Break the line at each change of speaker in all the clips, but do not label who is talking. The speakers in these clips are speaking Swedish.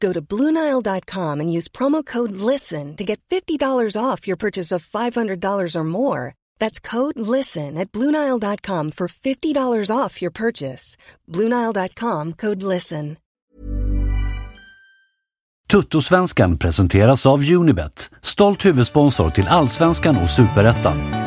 Go to Bluenile.com and use promo code LISTEN to get $50 off your purchase of $500 or more. That's code LISTEN at Bluenile.com for $50 off your purchase. Bluenile.com code LISTEN.
Tuttosvenskan presenteras av Unibet, stolt huvudsponsor till Allsvenskan och Superettan.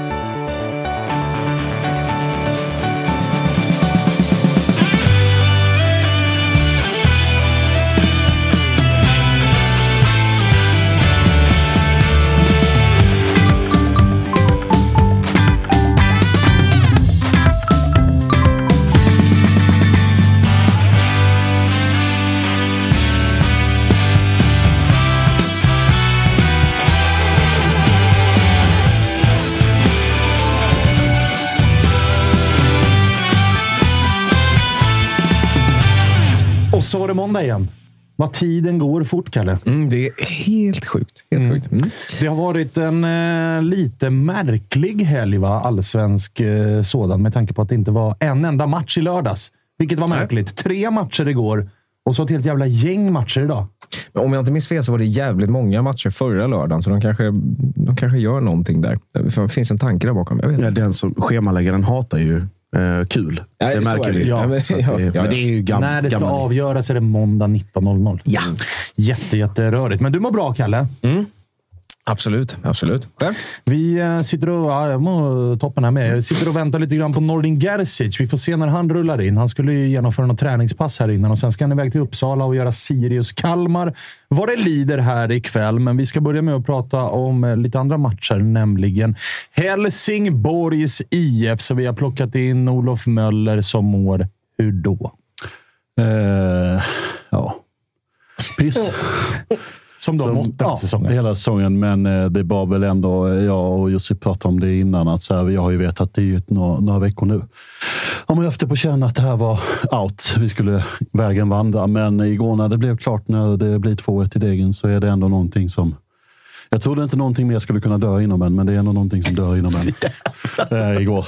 Vad tiden går fort, Kalle.
Mm, det är helt sjukt. Helt sjukt. Mm.
Det har varit en eh, lite märklig helg, va? allsvensk eh, sådan, med tanke på att det inte var en enda match i lördags. Vilket var märkligt. Tre matcher igår och så ett helt jävla gäng matcher idag.
Men om jag inte minns fel så var det jävligt många matcher förra lördagen, så de kanske, de kanske gör någonting där. Det finns en tanke där bakom. Jag vet.
Ja, den som schemaläggaren hatar ju eh, kul.
Ja,
det märker vi.
Ja, men-
det,
ja,
ja, det är ju
När det ska
gammal-
avgöras är det måndag 19.00.
Ja.
Jätte, jätterörigt. Men du mår bra, Kalle.
Absolut. absolut. Själv?
Vi eh, sitter och... Ja, jag toppen här med. Jag sitter och väntar lite grann på Nordin Gerzic. Vi får se när han rullar in. Han skulle ju genomföra något träningspass här innan och sen ska han iväg till Uppsala och göra Sirius-Kalmar. Vad det lider här ikväll, men vi ska börja med att prata om eh, lite andra matcher, nämligen Helsingborgs IF. Så vi har plockat in Olof Möller som mår hur då?
Eh, ja. Piss.
Som har den här
ja,
säsongen.
Hela säsongen, men eh, det var väl ändå, jag och Josip pratade om det innan, att så här, jag har ju vetat det i ett, några, några veckor nu. Ja, men jag haft det på känn att det här var out. Vi skulle vägen vandra, men igår när det blev klart, när det blir 2-1 i degen, så är det ändå någonting som jag trodde inte någonting mer skulle kunna dö inom en, men det är ändå någonting som dör inom en. Eh, igår.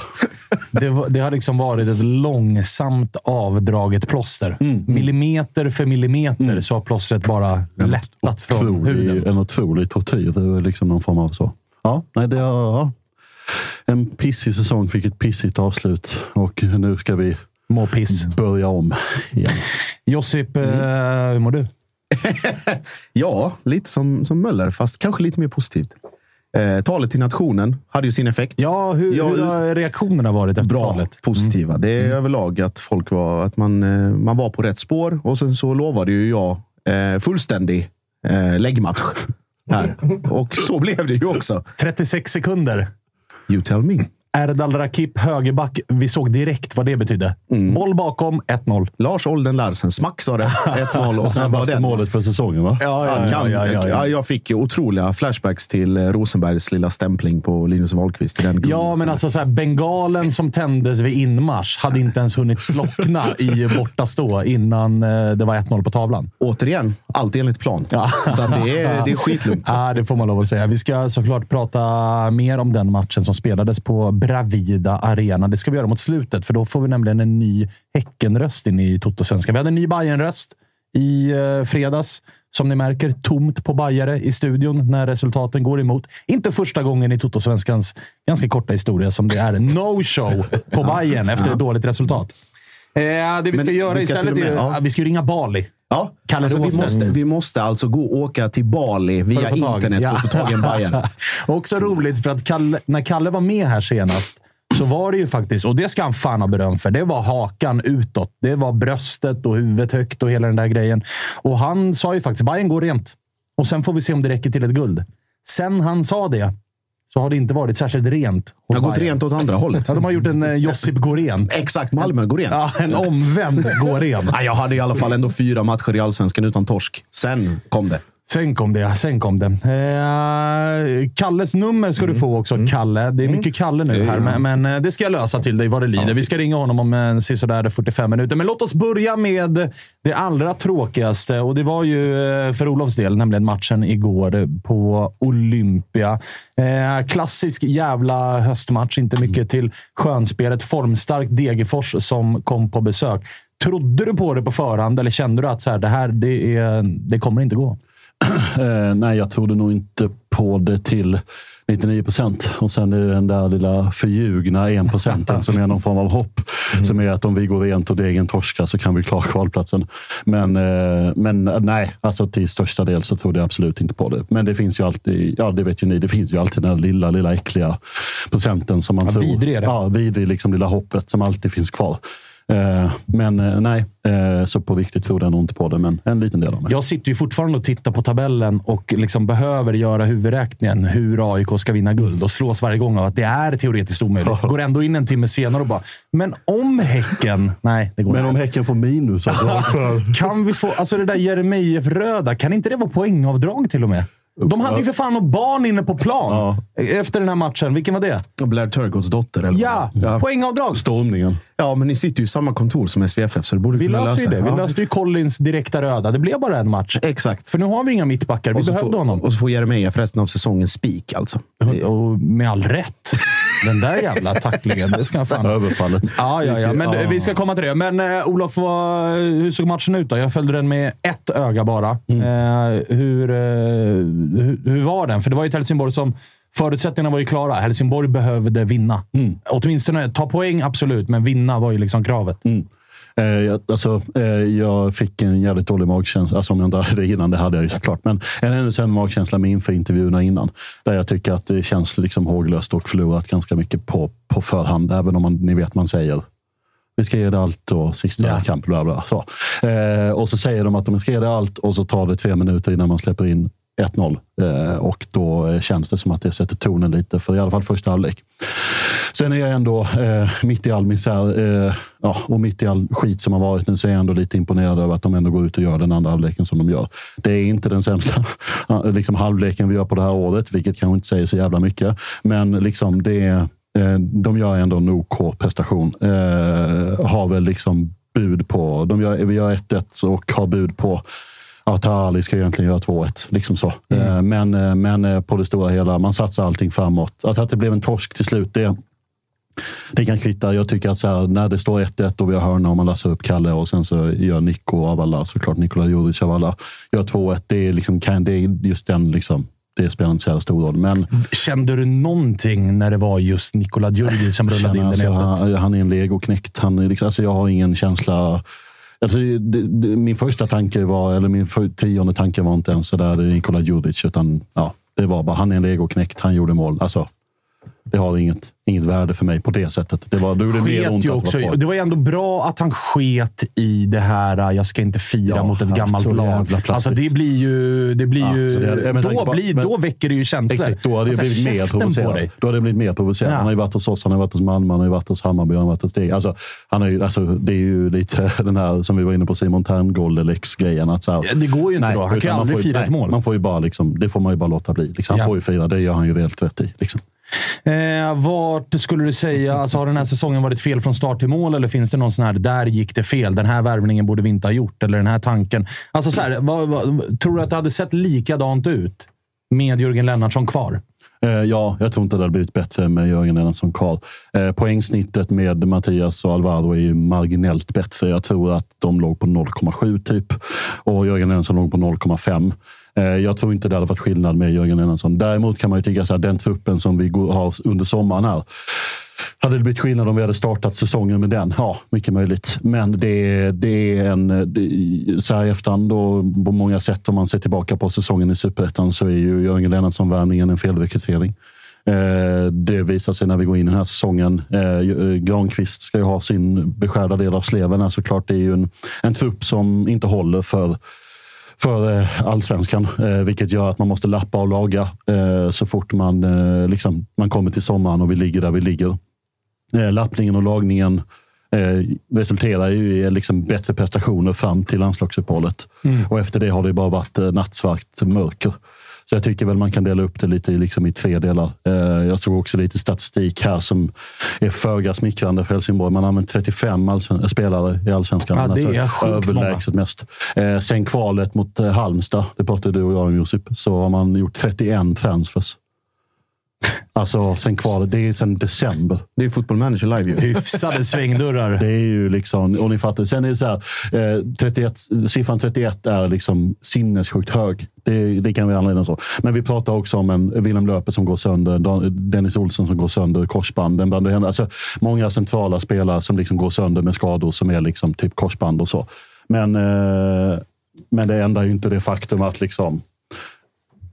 Det, var, det har liksom varit ett långsamt avdraget plåster.
Mm,
Millimeter för millimeter så har plåstret bara lättat från huden.
en otrolig tortyr. Det är liksom någon form av så. Ja, nej, det är, ja. En pissig säsong fick ett pissigt avslut och nu ska vi
Må piss.
börja om. igen.
Josip, eh, hur mår du?
Ja, lite som, som Möller, fast kanske lite mer positivt. Eh, talet till nationen hade ju sin effekt.
Ja, hur,
Ja,
hur har reaktionerna varit efter
Bra,
talet?
positiva. Det är överlag att folk var, att man, eh, man var på rätt spår och sen så lovade ju jag eh, fullständig eh, läggmatch. Här. Och så blev det ju också.
36 sekunder.
You tell me.
Erdal Rakip, högerback. Vi såg direkt vad det betydde.
Mm.
Boll bakom, 1-0.
Lars Olden Larsen, smack sa det. 1-0 och sen var den.
målet för säsongen, va?
Ja,
Ja, kan, ja, jag fick otroliga flashbacks till eh, Rosenbergs lilla stämpling på Linus Wahlqvist. i Den
Ja, men alltså så här, bengalen som tändes vid inmarsch hade inte ens hunnit slockna i bortastå innan eh, det var 1-0 på tavlan.
Återigen, allt enligt plan.
Ja.
Så det, är, det är skitlugnt.
Ja, det får man lov att säga. Vi ska såklart prata mer om den matchen som spelades på Bravida Arena. Det ska vi göra mot slutet, för då får vi nämligen en ny Häckenröst in i Toto-svenska. Vi hade en ny Bayern-röst i eh, fredags. Som ni märker, tomt på bajare i studion när resultaten går emot. Inte första gången i Toto-svenskans ganska korta historia som det är no-show på Bayern efter ett dåligt resultat. Eh, det vi
Men
ska göra
vi ska
istället
med-
är
ja.
att vi ska ringa Bali.
Ja,
Kalle
alltså, vi, måste, vi måste alltså gå åka till Bali
För
via
tag-
internet för att få tag i en Bayern.
Också roligt för att Kalle, när Kalle var med här senast så var det ju faktiskt, och det ska han fan ha beröm för, det var hakan utåt. Det var bröstet och huvudet högt och hela den där grejen. Och han sa ju faktiskt Bayern går rent. Och sen får vi se om det räcker till ett guld. Sen han sa det så har det inte varit särskilt rent.
Det har gått rent åt andra hållet.
Ja, de har gjort en eh, Josip rent.
Exakt, Malmö rent.
Ja, en omvänd rent.
Nej, jag hade i alla fall ändå fyra matcher i Allsvenskan utan torsk. Sen kom det.
Sen kom det. Sen kom det. Eh, Kalles nummer ska du få också, Kalle. Det är mycket Kalle nu här, men, men eh, det ska jag lösa till dig vad det lider. Vi ska ringa honom om en sisådär 45 minuter. Men låt oss börja med det allra tråkigaste. Och det var ju eh, för Olofs del, nämligen matchen igår på Olympia. Eh, klassisk jävla höstmatch. Inte mycket till skönspelet. Formstarkt Degerfors som kom på besök. Trodde du på det på förhand eller kände du att så här, det här det, är, det kommer inte gå?
Eh, nej, jag trodde nog inte på det till 99 procent. Och sen är det den där lilla förljugna en procenten som är någon form av hopp. Som är att om vi går rent och degen torskar så kan vi klara kvalplatsen. Men, eh, men eh, nej, alltså till största del så trodde jag absolut inte på det. Men det finns ju alltid, ja det vet ju ni, det finns ju alltid den där lilla, lilla äckliga procenten som man
Ja,
tror.
vidrig är det.
Ja, vidrig, liksom lilla hoppet som alltid finns kvar. Eh, Men eh, nej, eh, så på riktigt trodde jag nog inte på det, men en liten del av mig.
Jag sitter ju fortfarande och tittar på tabellen och liksom behöver göra huvudräkningen hur AIK ska vinna guld och slås varje gång av att det är teoretiskt omöjligt. Går ändå in en timme senare och bara, men om Häcken... Nej, det går
Men
inte.
om Häcken får för...
Kan vi få... Alltså det där Jeremejeff-röda, kan inte det vara poängavdrag till och med? De hade ju för fan något barn inne på plan efter den här matchen. Vilken var det?
Blair Turgotts dotter. Eller
Ja, poängavdrag.
Stormningen.
Ja, men ni sitter ju i samma kontor som SVFF, så det borde
Vi
kunna
löste ju
lösa
det. Vi
Ja.
löste ju Collins direkta röda. Det blev bara en match.
Exakt.
För nu har vi inga mittbackar. Vi
Och så,
behövde
får,
honom.
och så får Jeremejeff resten av säsongen spik alltså.
Och med all rätt. Den där jävla tacklingen. Det ska han fan
Överfallet.
Ja, ja, ja. Men vi ska komma till det. Men eh, Olof, vad, hur såg matchen ut då? Jag följde den med ett öga bara.
Mm.
Eh, hur, eh, hur, hur var den? För det var ju ett Helsingborg som... Förutsättningarna var ju klara. Helsingborg behövde vinna.
Mm.
Åtminstone ta poäng, absolut, men vinna var ju liksom kravet.
Eh, jag, alltså, eh, jag fick en jävligt dålig magkänsla. Alltså, om jag inte hade det innan, det hade jag ju såklart. Men en ännu sämre magkänsla med inför intervjuerna innan. Där jag tycker att det känns liksom håglöst och förlorat ganska mycket på, på förhand. Även om man, ni vet, man säger vi ska ge det allt och sista
Ja.
kamp, bla bla. Så. Eh, och så säger de att de ska ge det allt och så tar det tre minuter innan man släpper in 1-0. Eh, och då känns det som att det sätter tonen lite för i alla fall första halvlek. Sen är jag ändå eh, mitt i all misär eh, ja, och mitt i all skit som har varit nu så är jag ändå lite imponerad över att de ändå går ut och gör den andra halvleken som de gör. Det är inte den sämsta eh, liksom, halvleken vi gör på det här året, vilket kanske inte säger så jävla mycket. Men liksom det är, eh, de gör ändå en OK prestation. Eh, har väl liksom bud på, de gör, vi gör 1-1 och har bud på Ja, Tahali ska egentligen göra 2-1. Liksom så. Eh, Men, eh, men eh, på det stora hela, man satsar allting framåt. Alltså att det blev en torsk till slut, det, det kan kvitta. Jag tycker att här, när det står 1-1 och vi har hörna och man lassar upp Kalle och sen så gör Nico av alla, såklart Nikola Juric av alla, gör 2-1. Det är, liksom, kan, det är just den, liksom, det spelar inte så stor roll. Men
Kände du någonting när det var just Nikola Djurdjic som rullade in den
alltså, han, han är en legoknäckt. Han liksom, alltså, jag har ingen känsla. Alltså, det, det, min första tanke var, eller min för, tionde tanke var inte ens så där Nikola Djurdjic, utan ja, det var bara han är en legoknäckt. Han gjorde mål. Alltså, det har inget, inget värde för mig på det sättet. Det var, gjorde det mer ont att
också,
vara kvar.
det var ändå bra att han sket i det här jag ska inte fira
Ja,
mot ett gammalt lag. Alltså det blir ju... Det blir
Ja,
ju
det hade- men
då,
på-
blir,
men-
då väcker det ju känslor.
Exakt, då hade jag
Alltså,
blivit mer provocerad. Då hade jag blivit mer provocerad.
Ja.
Han har ju varit hos oss, han har varit hos Malmö, han har varit hos Hammarby, han har varit hos dig. Alltså, han ju, alltså, det är ju lite den här som vi var inne på, Simon Tern, Goldelix-grejen. Att så här,
Ja, det går ju inte då. Han kan ju
man
aldrig fira ett
nej,
mål.
Man får ju bara, liksom, det får man ju bara låta bli. Liksom. Han får ju fira, det gör han ju helt rätt i. Liksom.
Eh, vart skulle du säga, alltså har den här säsongen varit fel från start till mål eller finns det någon sån här, där gick det fel, den här värvningen borde vi inte ha gjort, eller den här tanken. Alltså så här, vad, vad, tror du att det hade sett likadant ut med Jörgen Lennartsson kvar?
Eh, ja, jag tror inte det hade blivit bättre med Jörgen Lennartsson kvar. Eh, poängsnittet med Mattias och Alvaro är ju marginellt bättre. Jag tror att de låg på 0,7 typ och Jörgen Lennartsson låg på 0,5. Eh, jag tror inte det hade varit skillnad med Jörgen Lennartsson. Däremot kan man ju tycka att den truppen som vi har under sommaren här. Hade det blivit skillnad om vi hade startat säsongen med den? Ja, mycket möjligt. Men det, det är en... Det, så här i efterhand och på många sätt, om man ser tillbaka på säsongen i Superettan, så är ju Jörgen Lennartsson-värvningen en felrekrytering. Eh, det visar sig när vi går in i den här säsongen. Eh, Granqvist ska ju ha sin beskärda del av sleven. här såklart. Det är ju en, en trupp som inte håller för för eh, allsvenskan, eh, vilket gör att man måste lappa och laga eh, så fort man, liksom, man kommer till sommaren och vi ligger där vi ligger. Lappningen och lagningen resulterar ju i liksom, bättre prestationer fram till landslagsuppehållet. Och efter det har det bara varit nattsvart mörker. Så jag tycker väl man kan dela upp det lite i, liksom, i tre delar. Eh, jag såg också lite statistik här som är föga smickrande för Helsingborg. Man har använt 35 allsven- spelare i allsvenskan.
Ja, det är
alltså,
sjukt många.
överlägset mest. Eh, sen kvalet mot eh, Halmstad, det pratade du och jag om Josip, så har man gjort 31 transfers. Alltså sen kvalet, det är sen december.
Det är Football Manager live ju.
Hyfsade svängdörrar.
Det är ju liksom, och ni fattar. Sen är det så här, eh, 31, siffran 31 är liksom sinnessjukt hög. Det, det kan vi anledning så. Men vi pratar också om en Willem Löper som går sönder, Dan- Dennis Olsson som går sönder, korsbanden. bland det- Alltså, många centrala spelare som liksom går sönder med skador som är liksom typ korsband och så. Men, eh, men det ändrar ju inte det faktum att liksom,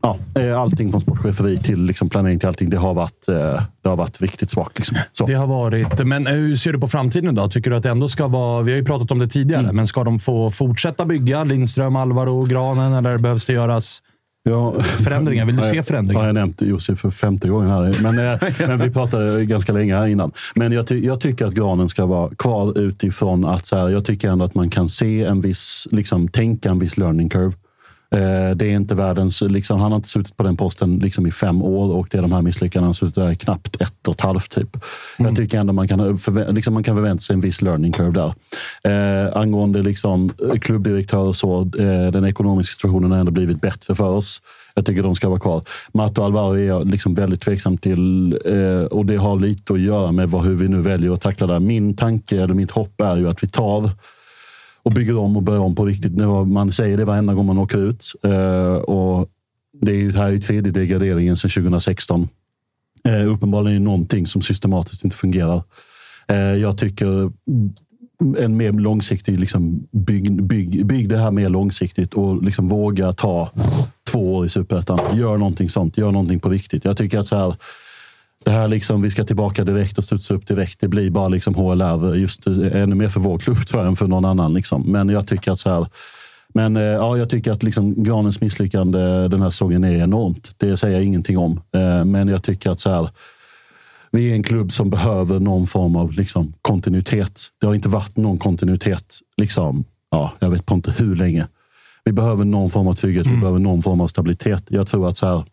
ja, eh, allting från sportcheferi till liksom planering till allting, det har varit, eh, det har varit riktigt svagt. Liksom.
Det har varit. Men eh, hur ser du på framtiden då? Tycker du att det ändå ska vara... Vi har ju pratat om det tidigare,
Mm.
men ska de få fortsätta bygga? Lindström, Alvaro, Granen, eller behövs det göras
Ja,
förändringar? Vill du se förändringar?
Har jag nämnt Josef för femte gången här. Men, men vi pratade ganska länge här innan. Men jag, ty- jag tycker att granen ska vara kvar utifrån att så här, jag tycker ändå att man kan se en viss, liksom, tänka en viss learning curve. Eh, Det är inte världens... Liksom, han har inte suttit på den posten liksom, i fem år och det är de här misslyckandena. Han har suttit där i knappt ett och ett halvt. Typ. Jag tycker ändå man kan, förvä- liksom, man kan förvänta sig en viss learning curve där. Eh, angående liksom, klubbdirektör och så, eh, den ekonomiska situationen har ändå blivit bättre för oss. Jag tycker de ska vara kvar. Mato Alvaro är jag liksom väldigt tveksam till eh, och det har lite att göra med vad, hur vi nu väljer att tackla det. Min tanke, eller mitt hopp är ju att vi tar och bygger om och börjar om på riktigt. Nu har- Man säger det varenda gång man åker ut. Eh, och det är ju här i tredje degraderingen sedan 2016. Eh, uppenbarligen är det någonting som systematiskt inte fungerar. Eh, jag tycker en mer långsiktig, liksom, bygg, bygg, bygg det här mer långsiktigt och liksom våga ta två år i superettan. Gör någonting sånt. Gör någonting på riktigt. Jag tycker att så här, det här liksom, vi ska tillbaka direkt och studsa upp direkt. Det blir bara liksom HLR, just eh, ännu mer för vår klubb tror jag än för någon annan. Liksom. Men jag tycker att så här, men eh, ja, jag tycker att liksom Granens misslyckande den här säsongen är enormt. Det säger jag ingenting om. Eh, Men jag tycker att så här, vi är en klubb som behöver någon form av liksom, kontinuitet. Det har inte varit någon kontinuitet, liksom, ja, jag vet på inte hur länge. Vi behöver någon form av trygghet, vi behöver någon form av stabilitet. Jag tror att så här,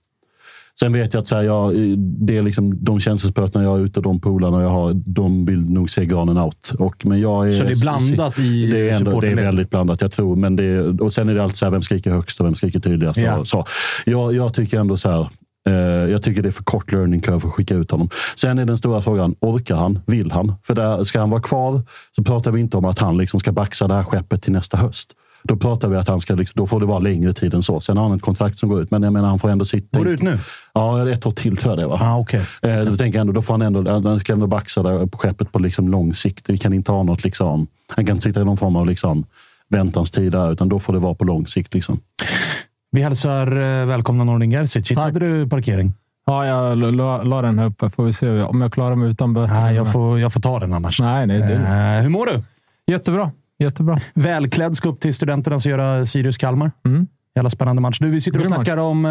Sen vet jag att så här, jag, det är liksom, de känselsprötena jag är ute, de polarna jag har, de vill nog se granen out. Och, men jag är,
Så det är blandat i
det är, ändå, det är väldigt blandat, jag tror. Men det, är- och sen är det alltid så här, vem skriker högst och vem skriker tydligast.
Ja.
Så. Jag, jag tycker ändå så här, eh, jag tycker det är för kort learning curve för att skicka ut honom. Sen är den stora frågan, orkar han? Vill han? För där, ska han vara kvar så pratar vi inte om att han liksom ska baxa det här skeppet till nästa höst. Då pratar vi att han ska, liksom, då får det vara längre tid än så. Sen har han ett kontrakt som går ut, men jag menar han får ändå sitta...
Går det ut nu?
Ja, ett år till tror jag det var.
Ah, okay.
Eh, då tänker jag ändå, då får han ändå, han ska ändå baxa där på skeppet på liksom lång sikt. Vi kan inte ha något liksom, han kan inte sitta i någon form av liksom väntanstid där, utan då får det vara på lång sikt. Liksom.
Vi hälsar eh, välkomna Nordin Gerzic. Hittade du parkering?
Ja, jag la, la den här uppe. Får vi se om jag klarar mig utan böter.
Nej, jag får, jag får ta den annars.
Nej, nej. Det,
Eh, hur mår du?
jättebra. Jättebra.
Välklädd ska upp till studenterna och göra Sirius-Kalmar.
Mm.
Jävla spännande match. Du, vi sitter och
Grym match.
snackar om eh,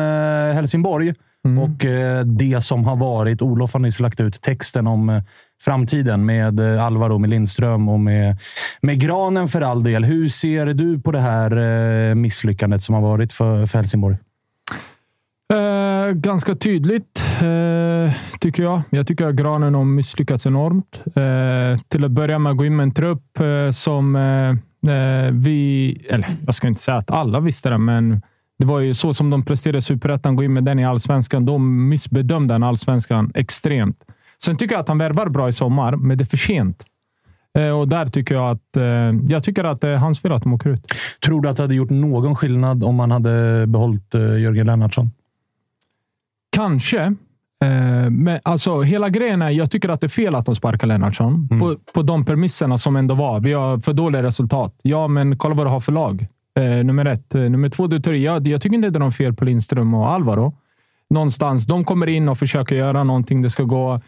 Helsingborg
Mm.
och eh, det som har varit. Olof har nyss lagt ut texten om eh, framtiden med eh, Alvaro, med Lindström och med, med Granen för all del. Hur ser du på det här eh, misslyckandet som har varit för, för Helsingborg?
Eh, ganska tydligt, eh, tycker jag. Jag tycker att Granen har misslyckats enormt. Eh, till att börja med gå in med en trupp eh, som vi... Eller jag ska inte säga att alla visste det, men Det var ju så som de presterade i Superettan, gå in med den i allsvenskan. De missbedömde den allsvenskan extremt. Sen tycker jag att han värvar bra i sommar, men det är för sent. Och där tycker jag att, jag tycker att det är hans fel att de åker ut.
Tror du att det hade gjort någon skillnad om man hade behållit eh, Jörgen Lennartsson?
Kanske. Eh, Men alltså, hela grejen är, jag tycker att det är fel att de sparkar Lennartsson. På, på de premisserna som ändå var. Vi har för dåliga resultat. Ja, men kolla vad du har för lag. Eh, nummer ett. Eh, nummer två, du tar, jag, jag tycker inte det är något fel på Lindström och Alvaro. Någonstans. De kommer in och försöker göra någonting. Det ska gå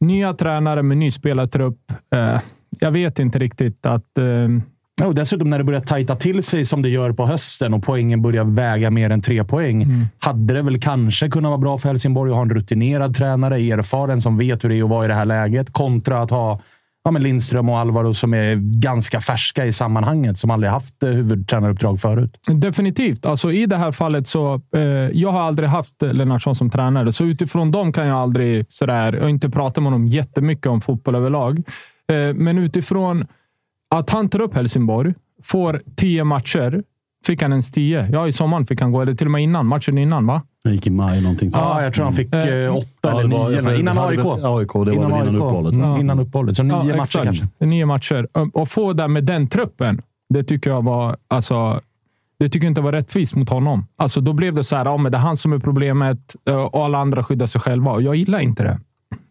nya tränare med ny spelartrupp. Eh, jag vet inte riktigt att... Eh,
Ja, och dessutom när det börjar tajta till sig som det gör på hösten och poängen börjar väga mer än tre poäng. Hade det väl kanske kunnat vara bra för Helsingborg att ha en rutinerad tränare, erfaren, som vet hur det är att vara i det här läget. Kontra att ha ja, men Lindström och Alvaro som är ganska färska i sammanhanget. Som aldrig haft eh, huvudtränaruppdrag förut.
Definitivt. Alltså, I det här fallet så eh, jag har aldrig haft Lennartsson som tränare, så utifrån dem kan jag aldrig sådär. Jag har inte pratat med honom jättemycket om fotboll överlag, eh, men utifrån att han tar upp Helsingborg, får tio matcher. Fick han ens tio? Ja, i sommaren fick han gå, eller till och med innan. Matchen innan, va?
Det gick i maj någonting.
Ja, jag tror han fick eh, åtta
Ja,
eller
det var-
nio.
för-
Innan AIK.
AIK, det var väl innan uppehållet.
Mm. Innan uppehållet. Så nio
Ja,
matcher
exakt.
kanske.
Nio matcher. Och få där med den truppen, det tycker jag var... Alltså, det tycker jag inte var rättvist mot honom. Alltså, då blev det så här, ja, men det är han som är problemet eh, och alla andra skyddar sig själva. Och jag gillar inte det.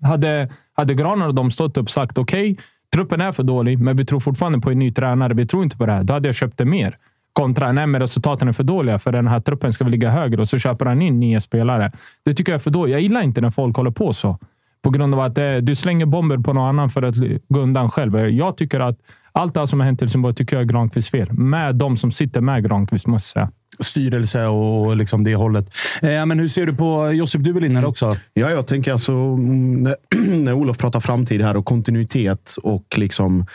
Hade, hade Graner och de stått upp och sagt okej, truppen är för dålig, men vi tror fortfarande på en ny tränare. Vi tror inte på det här. Då hade jag köpt det mer. Kontra, nej men resultaten är för dåliga för den här truppen ska väl ligga högre och så köper han in nya spelare. Det tycker jag är för dåligt. Jag gillar inte när folk håller på så. På grund av att eh, du slänger bomber på någon annan för att gå undan själv. Eh, jag tycker att allt det här som har hänt i Helsingborg tycker jag är Granqvists fel. Med de som sitter med Granqvist, måste jag säga.
Styrelse och liksom det hållet. Eh, men hur ser du på... Josip, du vill in här också.
Ja, jag tänker alltså mm, när, när Olof pratar framtid här och kontinuitet och liksom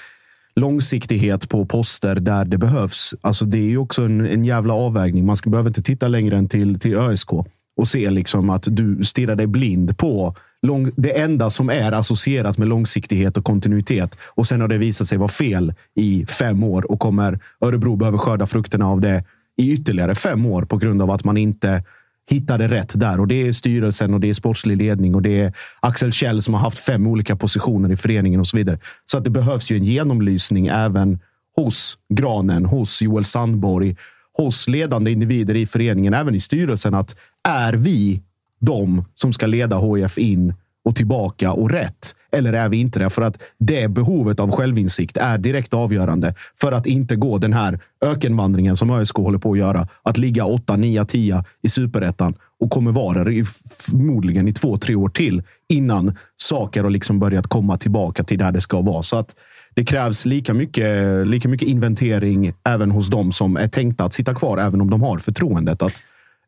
långsiktighet på poster där det behövs. Alltså det är ju också en, en jävla avvägning. Man ska, behöver inte titta längre än till, till ÖSK och se liksom att du stirrar dig blind på lång, det enda som är associerat med långsiktighet och kontinuitet. Och sen har det visat sig vara fel i fem år och kommer Örebro behöver skörda frukterna av det i ytterligare fem år på grund av att man inte hittade rätt där. Och Det är styrelsen och det är sportslig ledning och det är Axel Kjell som har haft fem olika positioner i föreningen och så vidare. Så att det behövs ju en genomlysning även hos Granen, hos Joel Sandborg, hos ledande individer i föreningen, även i styrelsen. Att är vi de som ska leda HIF in och tillbaka och rätt? Eller är vi inte det? För att det behovet av självinsikt är direkt avgörande för att inte gå den här ökenvandringen som ÖSK håller på att göra. Att ligga 8, 9, 10 i superettan och kommer vara det förmodligen i två, tre år till innan saker har liksom börjat komma tillbaka till där det ska vara. Så att det krävs lika mycket, lika mycket inventering även hos dem som är tänkta att sitta kvar, även om de har förtroendet. Att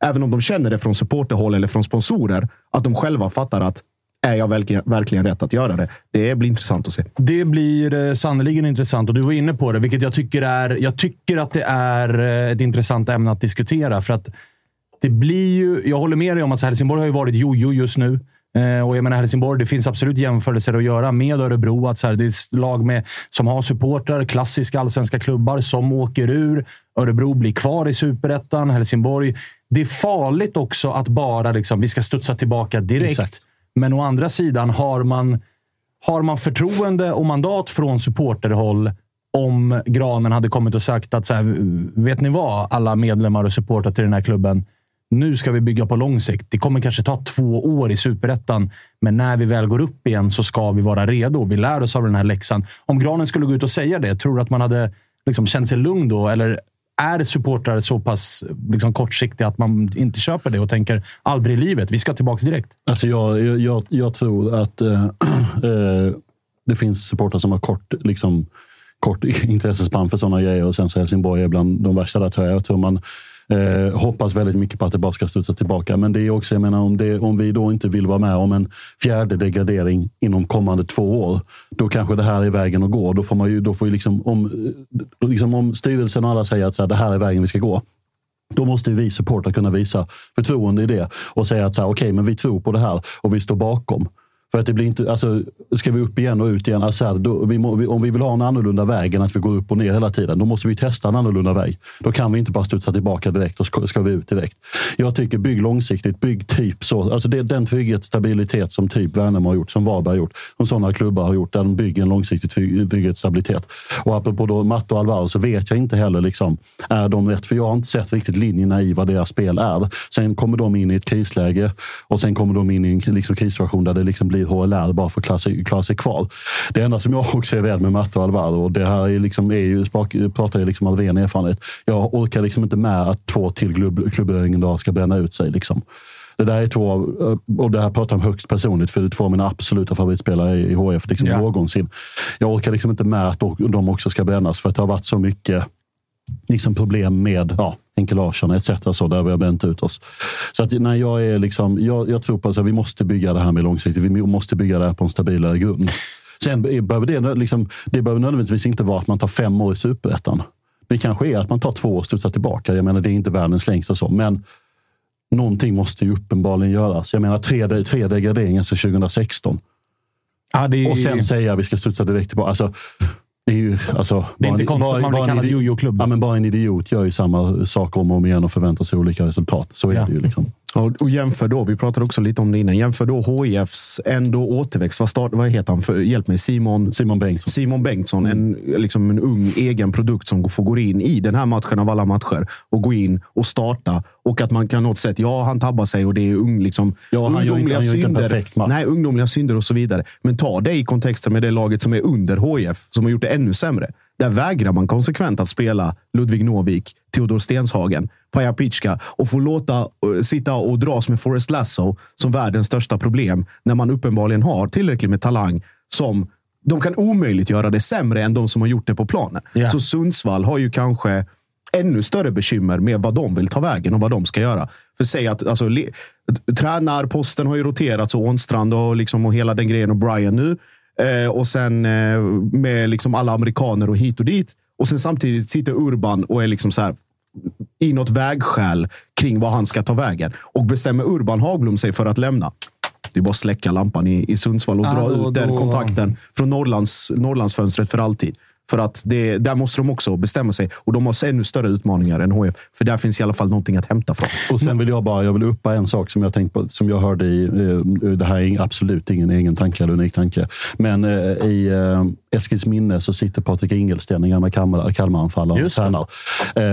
även om de känner det från supporterhåll eller från sponsorer, att de själva fattar att är jag verkligen, verkligen rätt att göra det? Det blir intressant att se.
Det blir eh, sannerligen intressant och du var inne på det, vilket jag tycker, är, jag tycker att det är eh, ett intressant ämne att diskutera. För att det blir ju, jag håller med dig om att Helsingborg har ju varit jojo just nu. Eh, och jag menar Helsingborg, det finns absolut jämförelser att göra med Örebro. Att så här, det är lag med, som har supportrar, klassiska allsvenska klubbar som åker ur. Örebro blir kvar i superettan. Helsingborg. Det är farligt också att bara liksom, vi ska studsa tillbaka direkt.
Exakt.
Men å andra sidan, har man, har man förtroende och mandat från supporterhåll om Granen hade kommit och sagt att så här, vet ni vad, alla medlemmar och supportrar till den här klubben. Nu ska vi bygga på lång sikt. Det kommer kanske ta två år i superettan, men när vi väl går upp igen så ska vi vara redo. Vi lär oss av den här läxan. Om Granen skulle gå ut och säga det, tror du att man hade liksom känt sig lugn då? Eller är supportrar så pass liksom kortsiktiga att man inte köper det och tänker aldrig i livet, vi ska tillbaka direkt?
Alltså jag, jag, jag, jag tror att äh, äh, det finns supportrar som har kort, liksom, kort intressespann för sådana grejer och sen så Helsingborg är bland de värsta där tror jag. Jag tror man eh, hoppas väldigt mycket på att det bara ska studsa tillbaka. Men det är också, jag menar, om, det, om vi då inte vill vara med om en fjärde degradering inom kommande två år, då kanske det här är vägen att gå. Då får man ju, då får ju liksom, om, eh, liksom om styrelsen och alla säger att så här, det här är vägen vi ska gå, då måste vi supportrar kunna visa förtroende i det och säga att så här, okej, men vi tror på det här och vi står bakom. För att det blir inte, alltså, ska vi upp igen och ut igen, alltså, här, då, vi må, vi, om vi vill ha en annorlunda väg än att vi går upp och ner hela tiden, då måste vi testa en annorlunda väg. Då kan vi inte bara studsa tillbaka direkt och ska, ska vi ut direkt. Jag tycker bygg långsiktigt, bygg typ så. Alltså det är den trygghet, stabilitet som typ Värnamo har gjort, som Varberg har gjort, som sådana klubbar har gjort, där de bygger en långsiktig trygghet, stabilitet. Och apropå då Matte och Alvaro så vet jag inte heller, liksom, är de rätt? För jag har inte sett riktigt linjerna i vad deras spel är. Sen kommer de in i ett krisläge och sen kommer de in i en liksom, krissituation där det liksom blir HLR bara för att klara sig, klara sig kvar. Det enda som jag också är rädd med Matte och Alvaro, och det här är, liksom, är ju, pratar jag liksom av ren erfarenhet. Jag orkar liksom inte med att två till klubb, klubbledningen ska bränna ut sig. Liksom. Det där är två, och det här pratar jag om högst personligt, för det är två av mina absoluta favoritspelare i HF liksom ja. någonsin. Jag orkar liksom inte med att de också ska brännas, för att det har varit så mycket liksom problem med ja, Henke Larsson etc. Så där vi har bränt ut oss. Så att, nej, jag, är liksom, jag, jag tror på att vi måste bygga det här med långsiktigt. Vi måste bygga det här på en stabilare grund. Sen behöver det, liksom, det behöver nödvändigtvis inte vara att man tar fem år i superettan. Det kanske är att man tar två år och studsar tillbaka. Jag menar, det är inte världens längsta så. Men någonting måste ju uppenbarligen göras. Jag menar, tre, tre degraderingar sedan 2016.
Ja, är...
Och sen säga att vi ska studsa direkt tillbaka. Alltså, det är ju alltså,
det är inte konstigt att man blir kallad jojo-klubb.
Ja, men bara en idiot gör ju samma sak om och om igen och förväntar sig olika resultat. Så är ja. det ju. Liksom.
Och, och jämför då, vi pratade också lite om det innan, jämför då HIFs ändå återväxt. Vad, start, vad heter han? För, hjälp mig. Simon,
Simon Bengtsson.
Simon Bengtsson. En, liksom en ung egen produkt som får gå in i den här matchen av alla matcher och gå in och starta. Och att man kan något sätt, ja, han tabbar sig och det är ung, liksom,
ja, ungdomliga gör,
synder. Nej, ungdomliga synder och så vidare. Men ta det i kontexten med det laget som är under HIF, som har gjort det ännu sämre. Där vägrar man konsekvent att spela Ludvig Novik, Theodor Stenshagen, Paja Pitschka och få låta uh, sitta och dras med Forrest Lasso som världens största problem när man uppenbarligen har tillräckligt med talang som de kan omöjligt göra det sämre än de som har gjort det på planen. Yeah. Så Sundsvall har ju kanske ännu större bekymmer med vad de vill ta vägen och vad de ska göra. För säg att alltså, tränarposten har ju roterats och Ånstrand och, liksom, och hela den grejen och Brian nu. Eh, och sen eh, med liksom alla amerikaner och hit och dit. Och sen samtidigt sitter Urban och är liksom så här i något vägskäl kring vad han ska ta vägen. Och bestämmer Urban Hagblom sig för att lämna. Det är bara att släcka lampan i, i Sundsvall och ah, dra då, ut den då... kontakten från Norrlands, Norrlandsfönstret för alltid. För att det, där måste de också bestämma sig. Och de har ännu större utmaningar än HF. För där finns i alla fall någonting att hämta från.
Och sen vill jag bara jag vill uppa en sak som jag, tänkt på, som jag hörde i... Eh, det här är absolut ingen egen tanke eller unik tanke. Men eh, i eh, Eskils minne så sitter Patrik Ingelsten, en gammal Kalmaranfallare och tränar.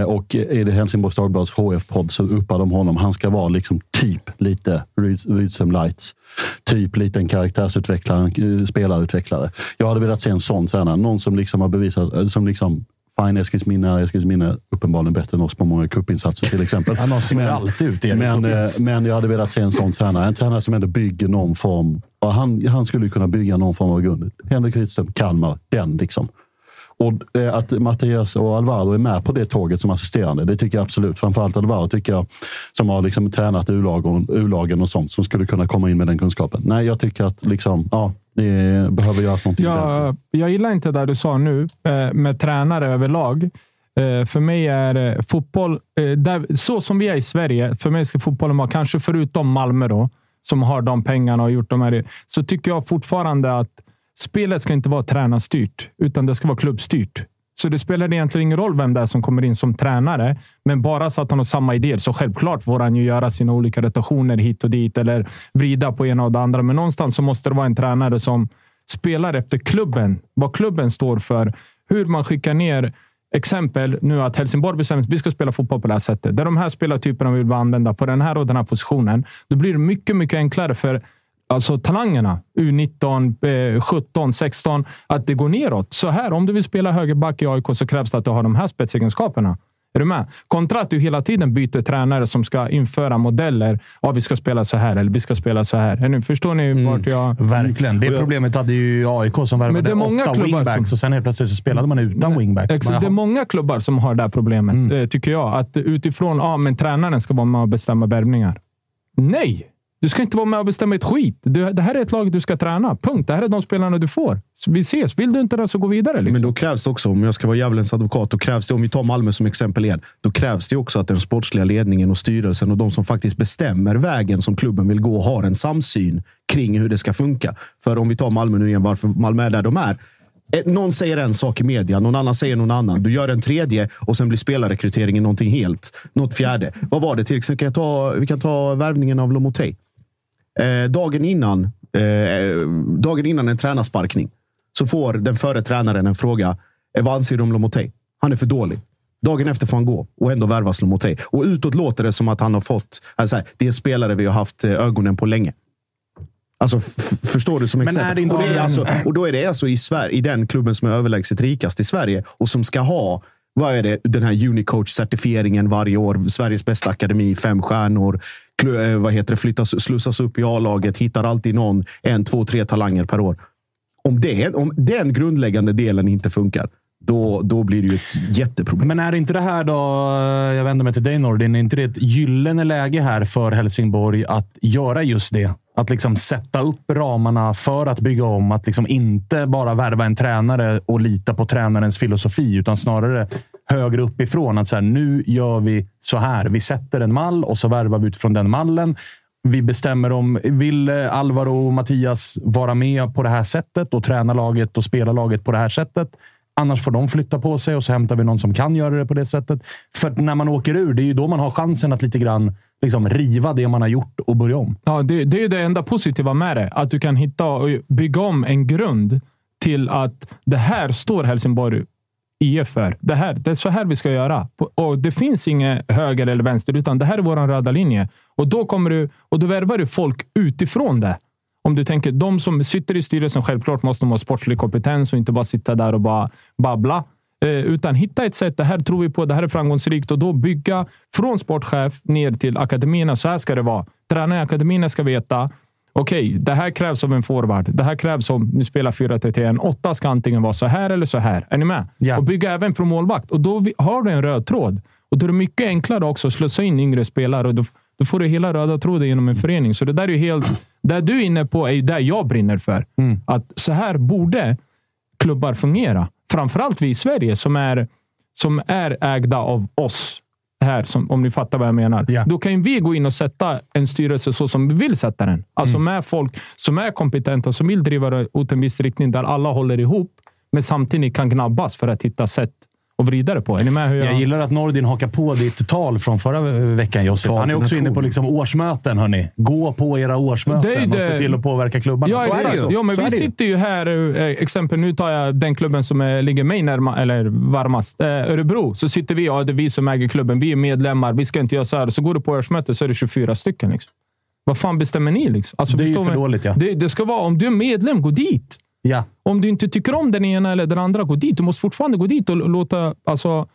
Och i det Helsingborgs Dagblads HF-podd så uppar de honom. Han ska vara liksom typ lite Rydström Lights. Typ liten karaktärsutvecklare, spelarutvecklare. Jag hade velat se en sån tränare. Någon som liksom har bevisat, som liksom Fine, Eskilsminne är Eskilsminne uppenbarligen bättre än oss på många cupinsatser till exempel.
Han ser alltid ut i
men, eh, men jag hade velat se en sån tränare. En tränare som ändå bygger någon form. Han, han skulle kunna bygga någon form av grund. Henrik Rydström, Kalmar, den liksom. Och eh, att Mattias och Alvaro är med på det tåget som assisterande, det tycker jag absolut. Framförallt Alvaro tycker jag, som har liksom tränat U-lagen och sånt, som skulle kunna komma in med den kunskapen. Nej, jag tycker att liksom, ja, det behöver göras någonting.
Ja, jag gillar inte det du sa nu eh, med tränare överlag. Eh, för mig är fotboll, där, så som vi är i Sverige, för mig ska fotbollen vara, kanske förutom Malmö då, som har de pengarna och gjort de här, så tycker jag fortfarande att spelet ska inte vara tränarstyrt, utan det ska vara klubbstyrt. Så det spelar egentligen ingen roll vem det är som kommer in som tränare, men bara så att han har samma idéer. Så självklart får han ju göra sina olika rotationer hit och dit eller vrida på ena och det andra. Men någonstans så måste det vara en tränare som spelar efter klubben, vad klubben står för, hur man skickar ner exempel nu att Helsingborg bestämmer att vi ska spela fotboll på det här sättet. Där de här spelartyperna vill vi använda på den här och den här positionen. Då blir det mycket, mycket enklare för alltså talangerna, U19, 17, 16, att det går neråt. Så här, om du vill spela högerback i AIK så krävs det att du har de här spetsegenskaperna. Är du med? Kontra att du hela tiden byter tränare som ska införa modeller. Ja, vi ska spela så här eller vi ska spela så här. Nu, förstår ni mm. vart jag...
Verkligen. Det problemet hade ju AIK som värvade åtta wingbacks som... och sen helt plötsligt så spelade man utan Nej, wingbacks.
Exakt, det är många klubbar som har det här problemet, mm. Eh, tycker jag. Att utifrån ja, men tränaren ska vara med och bestämma värvningar. Nej! Du ska inte vara med och bestämma ett skit. Du, det här är ett lag du ska träna. Punkt. Det här är de spelarna du får. Vi ses. Vill du inte det så gå vidare. Liksom.
Men då krävs det också, om jag ska vara djävulens advokat, då krävs det, om vi tar Malmö som exempel igen, då krävs det också att den sportsliga ledningen och styrelsen och de som faktiskt bestämmer vägen som klubben vill gå har en samsyn kring hur det ska funka. För om vi tar Malmö nu igen, varför Malmö är där de är. Eh, Någon säger en sak i media, någon annan säger någon annan. Du gör en tredje och sen blir spelarrekryteringen någonting helt. Något fjärde. Vad var det? Till exempel, kan jag ta, vi kan ta värvningen av Lomotey. Eh, dagen, innan, eh, dagen innan en tränarsparkning så får den före tränaren en fråga. Vad anser du om Lomotey? Han är för dålig. Dagen efter får han gå och ändå värvas Lomotey. Och utåt låter det som att han har fått... Alltså, här, det är spelare vi har haft eh, ögonen på länge. Alltså, förstår du som
Men
exempel?
är
och, är alltså, och då är det alltså i, Sverige, i den klubben som är överlägset rikast i Sverige och som ska ha vad är det? Den här Unicoach-certifieringen varje år. Sveriges bästa akademi, fem stjärnor. Eh, vad heter det? Flyttas, slussas upp i A-laget. Hittar alltid någon, en, två, tre talanger per år. Om, det, om den grundläggande delen inte funkar, då, då blir det ju ett jätteproblem.
Men är inte det här då, jag vänder mig till dig Nordin, är inte det ett gyllene läge här för Helsingborg att göra just det? Att liksom sätta upp ramarna för att bygga om. Att liksom inte bara värva en tränare och lita på tränarens filosofi, utan snarare högre uppifrån. Att så här, nu gör vi så här. Vi sätter en mall och så värvar vi utifrån den mallen. Vi bestämmer om vill Alvaro och Mattias vara med på det här sättet och träna laget och spela laget på det här sättet. Annars får de flytta på sig och så hämtar vi någon som kan göra det på det sättet. För när man åker ur, det är ju då man har chansen att lite grann liksom riva det man har gjort och börja om.
Ja, det, det är det enda positiva med det. Att du kan hitta och bygga om en grund till att det här står Helsingborg IF för. Det, här, det är så här vi ska göra. Och Det finns inget höger eller vänster, utan det här är vår röda linje. Och då kommer du och då värvar du folk utifrån det. Om du tänker, de som sitter i styrelsen, självklart måste de ha sportslig kompetens och inte bara sitta där och bara babbla. Eh, utan hitta ett sätt. Det här tror vi på. Det här är framgångsrikt och då bygga från sportchef ner till akademierna. Så här ska det vara. Tränarna i akademierna ska veta. Okej, det här krävs av en forward. Det här krävs om nu spelar 4-3-3. En åtta ska antingen vara så här eller så här. Är ni med? Och bygga även från målvakt. Och då har du en röd tråd. Och då är det mycket enklare också att slussa in yngre spelare. Och då, då får du hela röda tråden genom en förening. Så det där är ju helt... Det du är inne på är ju det jag brinner för. Att så här borde klubbar fungera. Framförallt vi i Sverige som är, som är ägda av oss här, som, om ni fattar vad jag menar. Då kan vi gå in och sätta en styrelse så som vi vill sätta den. Alltså med folk som är kompetenta, som vill driva det åt en viss riktning där alla håller ihop, men samtidigt kan gnabbas för att hitta sätt att vrida det på. Är ni med hur jag...
Jag gillar att Nordin hakar på ditt tal från förra veckan, Josip. Han är också inne på liksom årsmöten. Hörni. Gå på era årsmöten
Det det-
och se till att påverka klubbarna.
Ja,
Så är det
exakt.
ju.
Ja, men
Så
vi
är det ju.
sitter ju här, eh, exempel nu tar jag den klubben som ligger mig närma, eller varmast, eh, Örebro. Så sitter vi, ja det är vi som äger klubben, vi är medlemmar, vi ska inte göra så här. Så går du på årsmöte så är det 24 stycken. Liksom. Vad fan bestämmer ni? Liksom? Alltså,
Det är ju för
mig?
dåligt, ja.
Det, det ska vara, om du är medlem, gå dit.
Ja.
Om du inte tycker om den ena eller den andra, gå dit. Du måste fortfarande gå dit och låta... Alltså,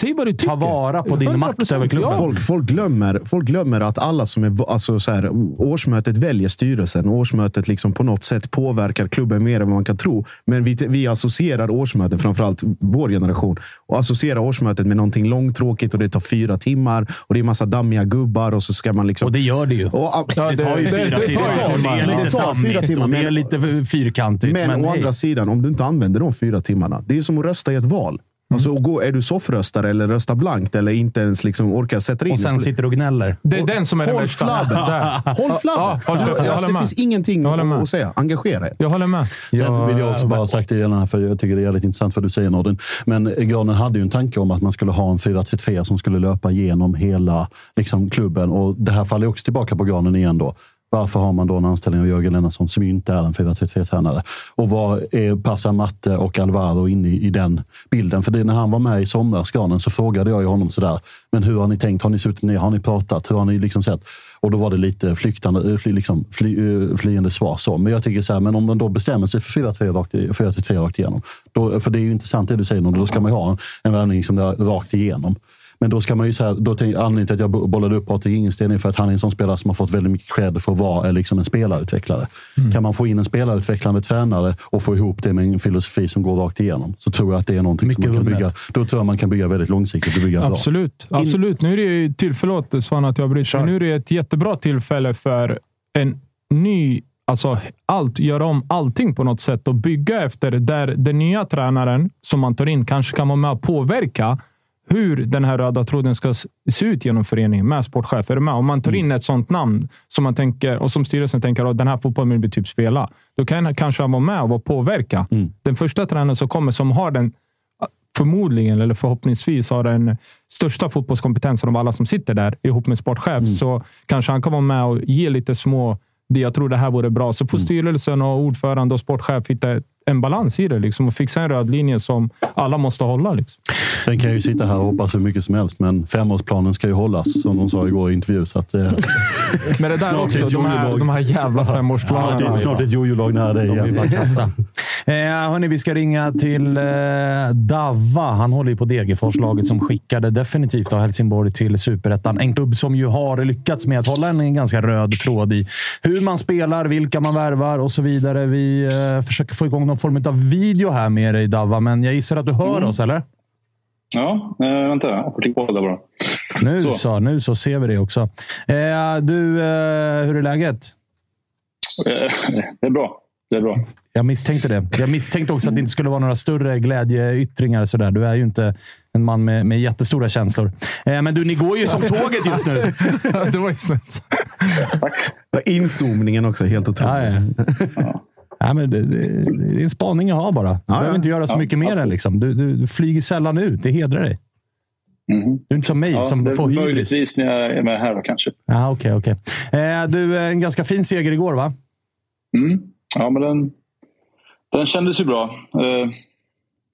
säg vad du tycker.
Ta vara på din makt över klubben.
Ja.
Folk, folk, glömmer, folk glömmer att alla som är... Alltså så här, årsmötet väljer styrelsen. Årsmötet liksom på något sätt påverkar klubben mer än vad man kan tro. Men vi, vi associerar årsmötet, framförallt vår generation, och associerar årsmötet med någonting långtråkigt och det tar fyra timmar och det är massa dammiga gubbar och så ska man liksom...
Och det gör det ju.
Och,
det tar ju fyra
det tar-
timmar.
det
Det är
men
lite
det tar fyra timmar.
och det är
Men,
lite fyrkantigt.
men,
Men,
å andra sidan, om du inte använder de fyra timmarna. Det är som att rösta i ett val. Alltså, och gå, är du soffröstare eller röstar blankt eller inte ens liksom orkar sätta in
Och sen sitter du och gnäller.
Det är den som är den
Håll
värsta.
Håll flabben!
Jag
alltså, det finns ingenting
Jag
att säga. Engagera er.
Jag håller med.
Sen vill jag också bara ha sagt det gällande, för jag tycker det är jävligt intressant vad du säger Nordin. Men Granen hade ju en tanke om att man skulle ha en 4-3-3 som skulle löpa igenom hela liksom, klubben. Och det här faller också tillbaka på Granen igen då. Varför har man då en anställning av Jörgen Lennartsson som inte är en 4-3-3-tränare? Och vad är, passar Matte och Alvaro in i, i den bilden? För det, när han var med i somras, Granen, så frågade jag ju honom sådär. Men hur har ni tänkt? Har ni suttit ner? Har ni pratat? Hur har ni liksom sett? Och då var det lite flyktande, eh, fly, liksom, fly, eh, flyende svar. Så. Men jag tycker så här, men om man då bestämmer sig för 4-3 rakt, 4-3 rakt igenom. Då, för det är ju intressant det du säger, då ska man ju ha en, en värvning som är rakt igenom. Men då ska man ju säga, då tänk, anledningen till att jag bo- bollade upp Patrik Ingensten är för att han är en sån spelare som har fått väldigt mycket cred för att vara eh, liksom en spelarutvecklare.
Mm.
Kan man få in en spelarutvecklande tränare och få ihop det med en filosofi som går rakt igenom så tror jag att det är någonting som man kan bygga. Då tror jag man kan bygga väldigt långsiktigt och bygga bra.
Absolut. Absolut. Nu är det ju till, förlåt Svan att jag bryter. men Nu är det ett jättebra tillfälle för en ny, alltså allt, göra om allting på något sätt och bygga efter där den nya tränaren som man tar in kanske kan vara med och påverka hur den här röda tråden ska se ut genom föreningen med sportchef. Är du med? Om man tar in ett sånt namn som man tänker och som styrelsen tänker att den här fotbollen vill vi typ spela. Då kan han kanske vara med och påverka. Den första tränaren som kommer som har den förmodligen eller förhoppningsvis har den största fotbollskompetensen av alla som sitter där ihop med sportchef. Så kanske han kan vara med och ge lite små det jag tror det här vore bra. Så får styrelsen och ordförande och sportchef hitta en balans i det liksom, och fixa en röd linje som alla måste hålla. Liksom.
Sen kan jag ju sitta här och hoppas hur mycket som helst, men femårsplanen ska ju hållas, som de sa igår i intervju. Så att, eh,
Men det där också, de här, de här jävla
Ja, det
femårsplanerna.
är snart ett jojo-lag nära dig igen.
Eh, hörni, vi ska ringa till eh, Davva. Han håller ju på Degerfors-laget som skickade definitivt av Helsingborg till Superettan. En klubb som ju har lyckats med att hålla en, ganska röd tråd i hur man spelar, vilka man värvar och så vidare. Vi eh, försöker få igång någon form av video här med dig Davva, men jag gissar att du hör oss, eller?
Ja, eh, vänta. Jag får på det bara.
Nu så.
Så.
nu så ser vi det också. Eh, du, eh, hur är läget?
Eh, Det är bra. Det är bra.
Jag misstänkte det. Jag misstänkte också att det inte skulle vara några större glädjeyttringar. Sådär. Du är ju inte en man med, med jättestora känslor. Eh, men du, ni går ju som tåget just nu.
det var ju snett.
Inzoomningen också, helt otroligt.
Ja, ja. Ja, men det, det, det är en spaning jag har bara. Du behöver
ja.
inte göra så
Ja,
mycket mer än liksom. du, du, du flyger sällan ut. Det hedrar dig.
Mhm.
Du är inte som mig
Ja,
som
det
får
är
hybris.
möjligtvis när jag är med här då, kanske.
Ja, okej, okej. Eh, du, en ganska fin seger igår, va?
Mm. Ja, men den, den kändes ju bra. Eh,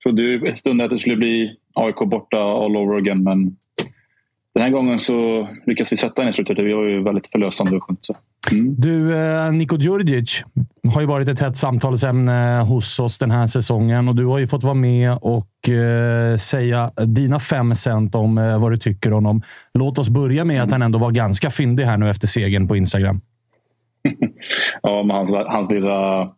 trodde ju en stund att det skulle bli AIK borta all over again, men den här gången så lyckades vi sätta den i slutet. Vi var ju väldigt förlösande och skönt. Så. Mm.
Du, eh, Niko Djurdjic har ju varit ett hett samtalsämne hos oss den här säsongen och du har ju fått vara med och eh, säga dina fem cent om eh, vad du tycker om honom. Låt oss börja med att han ändå var ganska fyndig här nu efter segern på Instagram.
Ja, med hans, hans lilla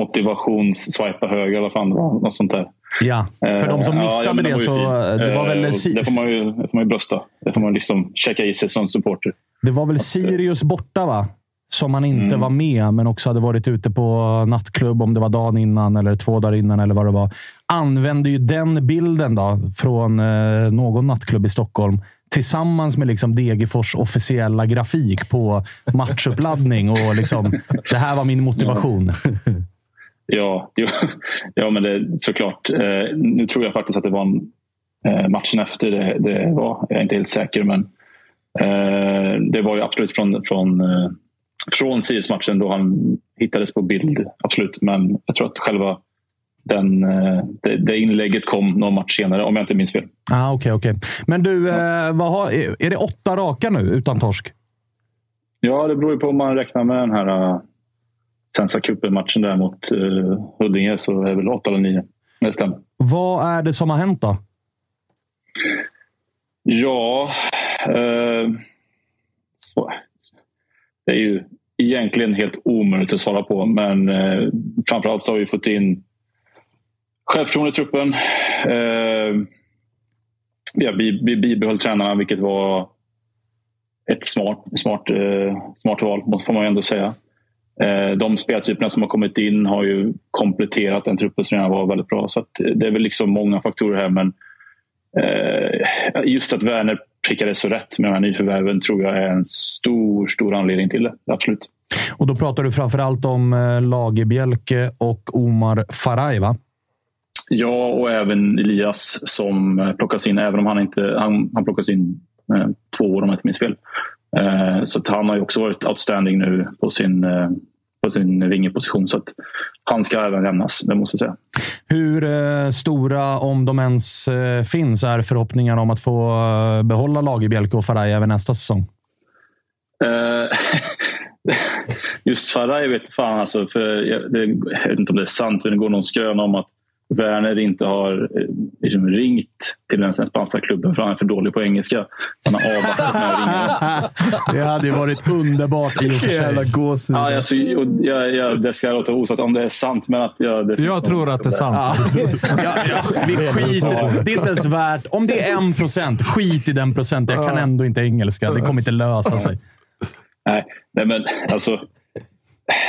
motivations-swipa höger eller vad fan det var. Något sånt där.
Ja, för de som
Eh,
missade
men
det så
fin.
det var väl
Eh, Det får man ju, det får man ju brösta. Det får man liksom checka i sig som supporter.
Det var väl Sirius borta, va? Som han inte
Mm.
var med, men också hade varit ute på nattklubb om det var dagen innan eller två dagar innan eller vad det var. Använde ju den bilden då från eh, någon nattklubb i Stockholm tillsammans med liksom Degerfors officiella grafik på matchuppladdning. Och liksom, det här var min motivation.
Ja, jo, ja men det, såklart. Eh, nu tror jag faktiskt att det var en, eh, matchen efter det, det var. Jag är inte helt säker, men eh, det var ju absolut från, från, eh, från Sirius-matchen då han hittades på bild. Absolut, men jag tror att själva den, eh, det, det inlägget kom någon match senare, om jag inte minns fel.
Ah, Okej, okej. Men du, eh, vad har, är det åtta raka nu utan torsk?
Ja, det beror ju på om man räknar med den här Svenska cupen-matchen där mot uh, Huddinge så är det väl åtta eller nio. Det stämmer.
Vad är det som har hänt då?
Ja, eh, det är ju egentligen helt omöjligt att svara på. Men eh, framförallt så har vi fått in självförtroende i truppen. Eh, ja, vi, vi bibehöll tränarna, vilket var ett smart, smart, eh, smart val, måste- får man ju ändå säga. Eh, de speltyperna som har kommit in har ju kompletterat den truppen som redan var väldigt bra. Så det är väl liksom många faktorer här. Men Eh, just att Werner prickade så rätt med de här nyförvärven tror jag är en stor, stor anledning till det. Absolut.
Och då pratar du framförallt om eh, Lagerbielke och Omar Faraj, va?
Ja, och även Elias som plockas in, även om han inte han, han plockas in eh, två år om jag inte minns fel. Eh, så han har ju också varit outstanding nu på sin, eh, på sin vingeposition. Så att han ska även lämnas, det måste jag säga.
Hur eh, stora, om de ens eh, finns, är förhoppningarna om att få eh, behålla Lagerbielke och Faraj även nästa säsong?
Just Faraj vet fan alltså, för jag, det, jag vet inte om det är sant, men det går någon skröna om att Werner inte har eh, liksom ringt till den spanska klubben för han är för dålig på engelska. Han har avvaktat med att ringa.
Det hade ju varit underbart i och för sig.
Jävla gåshud.
Ja, alltså, och jag, jag, det ska jag låta osagt om det är sant. Men att jag, det
Jag tror att det är sant.
Ja, ja, vi skiter Det är inte ens värt... Om det är en procent, skit i den procenten. Jag kan ändå inte engelska. Det kommer inte lösa sig.
Nej, nej men alltså.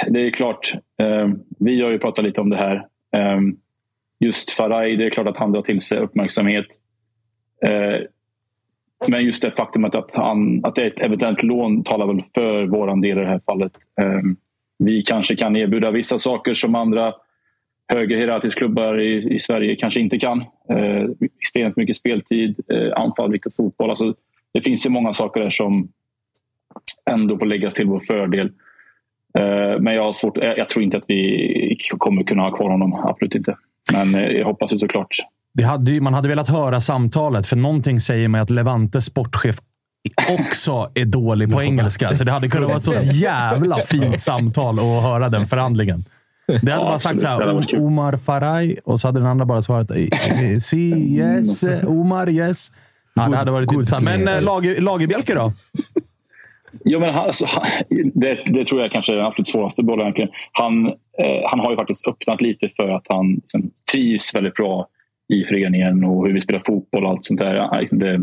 Det är klart. Eh, vi har ju pratat lite om det här. Eh, just Faraj, det är klart att han drar till sig uppmärksamhet. Eh, men just det faktumet att, han, att det är ett eventuellt lån talar väl för vår del i det här fallet. Eh, vi kanske kan erbjuda vissa saker som andra högre hierarkiska klubbar i, i Sverige kanske inte kan. Eh, extremt mycket speltid, eh, anfall, riktat fotboll. Alltså, det finns ju många saker där som ändå får läggas till vår fördel. Eh, men jag, har svårt, jag, jag tror inte att vi kommer kunna ha kvar honom. Absolut inte. Men eh, jag hoppas ju såklart.
Det hade ju, man hade velat höra samtalet, för någonting säger mig att Levantes sportchef också är dålig på engelska. Så det hade kunnat vara ett så jävla fint samtal att höra den förhandlingen. Det hade
Ja,
bara sagt så
Det
här. Omar Faraj och så hade den andra bara svarat eh, eh, si, yes, Omar, yes. Ja, det hade varit intressant. Men eh, Lager, Lagerbjälke då?
Jo, men han, alltså, han, det, det tror jag kanske är den absolut svåraste bollen. Egentligen. Han, eh, han har ju faktiskt öppnat lite för att han liksom, trivs väldigt bra i föreningen och hur vi spelar fotboll och allt sånt där. Ja, liksom det,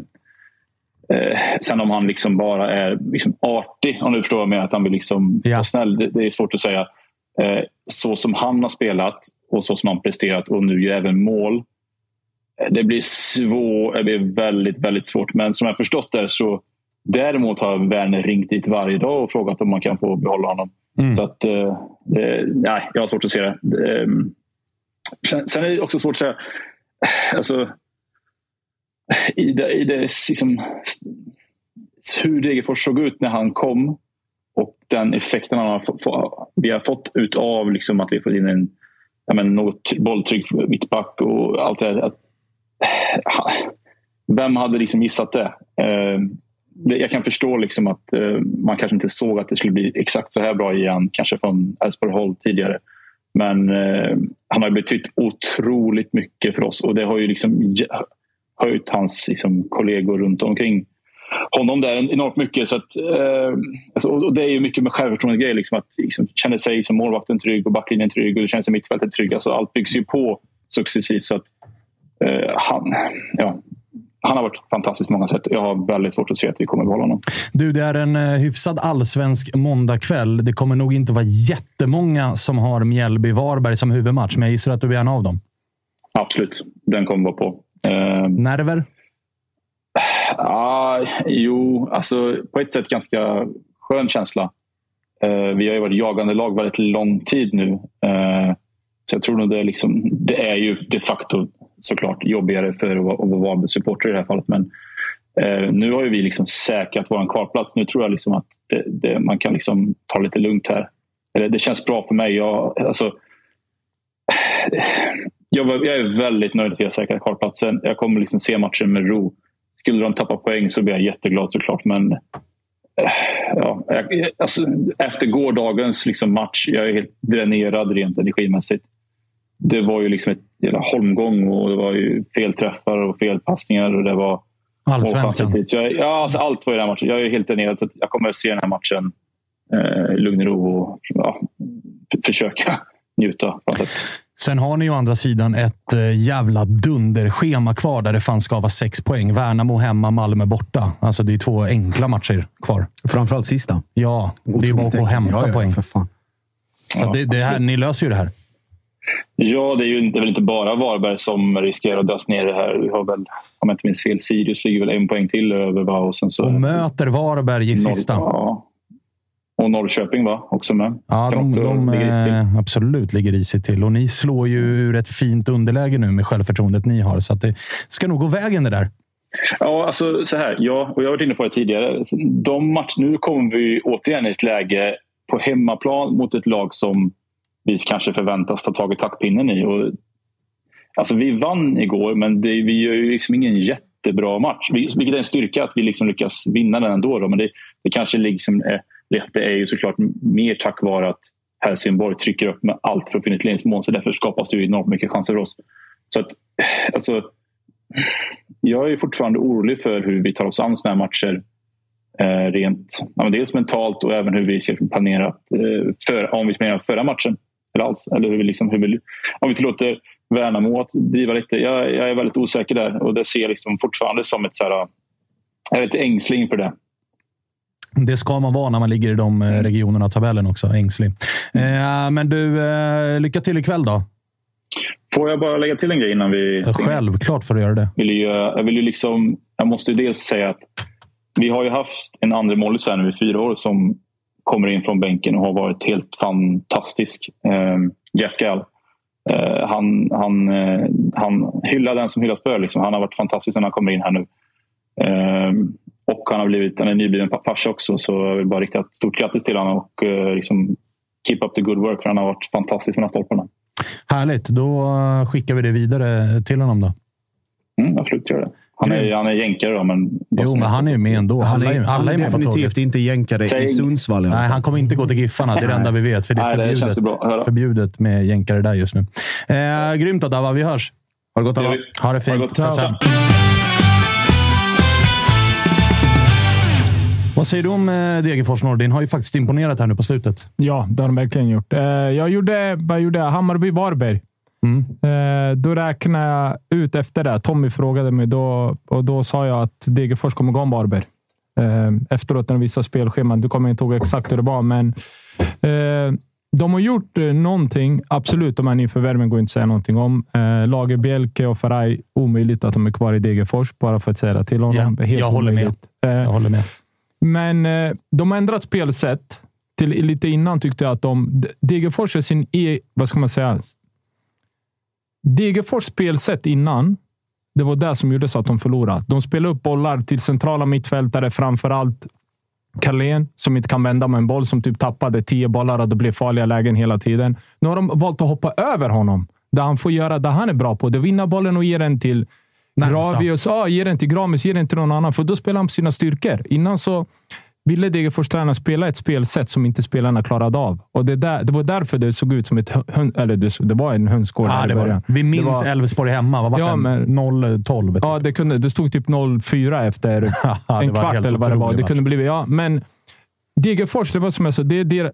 eh, sen om han liksom bara är liksom artig, om du förstår vad jag menar, att han vill liksom vara snäll, det, det är svårt att säga. Eh, så som han har spelat och så som han presterat och nu gör även mål. eh, Det blir svårt, det blir väldigt, väldigt svårt. Men som jag förstått det så Däremot har Werner ringt dit varje dag och frågat om man kan få behålla honom. Så att, eh, det, nej, jag har svårt att se det. det eh, sen, sen är det också svårt att säga... Alltså, i det, i det, liksom, hur Degerfors såg ut när han kom och den effekten han har få- vi har fått ut av liksom, att vi fått in en menar, något bolltrygg mittback och allt det där. Vem hade liksom gissat det? Ehm, jag kan förstå liksom att eh, man kanske inte såg att det skulle bli exakt så här bra igen, kanske från Elfsborg håll tidigare. Men eh, han har betytt otroligt mycket för oss och det har ju liksom höjt hans liksom, kollegor runt omkring honom där enormt mycket. Så att, eh, alltså, och det är ju mycket med självförtroende grejer. Liksom, att liksom, känna sig som målvakten trygg och backlinjen trygg och det känns mittfältet trygg. Alltså, allt byggs ju på successivt. Så att, eh, han, ja, han har varit fantastisk på många sätt. Jag har väldigt svårt att se att vi kommer behålla honom.
Du, det är en eh, hyfsad allsvensk måndagkväll. Det kommer nog inte vara jättemånga som har Mjällby-Varberg som huvudmatch, men jag gissar att du är en av dem.
Absolut, den kommer vara på. Eh,
Nerver?
Ah, jo, alltså på ett sätt ganska skön känsla. Eh, vi har ju varit jagande lag väldigt lång tid nu. Eh, så jag tror nog det är, liksom, det är ju de facto såklart jobbigare för att vara, Varberg-supporter i det här fallet. Men eh, nu har ju vi liksom säkrat vår kvalplats. Nu tror jag liksom att det, det, man kan liksom ta det lite lugnt här. Eller, det känns bra för mig. Jag, alltså, jag, jag är väldigt nöjd att vi har säkrat kvalplatsen. Jag kommer liksom se matchen med ro. Skulle de tappa poäng så blir jag jätteglad såklart. Men eh, ja, jag, alltså, efter gårdagens liksom match, jag är helt dränerad rent energimässigt. Det var ju liksom ett jävla holmgång och det var ju fel träffar och fel passningar. Och det var
Allsvenskan.
jag, ja, alltså allt var i den här matchen. Jag är helt dränerad så att jag kommer att se den här matchen eh, lugn och ro och ja, försöka njuta.
Sen har ni ju å andra sidan ett eh, jävla dunderschema kvar där det fan ska vara sex poäng. Värnamo hemma, Malmö borta. Alltså det är två enkla matcher kvar.
Framförallt sista.
Ja, det är ju bara att gå och hämta
Ja, ja,
poäng.
för fan.
Så det, det här, ni löser ju det här.
Ja, det är ju inte, väl inte bara Varberg som riskerar att dras ner i det här. Vi har väl, om jag inte minns fel, Sirius ligger väl en poäng till över. Va? Och, sen så,
Och möter Varberg i sista.
Ja. Och Norrköping va? också med.
Ja,
Kan
de, de
till.
eh, absolut ligger risigt till. Och ni slår ju ur ett fint underläge nu med självförtroendet ni har. Så det ska nog gå vägen det där.
Ja, alltså så här. Ja, och jag har varit inne på det tidigare. De match, nu kommer vi återigen i ett läge på hemmaplan mot ett lag som vi kanske förväntas ta tag i taktpinnen i. Och, alltså, vi vann igår, men det, vi gör ju liksom ingen jättebra match. Vi, vilket är en styrka att vi liksom lyckas vinna den ändå. Då. Men det, det kanske liksom eh, är, det är ju såklart mer tack vare att Helsingborg trycker upp med allt för att finna ett ledningsmål. Så därför skapas det ju enormt mycket chanser för oss. Så att, eh, alltså, jag är fortfarande orolig för hur vi tar oss an sådana här matcher. Eh, rent, ja, men dels mentalt och även hur vi ska planera eh, för, om vi planerar förra matchen. Eller, alls, eller hur vi liksom, hur vi, om vi tillåter Värnamo att driva lite. Jag, jag är väldigt osäker där och det ser jag liksom fortfarande som ett... Så här, jag är lite ängslig inför det.
Det ska man vara när man ligger i de eh, regionerna av tabellen också. Ängslig. Eh, men du, eh, lycka till ikväll då.
Får jag bara lägga till en grej innan vi...
Självklart får du göra det.
Vill ju, jag, vill ju liksom, jag måste ju dels säga att vi har ju haft en andra målis här nu i fyra år som kommer in från bänken och har varit helt fantastisk. Eh, Jeff Gall. Eh, han, han, eh, han hyllar den som hyllas bör. Liksom. Han har varit fantastisk när han kommer in här nu. Eh, och han har blivit han är nybliven farsa också så jag vill bara rikta ett stort grattis till honom och eh, liksom keep up the good work för han har varit fantastisk med de här stolparna.
Härligt. Då skickar vi det vidare till honom då.
Mm, absolut, gör det. Han är, han är jänkare då, men...
Jo, men han är ju med ändå.
Han
Alla
är,
är, alla
han
är
är definitivt inte jänkare i
Säg-
Sundsvall. i
Nej, han kommer inte gå till Giffarna. Det är det enda vi vet. För det är
Nej, det känns
förbjudet, förbjudet med jänkare där just nu. Eh, grymt då, Dava. Vi hörs.
Har det gått alla?
Ha det fint.
Ha det gott.
Ciao, ciao. Vad säger du om eh, Degerfors Nordin? Har ju faktiskt imponerat här nu på slutet.
Ja, det har de verkligen gjort. Eh, Jag gjorde, vad gjorde jag? Hammarby-Varberg.
Mm.
Eh, Då räknade jag ut efter det. Tommy frågade mig då och då sa jag att Degerfors kommer gå om Varberg. Eh, Efteråt när de visade spelscheman. Du kommer inte ihåg exakt hur det var, men eh, de har gjort eh, någonting. Absolut, de här nyförvärven går inte att säga någonting om. Eh, Lager Bielke och Faraj, omöjligt att de är kvar i Degerfors, bara för att säga det till honom.
Ja,
Helt
jag håller med.
omöjligt. Eh,
Jag håller med.
men eh, de har ändrat spelsätt. Till, lite innan tyckte jag att de... Degerfors är sin e... Vad ska man säga? Degerfors spelsätt innan, det var det som gjorde så att de förlorade. De spelade upp bollar till centrala mittfältare, framför allt Carlén, som inte kan vända med en boll, som typ tappade tio bollar och det blev farliga lägen hela tiden. Nu har de valt att hoppa över honom. Där han får göra det han är bra på. Det är att vinna bollen och ge den till. Gravius. Ja, ge den till Gramis, ge den till någon annan. För då spelar han på sina styrkor. Innan så ville Degerfors tränare spela ett spelsätt som inte spelarna klarade av. Och det, där, det var därför det såg ut som ett hön, eller det, det var en hönsgård
Ja, det var det. Vi minns Elfsborg hemma. Vad var
Ja,
det?
men-
0-12.
Ja, det, kunde, det stod typ 0-4 efter en
var
kvart eller vad det var. Det kunde bli, ja, men Degerfors, det var som jag sa, det, det,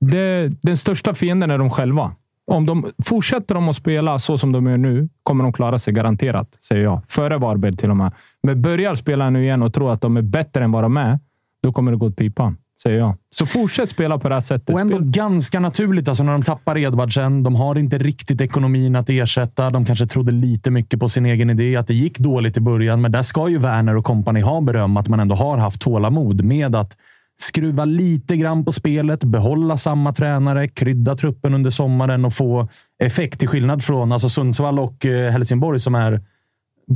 det, den största fienden är de själva. Om de fortsätter de att spela så som de gör nu, kommer de klara sig garanterat, säger jag. Före Varberg till och med. Men börjar spela nu igen och tror att de är bättre än vad de är, då kommer det gå åt pipan, säger jag. Så fortsätt spela på det här sättet.
Och ändå
Spel-
ganska naturligt alltså när de tappar Edvardsen. De har inte riktigt ekonomin att ersätta. De kanske trodde lite mycket på sin egen idé. Att det gick dåligt i början, men där ska ju Werner och kompani ha beröm. Att man ändå har haft tålamod med att skruva lite grann på spelet, behålla samma tränare, krydda truppen under sommaren och få effekt till skillnad från alltså Sundsvall och eh, Helsingborg som är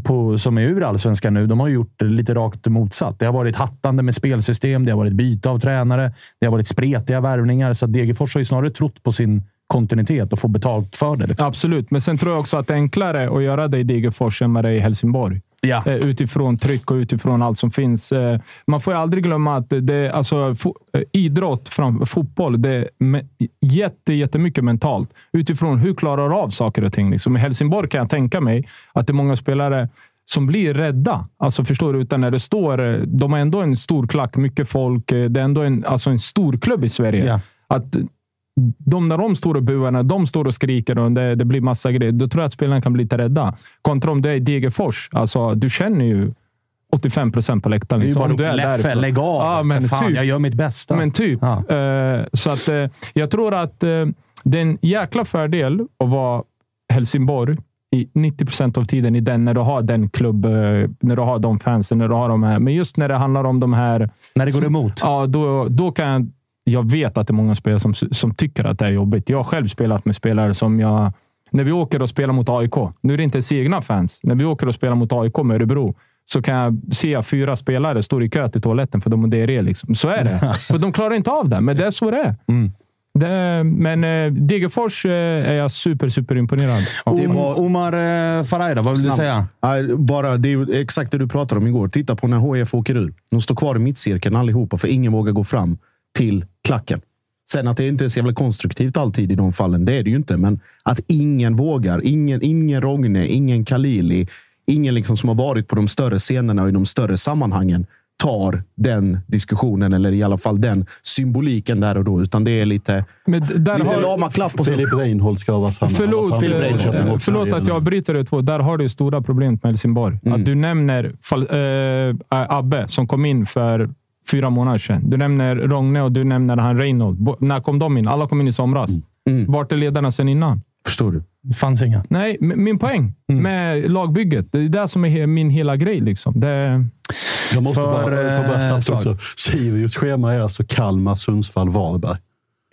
på, som är ur allsvenskan nu, de har gjort lite rakt motsatt. Det har varit hattande med spelsystem, det har varit byte av tränare, det har varit spretiga värvningar. Så Degerfors har ju snarare trott på sin kontinuitet och få betalt för det. Liksom.
Absolut, men sen tror jag också att det är enklare att göra det i Degerfors än vad det är i Helsingborg.
Ja.
Eh, Utifrån tryck och utifrån allt som finns. Eh, Man får aldrig glömma att det, alltså, eh, idrott, fram, fotboll, det är jätte, jättemycket mentalt. Utifrån hur klarar du av saker och ting. Liksom. I Helsingborg kan jag tänka mig att det är många spelare som blir rädda. Alltså förstår du? Utan när det står... De har ändå en stor klack, mycket folk. Det är ändå en, alltså en stor klubb i Sverige.
Ja.
Att de, när de står och buar, när de står och skriker och det, det blir massa grejer, då tror jag att spelarna kan bli lite rädda. Kontra om du är i Degerfors. Alltså, du känner ju 85 procent på läktaren. Liksom.
bara
Om du är
Leffe,
därifrån.
lägg av.
Ja, men
fan,
typ.
jag gör mitt bästa.
Men typ.
Ja.
Eh, så att, eh, jag tror att eh, det är en jäkla fördel att vara Helsingborg i 90 procent av tiden i den, när du har den klubb, när du har de fansen, när du har de här. Men just när det handlar om de här...
När det går emot.
Ja, då, då kan jag... Jag vet att det är många spelare som, som tycker att det är jobbigt. Jag har själv spelat med spelare som jag... När vi åker och spelar mot AIK, nu är det inte ens egna fans. När vi åker och spelar mot AIK med Örebro, så kan jag se fyra spelare står i kö till toaletten för de har diarré. Liksom. Så är det. för de klarar inte av det, men det är så det är.
Mm.
Det, men eh, Degerfors eh, är jag super, super imponerad
var-
Omar eh, Faraj då, vad vill du
Snabbt.
säga?
Nej, bara, det är exakt det du pratade om igår. Titta på när HIF åker ur. De står kvar i mittcirkeln allihopa, för ingen vågar gå fram till klacken. Sen att det inte är så jävla konstruktivt alltid i de fallen, det är det ju inte. Men att ingen vågar. Ingen, ingen Rogne, ingen Kalili, ingen liksom som har varit på de större scenerna och i de större sammanhangen tar den diskussionen, eller i alla fall den symboliken där och då. Utan det är lite,
Men där
lite
har-
lama klaff på sig.
Filip Reinhold ska vara framme.
Förlåt,
var framme
eh,
och
förlåt att jag bryter det två. Där har du stora problemet med Helsingborg. Att du nämner fall, eh, Abbe som kom in för fyra månader sedan. Du nämner Rogne och du nämner han Reinhold. Bo- När kom de in? Alla kom in i somras. Vart är ledarna sen innan?
Förstår du?
Det fanns inga.
Nej, min poäng
Mm.
med lagbygget. Det är det som är he- min hela grej. Liksom. Det,
Jag måste
För,
bara, bara
eh,
snabbt
slag.
också. Sirius schema är alltså Kalmar, Sundsvall, Varberg.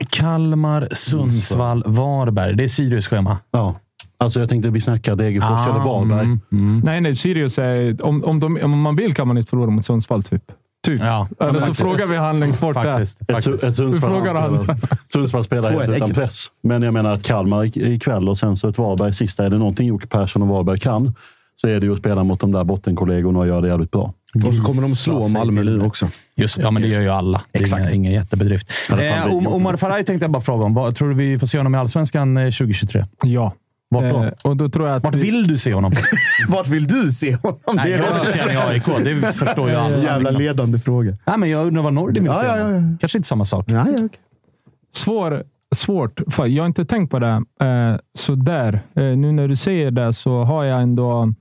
Kalmar, Sundsvall, Varberg. Det är Sirius schema.
Ja. Alltså jag tänkte vi snackar Degerfors
Ah,
eller Varberg.
mm, mm.
nej, nej. Sirius är... Om, om, de, om man vill kan man inte förlora mot Sundsvall, typ. Typ.
Ja,
Eller så frågar vi han längst bort där.
Faktiskt.
Ett, Sundsvall, spelar. Sundsvall helt
ett,
utan press. Men jag menar att Kalmar ik- ikväll och sen så ett Varberg sista. Är det någonting Jocke Persson och Varberg kan så är det ju att spela mot de där bottenkollegorna och göra det jävligt bra.
Och så kommer de slå Malmö nu också.
Just, ja, men det gör ju alla. Det är
Exakt.
Ingen, jättebedrift. Eh. Omar Faraj tänkte jag bara fråga om. Vad, tror du vi får se honom i Allsvenskan eh, 2023?
Ja.
Vart då?
Eh, och då tror jag att
Vart
vi-
vill du se honom?
Vart vill du se honom?
Nej, jag vill se honom i AIK. Det förstår ju alla.
jävla
liksom.
ledande fråga.
Nej, men jag undrar vad Nordin vill
Ja,
se
ja, ja, ja.
Kanske inte samma sak.
Nej, okej.
Svår, svårt. För jag har inte tänkt på det eh, så där. Eh, nu när du säger det så har jag ändå...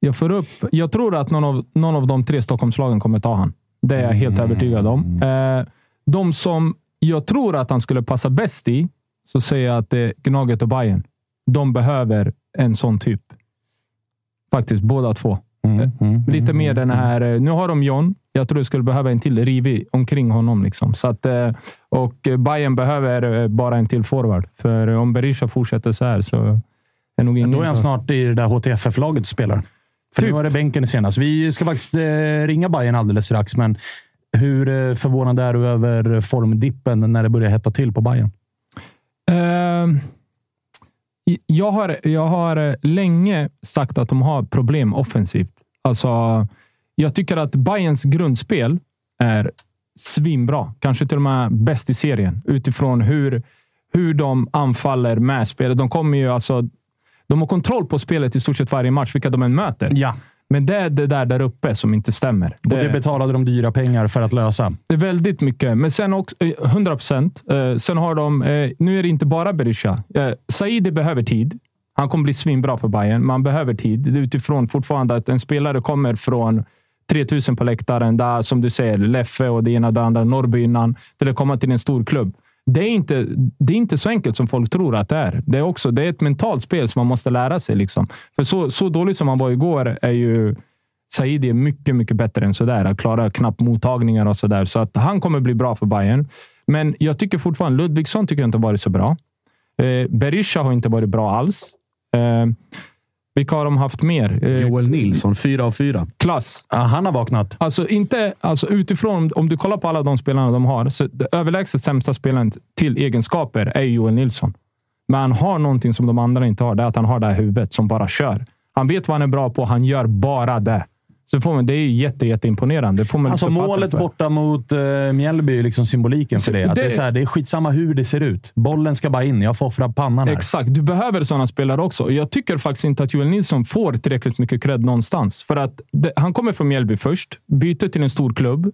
Jag, får upp, jag tror att någon av, någon av de tre Stockholmslagen kommer ta han. Det är jag helt övertygad om. Eh, de som jag tror att han skulle passa bäst i, så säger jag att det är Gnaget och Bayern. De behöver en sån typ. Faktiskt, båda två.
Mm, mm,
Lite mer den här... eh, Nu har de John. Jag tror de skulle behöva en till rivig omkring honom. Liksom. Så att, eh, och eh, Bayern behöver eh, bara en till forward. För eh, om Berisha fortsätter så här så är nog ingen...
Då är han snart i det där HTFF-laget och spelar. För
Typ.
nu var det bänken senast. Vi ska faktiskt eh, ringa Bayern alldeles strax, men hur eh, förvånad är du över formdippen när det börjar hetta till på Bayern?
Ehm, jag, har, jag har länge sagt att de har problem offensivt. Alltså, jag tycker att Bayerns grundspel är svinbra. Kanske till och med bäst i serien utifrån hur, hur de anfaller med spelet. De kommer ju alltså... De har kontroll på spelet i stort sett varje match, vilka de än möter.
Ja,
men det är det där där uppe som inte stämmer.
och det betalade de dyra pengar för att lösa.
Det är väldigt mycket, men sen också eh, 100 procent. Sen har de, eh, nu är det inte bara Berisha. Eh, Saidi behöver tid. Han kommer bli svinbra för Bayern. Man behöver tid utifrån fortfarande att en spelare kommer från 3000 på läktaren, där som du säger, Leffe och det ena och det andra, Norrby innan, till att komma till en stor klubb. Det är, inte, det är inte så enkelt som folk tror att det är. Det är, också, det är ett mentalt spel som man måste lära sig. Liksom. För så, så dålig som han var igår är ju Saidi är mycket, mycket bättre än sådär. Att klara knappt mottagningar och sådär. Så att han kommer bli bra för Bayern. Men jag tycker fortfarande Ludvigsson tycker jag inte har varit så bra. Eh, Berisha har inte varit bra alls. Eh, vilka har de haft mer? Eh,
Joel Nilsson, fyra av fyra.
klass.
Ja, han har vaknat.
Alltså, inte, alltså utifrån, om du kollar på alla de spelarna de har, så överlägset sämsta spelaren till egenskaper är Joel Nilsson. Men han har någonting som de andra inte har. Det är att han har det här huvudet som bara kör. Han vet vad han är bra på. Han gör bara det. Så får man, det är ju jätte, jätteimponerande. Det får man
Alltså målet borta mot uh, Mjällby är liksom symboliken för
Så
det. Att det,
det-
är så här, det är skitsamma hur det ser ut. Bollen ska bara in. Jag får offra pannan här.
Exakt. Du behöver sådana spelare också. Jag tycker faktiskt inte att Joel Nilsson får tillräckligt mycket cred någonstans. För att det, han kommer från Mjällby först, byter till en stor klubb,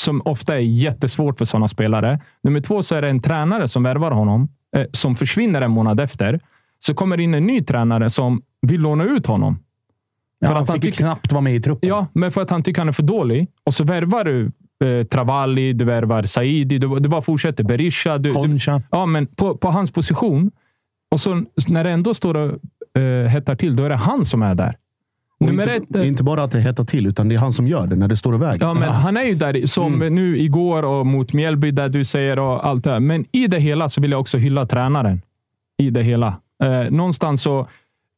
som ofta är jättesvårt för sådana spelare. Nummer två så är det en tränare som värvar honom, eh, som försvinner en månad efter. Så kommer in en ny tränare som vill låna ut honom.
Ja,
För
han
att han
fick ju
tycker-
knappt vara med i truppen.
Ja, men för att han tycker han är för dålig. Och så värvar du eh, Travalli, du värvar Saidi, du, du bara fortsätter. Berisha. Du, du,
Concha.
ja, men på, på hans position. Och så när det ändå står och eh, hettar till, då är det han som är där. Nummer
inte,
ett, eh,
inte bara att det hettar till, utan det är han som gör det när det står och väger.
Ja, men han är ju där som nu igår och mot Mjällby, där du säger och allt det här. Men i det hela så vill jag också hylla tränaren. I det hela. Eh, någonstans så,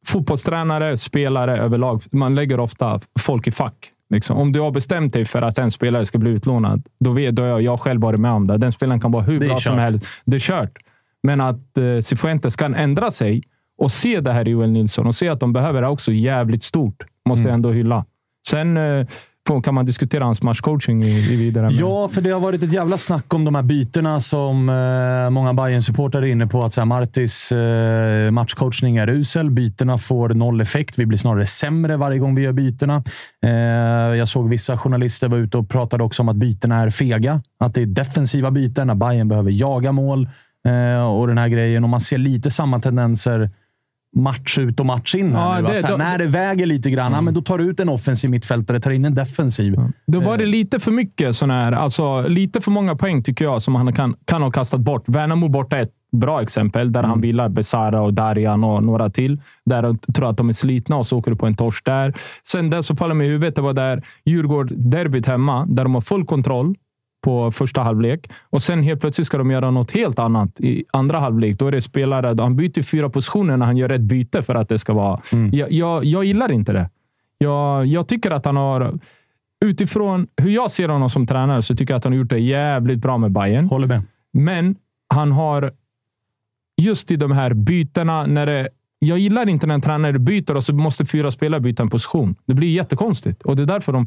fotbollstränare, spelare överlag, man lägger ofta folk i fack. Liksom. Om du har bestämt dig för att en spelare ska bli utlånad, då vet jag, jag själv varit med om det. Den spelaren kan vara hur bra som helst. Det är kört. Men att eh, Cifuentes kan ändra sig och se det här i Joel Nilsson och se att de behöver det också jävligt stort, måste
Mm.
jag ändå hylla. Sen eh, kan man diskutera hans matchcoaching i, i vidare. men-
Ja, för det har varit ett jävla snack om de här bytena som eh, många bayern supportrar är inne på. Att så här, Martis eh, matchcoachning är usel. Bytena får noll effekt. Vi blir snarare sämre varje gång vi gör bytena. Eh, jag såg vissa journalister var ute och pratade också om att bytena är fega. Att det är defensiva byten, när Bayern behöver jaga mål eh, och den här grejen. Och man ser lite samma tendenser match ut och match in. Här
Ja,
nu.
det-
att så här,
då-
när det väger lite grann, ja, men då tar du ut en offensiv mittfältare, tar in en defensiv.
Då var det lite för mycket sån här, alltså lite för många poäng tycker jag som han kan, kan ha kastat bort. Värnamo borta ett, bra exempel där han vilar Besara och Darjan och några till. Där de tror att de är slitna och så åker du på en torsk där. Sen det som faller mig i huvudet det var där Djurgård-derbyt hemma, där de har full kontroll på första halvlek och sen helt plötsligt ska de göra något helt annat i andra halvlek. Då är det spelare, han byter fyra positioner när han gör ett byte för att det ska vara... Jag, jag, jag gillar inte det. Jag, jag tycker att han har... Utifrån hur jag ser honom som tränare så tycker jag att han har gjort det jävligt bra med Bayern.
Håller med.
Men han har just i de här bytena när det jag gillar inte när en tränare byter och så måste fyra spelare byta en position. Det blir jättekonstigt och det är därför de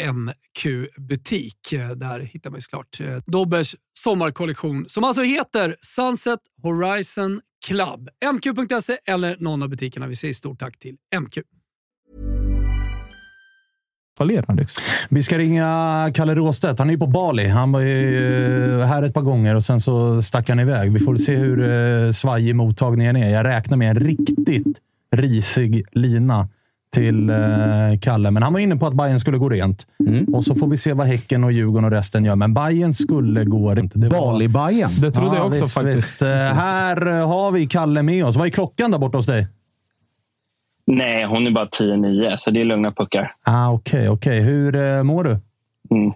MQ-butik. Där hittar man ju såklart eh, Dobbers sommarkollektion som alltså heter Sunset Horizon Club. MQ.se eller någon av butikerna. Vi säger stort tack till MQ.
Vi ska ringa Kalle Råstedt. Han är ju på Bali. Han var ju eh, här ett par gånger och sen så stack han iväg. Vi får se hur eh, svajig mottagningen är. Jag räknar med en riktigt risig lina till eh, Kalle. Men han var inne på att Bayern skulle gå rent. Och så får vi se vad Häcken och Djurgården och resten gör. Men Bayern skulle gå rent. Det var-
Bali-Bajen.
Det trodde jag också
visst,
faktiskt.
Visst. Eh, Här har vi Kalle med oss. Vad är klockan där borta hos dig?
Nej, hon är bara 10-9, så det är lugna puckar.
Ah, Okej, okej. Hur eh, mår du?
Mm.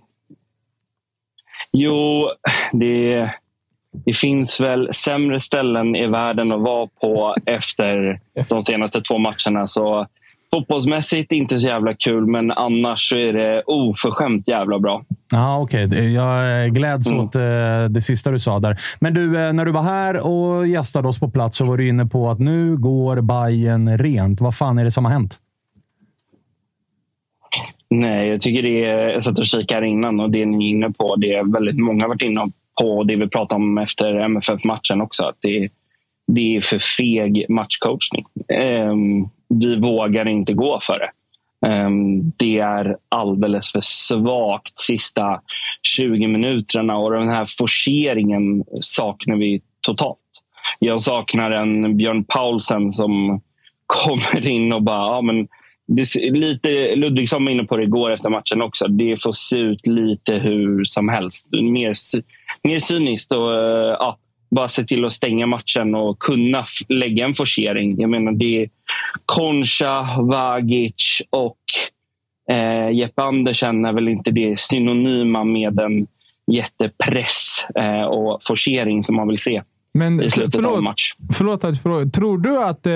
Jo, det, det finns väl sämre ställen i världen att vara på efter de senaste två matcherna. Så fotbollsmässigt inte så jävla kul, men annars så är det oförskämt jävla bra.
Ja, okej. Det- Jag eh, gläds
Mm.
åt eh, det sista du sa där. Men du, eh, när du var här och gästade oss på plats så var du inne på att nu går Bayern rent. Vad fan är det som har hänt?
Nej, jag tycker det är... Jag satt och kikade här innan och det ni är inne på, det är väldigt många varit inne på det vi pratade om efter MFF-matchen också. Att det, det är för feg matchcoachning. Ehm, vi vågar inte gå för det. Ehm, det är alldeles för svagt sista 20 minuterna och den här forceringen saknar vi totalt. Jag saknar en Björn Paulsen som kommer in och bara... Ja, men det, lite, Ludvigsson var inne på det igår efter matchen också. Det får se ut lite hur som helst. Mer, mer cyniskt och ja, bara se till att stänga matchen och kunna lägga en forcering. Jag menar, det är Concha, Vagic och eh, Jeppe Andersen är väl inte det synonyma med en jättepress eh, och forcering som man vill se
Men
i slutet av en
förlåt,
match.
förlåt att jag. Tror du att, eh,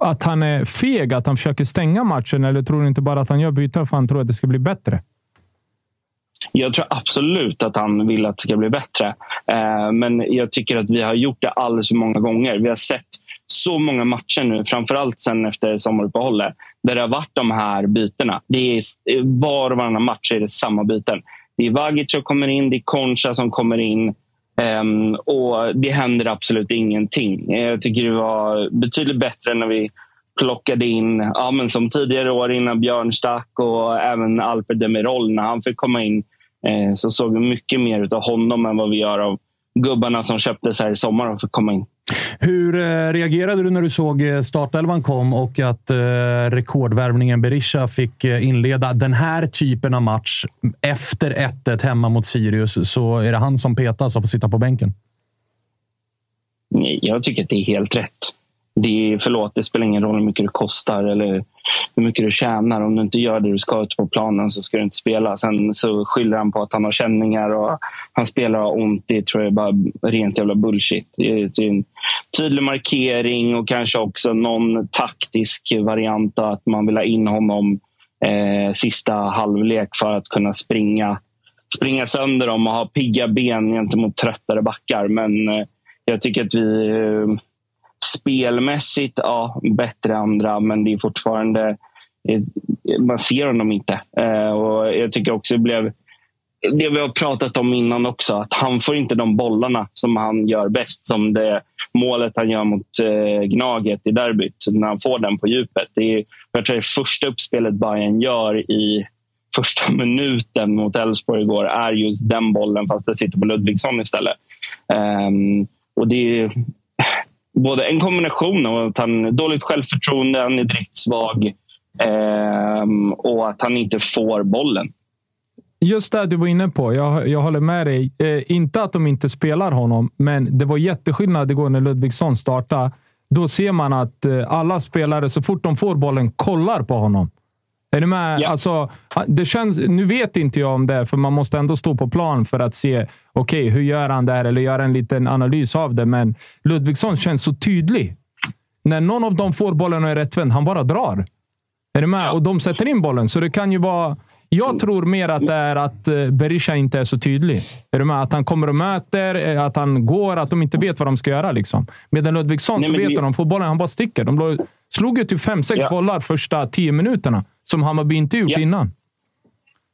att han är feg, att han försöker stänga matchen? Eller tror du inte bara att han gör byten för att han tror att det ska bli bättre?
Jag tror absolut att han vill att det ska bli bättre. Eh, men jag tycker att vi har gjort det alldeles för många gånger. Vi har sett så många matcher nu, framförallt sen efter sommaruppehållet, där det har varit de här bytena. Det är, eh, var och varannan match är det samma byten. Det är Vagic som kommer in, det är Concha som kommer in. ehm, och Det händer absolut ingenting. Jag tycker det var betydligt bättre när vi plockade in, ja, men som tidigare år innan Björn stack och även Alper Demirol när han fick komma in. Eh, så såg vi mycket mer av honom än vad vi gör av gubbarna som köptes här i sommar och fick komma in.
Hur eh, reagerade du när du såg eh, startelvan kom och att rekordvärvningen Berisha fick inleda den här typen av match efter 1-1 hemma mot Sirius? Så är det han som petas och får sitta på bänken.
Jag tycker att det är helt rätt. Det är, förlåt, det spelar ingen roll hur mycket det kostar eller hur mycket du tjänar. Om du inte gör det du ska ute på planen så ska du inte spela. Sen så skyller han på att han har känningar och han spelar har ont. Det tror jag är bara rent jävla bullshit. Det är, det är en tydlig markering och kanske också någon taktisk variant att man vill ha in honom eh, sista halvlek för att kunna springa springa sönder dem och ha pigga ben gentemot tröttare backar. Men eh, jag tycker att vi eh, spelmässigt, ja, bättre andra, men det är fortfarande... Eh, man ser honom inte. Eh, och jag tycker också det blev det vi har pratat om innan också, att han får inte de bollarna som han gör bäst. Som det målet han gör mot eh, Gnaget i derbyt, när han får den på djupet. Det är, jag tror det första uppspelet Bayern gör i första minuten mot Elfsborg igår är just den bollen, fast det sitter på Ludvigsson istället. Um, och det är både en kombination av att han har dåligt självförtroende, han är driftsvag eh, och att han inte får bollen.
Just det du var inne på. Jag, jag håller med dig. Eh, inte att de inte spelar honom, men det var jätteskillnad igår när Ludvigsson startade. Då ser man att eh, alla spelare, så fort de får bollen, kollar på honom. Är du med? Alltså, det känns, nu vet inte jag om det, för man måste ändå stå på plan för att se okej, hur gör han där? Eller göra en liten analys av det. Men Ludvigsson känns så tydlig. När någon av dem får bollen och är rättvänd, han bara drar. Är du med? Och de sätter in bollen, så det kan ju vara... Jag tror mer att det är att eh, Berisha inte är så tydlig. Är du med? Att han kommer och möter, eh, att han går, att de inte vet vad de ska göra. Liksom. Medan Ludvigsson
Nej,
så vet
det-
de, får bollen, han bara sticker. De slog ju typ fem, sex
Ja.
bollar första tio minuterna, som Hammarby inte gjort innan.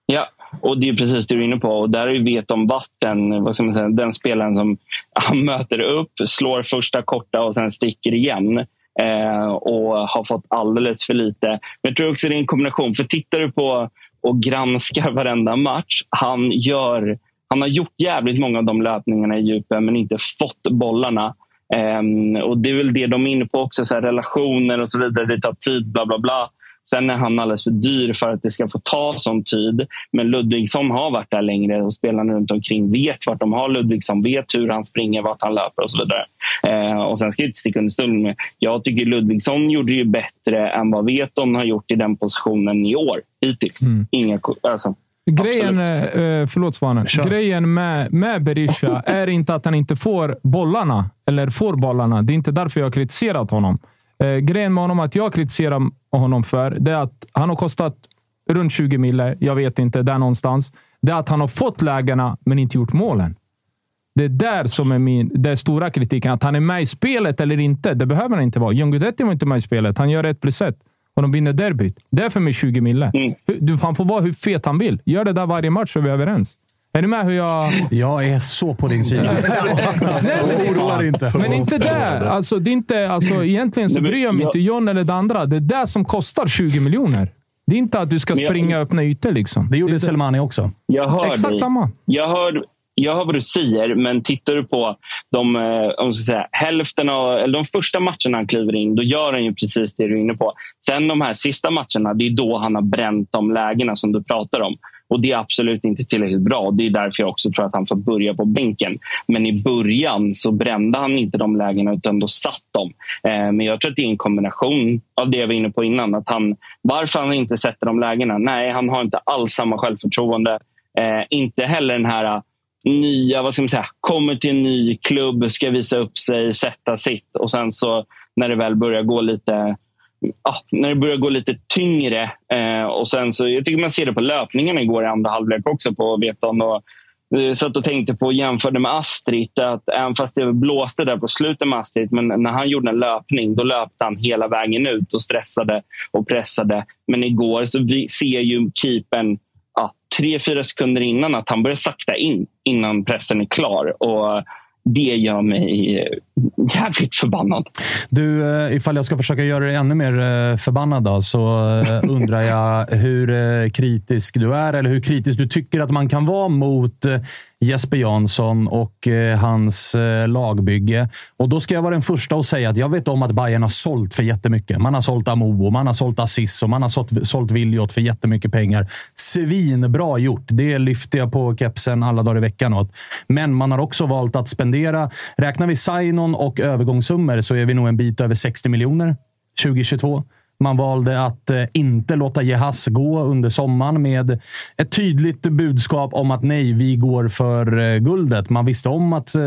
Ja, och det är precis det du är inne på. Och där vet de vatten, vad ska man säga, den spelaren som han möter upp, slår första korta och sen sticker igen. Eh, och har fått alldeles för lite. Men jag tror också det är en kombination. För tittar du på och granskar varenda match, han, gör, han har gjort jävligt många av de löpningarna i djupen men inte fått bollarna. Ehm, och Det är väl det de är inne på också, så relationer och så vidare. Det tar tid, bla bla bla. Sen är han alldeles för dyr för att det ska få ta sån tid. Men Ludvigsson har varit där längre och spelarna runt omkring vet vart de har Ludvigsson, vet hur han springer, vart han löper och så vidare. Eh, och sen ska jag inte sticka under stol med, jag tycker Ludvigsson gjorde ju bättre än vad Veton har gjort i den positionen i år hittills. Inga, ko- alltså,
Grejen, eh, förlåt Svanen. Grejen med, med Berisha är inte att han inte får bollarna, eller får bollarna. Det är inte därför jag har kritiserat honom. Eh, grejen med honom, att jag kritiserar honom för, det är att han har kostat runt 20 mille. Jag vet inte, där någonstans. Det är att han har fått lägena, men inte gjort målen. Det är där som är min det stora kritiken. Att han är med i spelet eller inte, det behöver han inte vara. John Guidetti var inte med i spelet. Han gör ett plus ett och de vinner derbyt. Det är för mig 20 mille. Du, han får vara hur fet han vill. Gör det där varje match så är vi överens. Är du med hur jag...
Jag är så på din sida. Oroa dig inte.
Men inte där. Alltså, det är inte, alltså, egentligen så
Nej, men
bryr jag mig
jag-
inte John eller det andra. Det är det som kostar 20 miljoner. Det är inte att du ska
Men jag-
springa och öppna ytor. Liksom.
Det gjorde Selmani också.
Jag hör
Exakt
dig.
samma.
Jag hör, jag hör vad du säger, men tittar du på de, eh, om jag ska säga, hälften av, eller de första matcherna han kliver in, då gör han ju precis det du är inne på. Sen de här sista matcherna, det är då han har bränt de lägena som du pratar om. Och Det är absolut inte tillräckligt bra. Det är därför jag också tror att han får börja på bänken. Men i början så brände han inte de lägena, utan då satt de. Eh, men jag tror att det är en kombination av det jag var inne på innan. Att han, varför han inte sätter de lägena? Nej, han har inte alls samma självförtroende. Eh, inte heller den här eh, nya, vad ska man säga, kommer till en ny klubb, ska visa upp sig, sätta sitt och sen så när det väl börjar gå lite Ja, när det börjar gå lite tyngre. Eh, och sen så, jag tycker man ser det på löpningen igår i andra halvlek också på Veton. Och, eh, satt och tänkte på och jämförde med Astrid. Att även fast det blåste där på slutet med Astrid, men när han gjorde en löpning då löpte han hela vägen ut och stressade och pressade. Men igår så vi ser ju keepern ja, tre, fyra sekunder innan att han börjar sakta in innan pressen är klar. Och det gör mig eh, jävligt förbannad.
Du, eh, ifall jag ska försöka göra dig ännu mer eh, förbannad då, så undrar jag hur kritisk du är eller hur kritisk du tycker att man kan vara mot Jesper Jansson och eh, hans eh, lagbygge. Och då ska jag vara den första att säga att jag vet om att Bayern har sålt för jättemycket. Man har sålt Amo, man har sålt Assis och man har sålt, sålt Viljot för jättemycket pengar. Svinbra gjort. Det lyfter jag på kepsen alla dagar i veckan åt. Men man har också valt att spendera. Räknar vi sign och övergångssummor så är vi nog en bit över 60 miljoner 2022. Man valde att eh, inte låta Jehas gå under sommaren med ett tydligt budskap om att nej, vi går för eh, guldet. Man visste om att eh,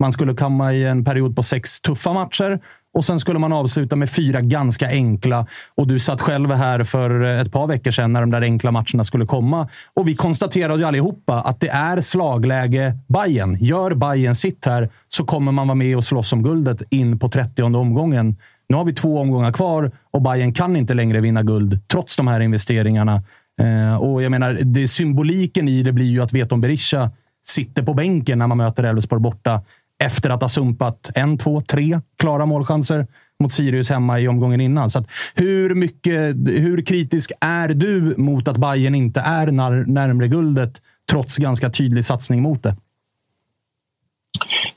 man skulle komma i en period på sex tuffa matcher och sen skulle man avsluta med fyra ganska enkla. Och du satt själv här för ett par veckor sedan när de där enkla matcherna skulle komma. Och vi konstaterade ju allihopa att det är slagläge Bayern. Gör Bayern sitt här så kommer man vara med och slåss om guldet in på 30 omgången. Nu har vi två omgångar kvar och Bayern kan inte längre vinna guld trots de här investeringarna. Eh, och jag menar, det, symboliken i det blir ju att Veton Berisha sitter på bänken när man möter Elfsborg borta efter att ha sumpat en, två, tre klara målchanser mot Sirius hemma i omgången innan. Så hur, mycket, hur kritisk är du mot att Bayern inte är när, närmre guldet trots ganska tydlig satsning mot det?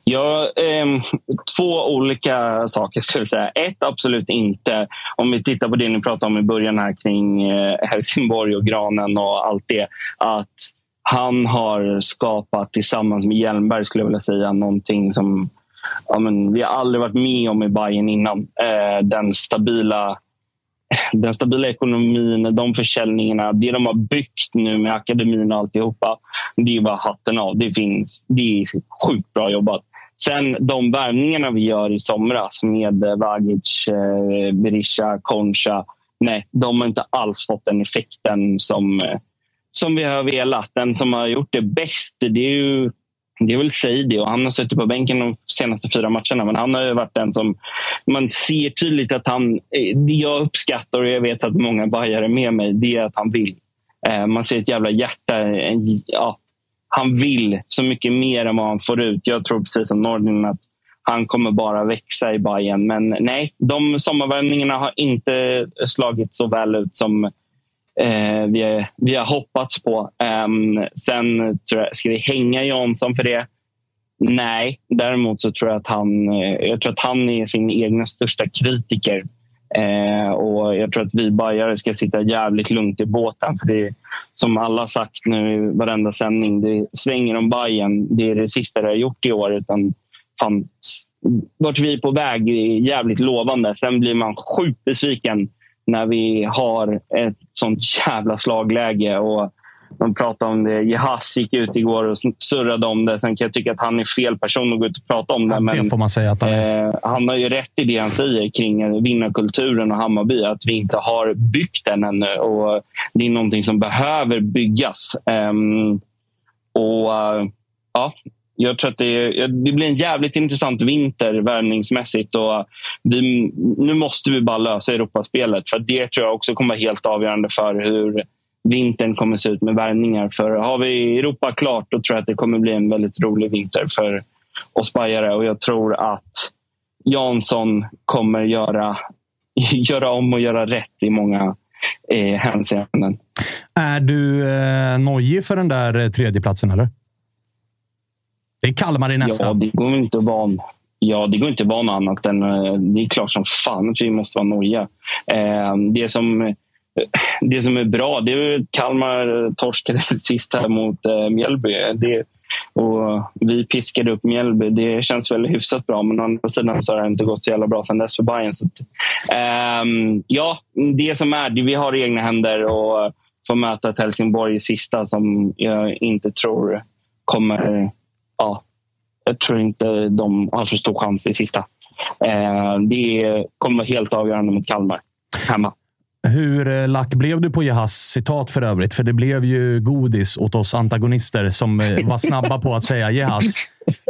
Ja, eh, två olika saker skulle jag säga. Ett, absolut inte. Om vi tittar på det ni pratade om i början här kring eh, Helsingborg och Granen och allt det. Att han har skapat tillsammans med Hjelmberg, skulle jag vilja säga, någonting som ja, men, vi har aldrig varit med om i Bayern innan. Eh, den stabila den stabila ekonomin, de försäljningarna, det de har byggt nu med akademin och alltihopa. Det är bara hatten av. Det, finns, det är sjukt bra jobbat. Sen de värvningarna vi gör i somras med Vagic, eh, Berisha, Concha. Nej, de har inte alls fått den effekten som, eh, som vi har velat. Den som har gjort det bäst, det är ju det är väl Seidi och han har suttit på bänken de senaste fyra matcherna. Men han har ju varit den som man ser tydligt att han... Eh, det jag uppskattar och jag vet att många bajare är med mig, det är att han vill. Eh, man ser ett jävla hjärta. En, ja, han vill så mycket mer än vad han får ut. Jag tror precis som Nordin att han kommer bara växa i Bayern. Men nej, de sommarvärmningarna har inte slagit så väl ut som eh, vi, vi har hoppats på. Um, sen tror jag, ska vi hänga Jansson för det? Nej, däremot så tror jag att han, eh, jag tror att han är sin egna största kritiker. Eh, och Jag tror att vi bajare ska sitta jävligt lugnt i båten. För det är, som alla sagt nu i varenda sändning, det svänger om Bayern. Det är det sista det har gjort i år. Utan fan, vart vi är på väg är jävligt lovande. Sen blir man sjukt besviken när vi har ett sånt jävla slagläge. Och de pratade om det. Jehas gick ut igår och surrade om det. Sen kan jag tycka att han är fel person att gå ut och prata om det. Men,
det får man säga att han är.
Eh, han har ju rätt i det han säger kring vinnarkulturen och Hammarby. Att vi inte har byggt den ännu. Och det är någonting som behöver byggas. Um, och uh, ja, jag tror att det, det, blir en jävligt intressant vinter värvningsmässigt. Och vi, nu måste vi bara lösa Europaspelet. För det tror jag också kommer vara helt avgörande för hur vintern kommer se ut med värvningar. För har vi Europa klart, då tror jag att det kommer bli en väldigt rolig vinter för oss Bajare. Och jag tror att Jansson kommer göra, göra om och göra rätt i många eh, hänseenden.
Är du eh, nojig för den där eh, tredjeplatsen, eller? Det är Kalmar i nästa.
Ja, det går inte att vara, ja, det går inte att vara något annat än... Eh, det är klart som fan att vi måste vara noja. Eh, det, som, eh, det som är bra, det är att Kalmar torskade sist här mot Mjällby. Det, och vi piskade upp Mjällby. Det känns väl hyfsat bra, men å andra sidan så har det inte gått så jävla bra sen dess för Bayern. Så, um, ja, det som är, det vi har i egna händer och får möta ett Helsingborg i sista som jag inte tror kommer ja, jag tror inte de har så stor chans i sista. Eh, det kommer vara helt avgörande mot Kalmar hemma.
Hur eh, lack blev du på Jehas citat för övrigt? För det blev ju godis åt oss antagonister som eh, var snabba på att säga Jehas.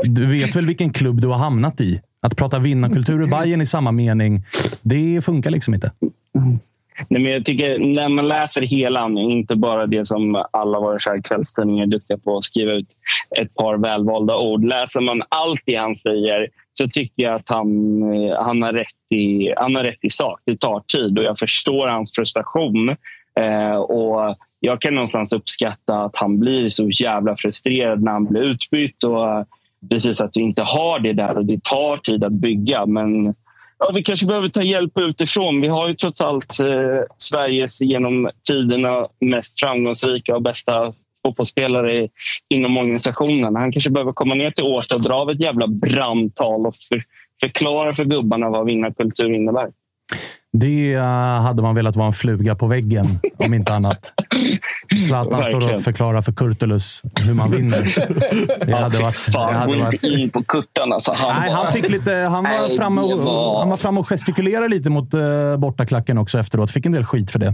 Du vet väl vilken klubb du har hamnat i? Att prata vinnarkultur i Bayern i samma mening, det funkar liksom inte.
Nej, men jag tycker när man läser hela, inte bara det som alla våra kvällstidningar är duktiga på att skriva ut ett par välvalda ord. Läser man allt det han säger så tycker jag att han, eh, han, har, rätt i, han har rätt i sak. Det tar tid och jag förstår hans frustration. Eh, och Jag kan någonstans uppskatta att han blir så jävla frustrerad när han blir utbytt. Och eh, precis att vi inte har det där och det tar tid att bygga. Men Ja, vi kanske behöver ta hjälp utifrån. Vi har ju trots allt eh, Sveriges genom tiderna mest framgångsrika och bästa fotbollsspelare inom organisationen. Han kanske behöver komma ner till Årsta och dra av ett jävla brandtal och för, förklara för gubbarna vad vinnarkultur innebär.
Det eh, hade man velat vara en fluga på väggen, om inte annat. Zlatan står och förklarar för Kurtulus hur man vinner. Det hade varit...
fan,
det hade varit
inte in på Kurtan. Alltså, han
Nej,
var-
han fick lite... Han var,
Nej,
framme och,
var-
han var framme och gestikulerade lite mot uh, bortaklacken också efteråt. Fick en del skit för det.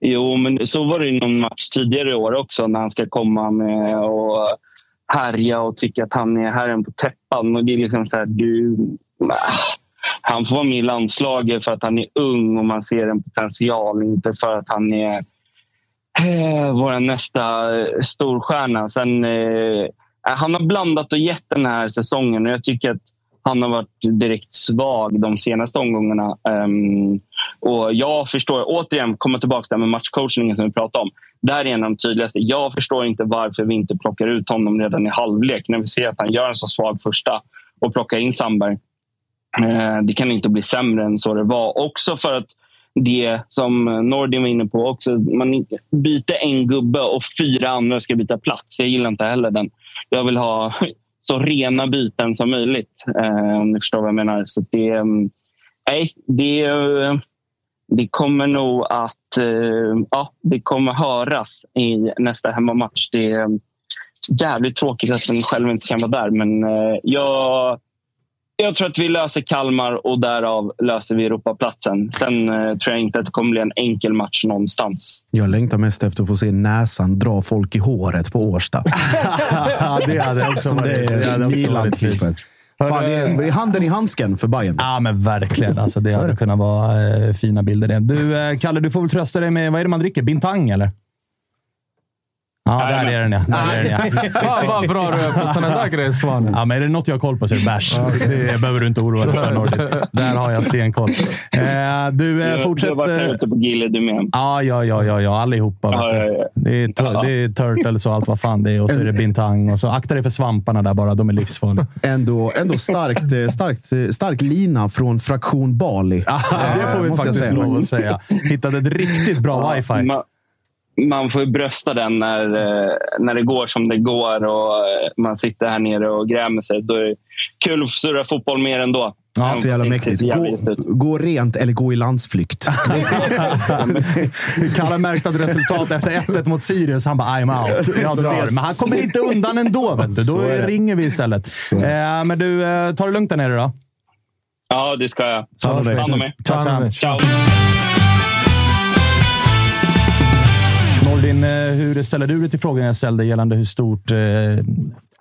Jo, men så var det i någon match tidigare i år också när han ska komma med och härja och tycka att han är herren på täppan. Och det är liksom så här, du, ah, han får vara med i landslaget för att han är ung och man ser en potential, inte för att han är eh, vår nästa eh, storstjärna. Sen, eh, eh, han har blandat och gett den här säsongen och jag tycker att han har varit direkt svag de senaste omgångarna. Um, och jag förstår, återigen, komma tillbaka till det med matchcoachningen som vi pratade om. Där är en av de tydligaste. Jag förstår inte varför vi inte plockar ut honom redan i halvlek när vi ser att han gör en så svag första och plockar in Sandberg. Eh, det kan inte bli sämre än så det var. Också för att det som Nordin var inne på, också, man byter en gubbe och fyra andra ska byta plats. Jag gillar inte heller den. Jag vill ha så rena byten som möjligt. Eh, om ni förstår vad jag menar. Så det, mm, nej, det, det kommer nog att eh, ja, det kommer höras i nästa hemmamatch. Det är jävligt tråkigt att den själv inte kan vara där, men jag, jag tror att vi löser Kalmar och därav löser vi Europaplatsen. Sen eh, tror jag inte att det kommer bli en enkel match någonstans.
Jag längtar mest efter att få se näsan dra folk i håret på Årsta.
Det hade också
Som
varit-
det
det hade
är
också varit
Milan-klippet. Fan, det är det är handen i handsken för Bayern.
Ja, men verkligen. Alltså, det hade kunnat vara eh, fina bilder. Det. Du, eh, Kalle, du får väl trösta dig med... Vad är det man dricker? Bintang, eller? Ja, där är den ja. Där är den, ja.
Fan vad bra du är på såna där grejer, Svanen.
Ja, men är det något jag har koll på så är det bärs. Det behöver du inte oroa dig för, Nordin. Där har jag stenkoll. Eh, du, eh,
Du,
fortsätt...
du har varit
eh,
ute på Gille du med.
Ja, ja, ja, ja, ja. allihopa.
Ja, ja, ja.
Det, är tur- det är Turtles och allt vad fan det är. Och så är det Bintang. Och så akta dig för svamparna där bara. De är livsfarliga.
Ändå, ändå starkt, starkt, stark lina från fraktion Bali.
Ja, det får vi faktiskt lov att säga. Hittade ett riktigt bra wifi.
Man, får ju brösta den när, eh, när det går som det går och eh, man sitter här nere och grämer sig. Då är det kul att surra fotboll mer ändå.
Ja, så jävla mäktigt. Gå, gå rent eller gå i landsflykt.
Kalle märkte att resultat efter 1-1 mot Sirius. Han bara “I'm out”. Jag drar. Men han kommer inte undan ändå. Vet du. Då ringer vi istället. Eh, men du, eh, ta det lugnt där nere då.
Ja, det ska jag.
Ta hand om dig.
Ta hand om er.
Ciao, ciao.
Ciao.
Nordin, eh, hur ställer du dig till frågan jag ställde gällande hur stort... Eh,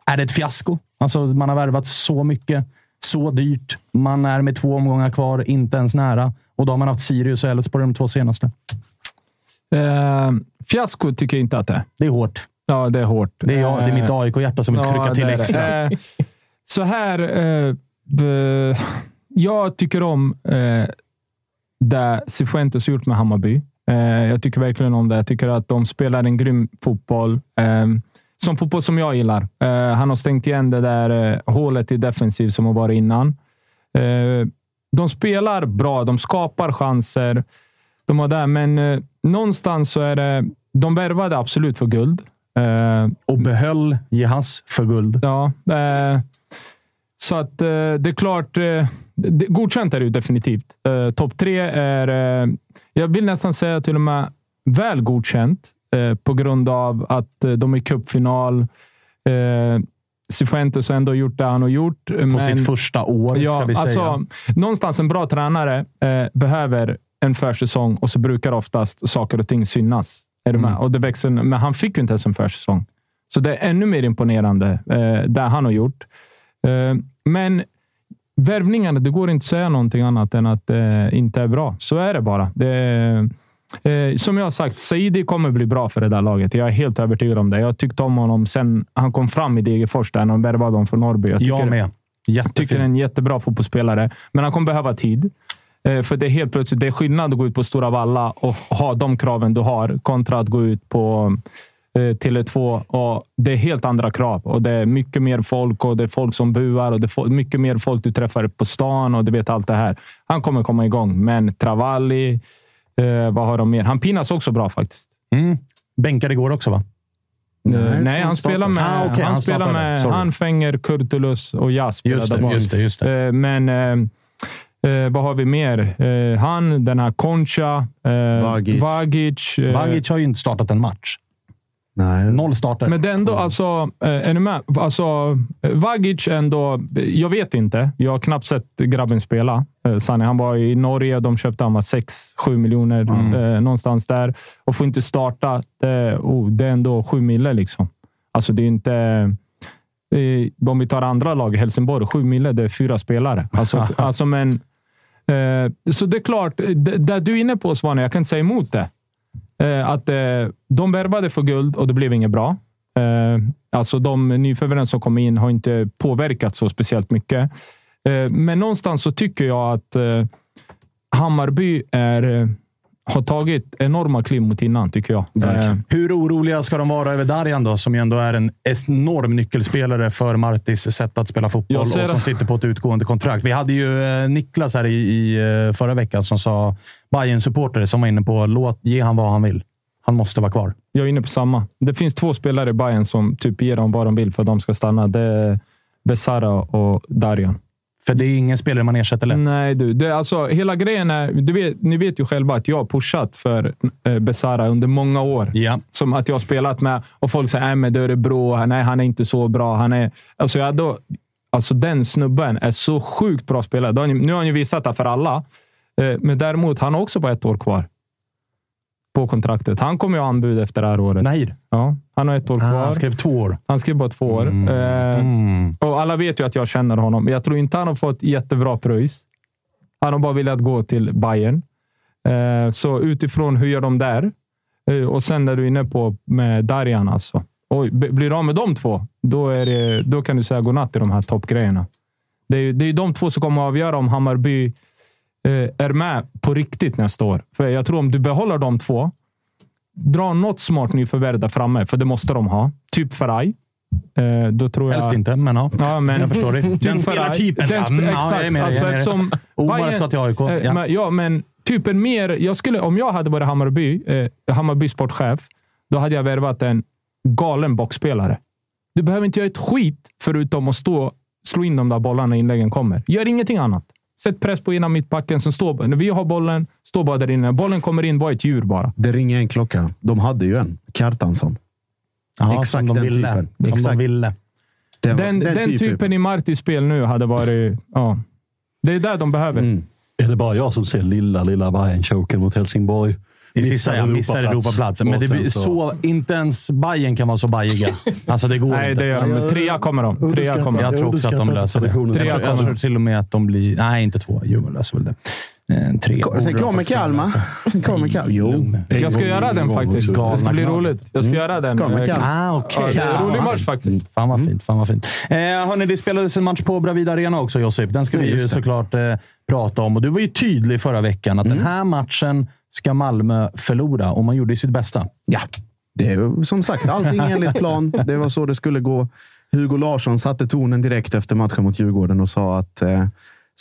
är det ett fiasko? Alltså, man har värvat så mycket, så dyrt. Man är med två omgångar kvar, inte ens nära. Och då har man haft Sirius och Elfsborg de två senaste.
Eh, fiasko tycker jag inte att det är.
Det är hårt.
Ja, det är hårt.
Det är, jag, det är mitt AIK-hjärta som vill
Ja,
trycka till
det
extra.
Eh, så här. Eh, jag tycker om eh, det Cifuentes gjort med Hammarby. Eh, jag tycker verkligen om det. Jag tycker att de spelar en grym fotboll. Eh, som fotboll som jag gillar. Eh, han har stängt igen det där hålet i defensiv som har varit innan. De spelar bra. De skapar chanser. De har där, men någonstans så är det... De värvade absolut för guld.
Och behöll Jehas för guld.
Ja. Så att eh, det är klart. Eh, det, godkänt är det definitivt. Eh, Topp tre är, eh, jag vill nästan säga till och med väl godkänt på grund av att de är i cupfinal. Cifuentes har ändå gjort det han har gjort.
På sitt första år,
ja,
ska vi säga.
Alltså, någonstans en bra tränare eh, behöver en försäsong och så brukar oftast saker och ting synas. Är du med?
Mm.
Och det växer, men han fick ju inte ens en försäsong. Så det är ännu mer imponerande eh, det han har gjort. Eh, men värvningarna, det går inte att säga någonting annat än att det inte är bra. Så är det bara. Det, eh, som jag har sagt, Saidi kommer bli bra för det där laget. Jag är helt övertygad om det. Jag har tyckt om honom sen han kom fram i Degerfors, där när de värvade honom från Norrby. Jag,
Jag med.
jag tycker en jättebra fotbollsspelare, men han kommer behöva tid. Eh, För det är helt plötsligt det är skillnad att gå ut på Stora Valla och ha de kraven du har kontra att gå ut på eh, Tele2. Och det är helt andra krav och det är mycket mer folk och det är folk som buar och det är mycket mer folk du träffar på stan och du vet allt det här. Han kommer komma igång, men Travalli, eh, vad har de mer? Han pinas också bra faktiskt.
Mm. Bänkade igår också, va?
Nej, Nej han spelar med,
Ah, okej,
han
han
spelar med
Sorry.
han Fenger, Kurtulus och Jas.
Just det, just det, just det.
Eh, Men eh, Eh, vad har vi mer? Eh, han, den här Concha, eh,
Vagic.
Vagic. eh,
Vagic har ju inte startat en match.
Nej.
Noll starter.
Men det är ändå, alltså, eh, är ni med? Alltså, Vagic ändå, jag vet inte. Jag har knappt sett grabben spela. Eh, Sanne, han var i Norge och de köpte han var 6-7 miljoner eh, någonstans där. Och får inte starta. Det, oh, det är ändå 7 mille liksom. Alltså det är inte... Eh, om vi tar andra lag, Helsingborg, 7 mille, det är fyra spelare. Alltså, alltså men, eh, så det är klart, det, där du är inne på Svanen, jag kan inte säga emot det. Eh, att eh, de värvade för guld och det blev inget bra. Eh, alltså de nyförvärven som kom in har inte påverkat så speciellt mycket. Eh, men någonstans så tycker jag att eh, Hammarby är, eh, har tagit enorma kliv mot innan, tycker jag. Eh,
Hur oroliga ska de vara över Darjan då, som ju ändå är en enorm nyckelspelare för Martis sätt att spela fotboll och som
det.
sitter på ett utgående kontrakt. Vi hade ju eh, Niklas här i, i eh, förra veckan som sa bayern supporter som var inne på låt ge han vad han vill. Han måste vara kvar.
Jag är inne på samma. Det finns två spelare i Bayern som typ ger dem vad de vill för att de ska stanna. Det är Besara och Darjan.
För det är ingen spelare man ersätter lätt.
Nej, du. Det, alltså, hela grejen är... Du vet, ni vet ju själva att jag har pushat för eh, Besara under många år.
Ja.
Som att jag har spelat med och folk säger att det är Örebro. Nej, han är inte så bra. Han är, alltså, jag då, alltså, den snubben är så sjukt bra spelare. Har ni- Nu har han ju visat det för alla. Eh, men däremot, han har också bara ett år kvar på kontraktet. Han kommer ju ha anbud efter det här året.
Nej.
Ja, han har ett år
Ah,
kvar.
han skrev två år.
Han skrev bara två år. Eh,
Mm.
och alla vet ju att jag känner honom. Jag tror inte han har fått jättebra pröjs. Han har bara velat gå till Bayern. Eh, så utifrån hur gör de där? Eh, och sen är du inne på med Darjan alltså. B- blir du av med de två, då, är det, då kan du säga godnatt till de här toppgrejerna. Det är, ju- det är ju de två som kommer att avgöra om Hammarby eh, är med på riktigt nästa år. För jag tror om du behåller de två, dra något smart nyförvärv där framme, för det måste de ha. Typ Ferrari. Eh, då tror jag...
Helst inte, men ja.
Ja, men,
Jag förstår det. Den spelartypen.
Den
mm, ja, jag är med dig,
alltså,
jag är med dig.
eftersom
Omar
Bayern-
ska till AIK.
Eh,
Ja.
men, ja, men typ en mer... Jag skulle, om jag hade varit Hammarby, eh, Hammarby sportchef, då hade jag värvat en galen boxspelare. Du behöver inte göra ett skit förutom att stå, slå in de där bollarna när inläggen kommer. Gör ingenting annat. Sätt press på ena mittbacken som står... När vi har bollen, stå bara där inne. När bollen kommer in, var ett djur bara.
Det ringer en klocka. De hade ju en. Kjartansson.
Ja,
Exakt
som de
den
ville.
typen.
Som
Exakt.
de ville.
Den,
Den, den, typen, i Martis spel nu hade varit... Ja. Det är där de behöver.
Mm.
Är det bara jag som ser lilla, lilla Bayern-choken mot Helsingborg?
I sista, jag missar Europaplatsen. Men det blir så, inte ens Bayern kan vara så bajiga. Alltså det går
Nej,
inte.
det gör de. Men trea kommer de. Trea kommer
Jag tror också att de löser det. Jag tror, jag
kommer
tror till och med att de blir... Nej, inte två. Djurgården löser väl det. Eh, tre.
Sen kommer Kalmar. Kommer Kalmar. Jo.
Jag ska göra den faktiskt. Det ska bli roligt. Jag ska göra den.
Kommer
Eh,
Kalmar.
Ah.
Ja, det är en rolig match faktiskt.
Fan vad fint. Fan vad fint. Eh, hörni, det spelades en match på Bravida Arena också, Josip. Den ska vi ju såklart eh, prata om. Och du var ju tydlig förra veckan att den här matchen ska Malmö förlora och man gjorde sitt bästa.
Ja, det är ju som sagt allting enligt plan. Det var så det skulle gå. Hugo Larsson satte tonen direkt efter matchen mot Djurgården och sa att eh,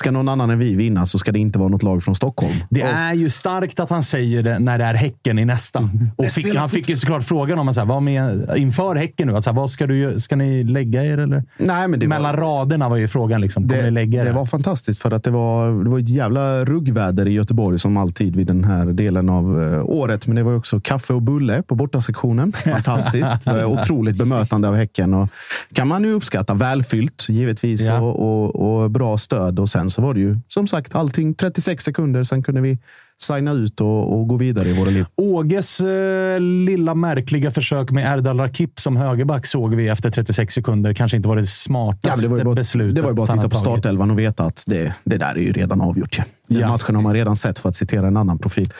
ska någon annan än vi vinna så ska det inte vara något lag från Stockholm.
Det är ju starkt att han säger det när det är Häcken i nästa. Och fick, han fick ju såklart frågan om så här, vad med, inför Häcken nu. Att så här, vad ska, du, ska ni lägga er? Eller?
Nej, men det var-
Mellan raderna var ju frågan. Liksom.
Det,
lägga
det var fantastiskt för att det var, det var ett jävla ruggväder i Göteborg som alltid vid den här delen av eh, året. Men det var också kaffe och bulle på bortasektionen. Fantastiskt. Var Otroligt bemötande av Häcken. Och kan man ju uppskatta. Välfyllt givetvis
Ja.
och, och, och bra stöd. Och sen så var det ju som sagt allting 36 sekunder. Sen kunde vi signa ut och, och gå vidare i våra liv.
Åges eh, lilla märkliga försök med Erdal Rakip som högerback såg vi efter 36 sekunder. Kanske inte var det
Ja,
smartaste
men det, var bara,
beslutet.
det var ju bara att titta på startelvan och veta att det, det där är ju redan avgjort. ju. Den
Ja.
matchen har man redan sett, för att citera en annan profil.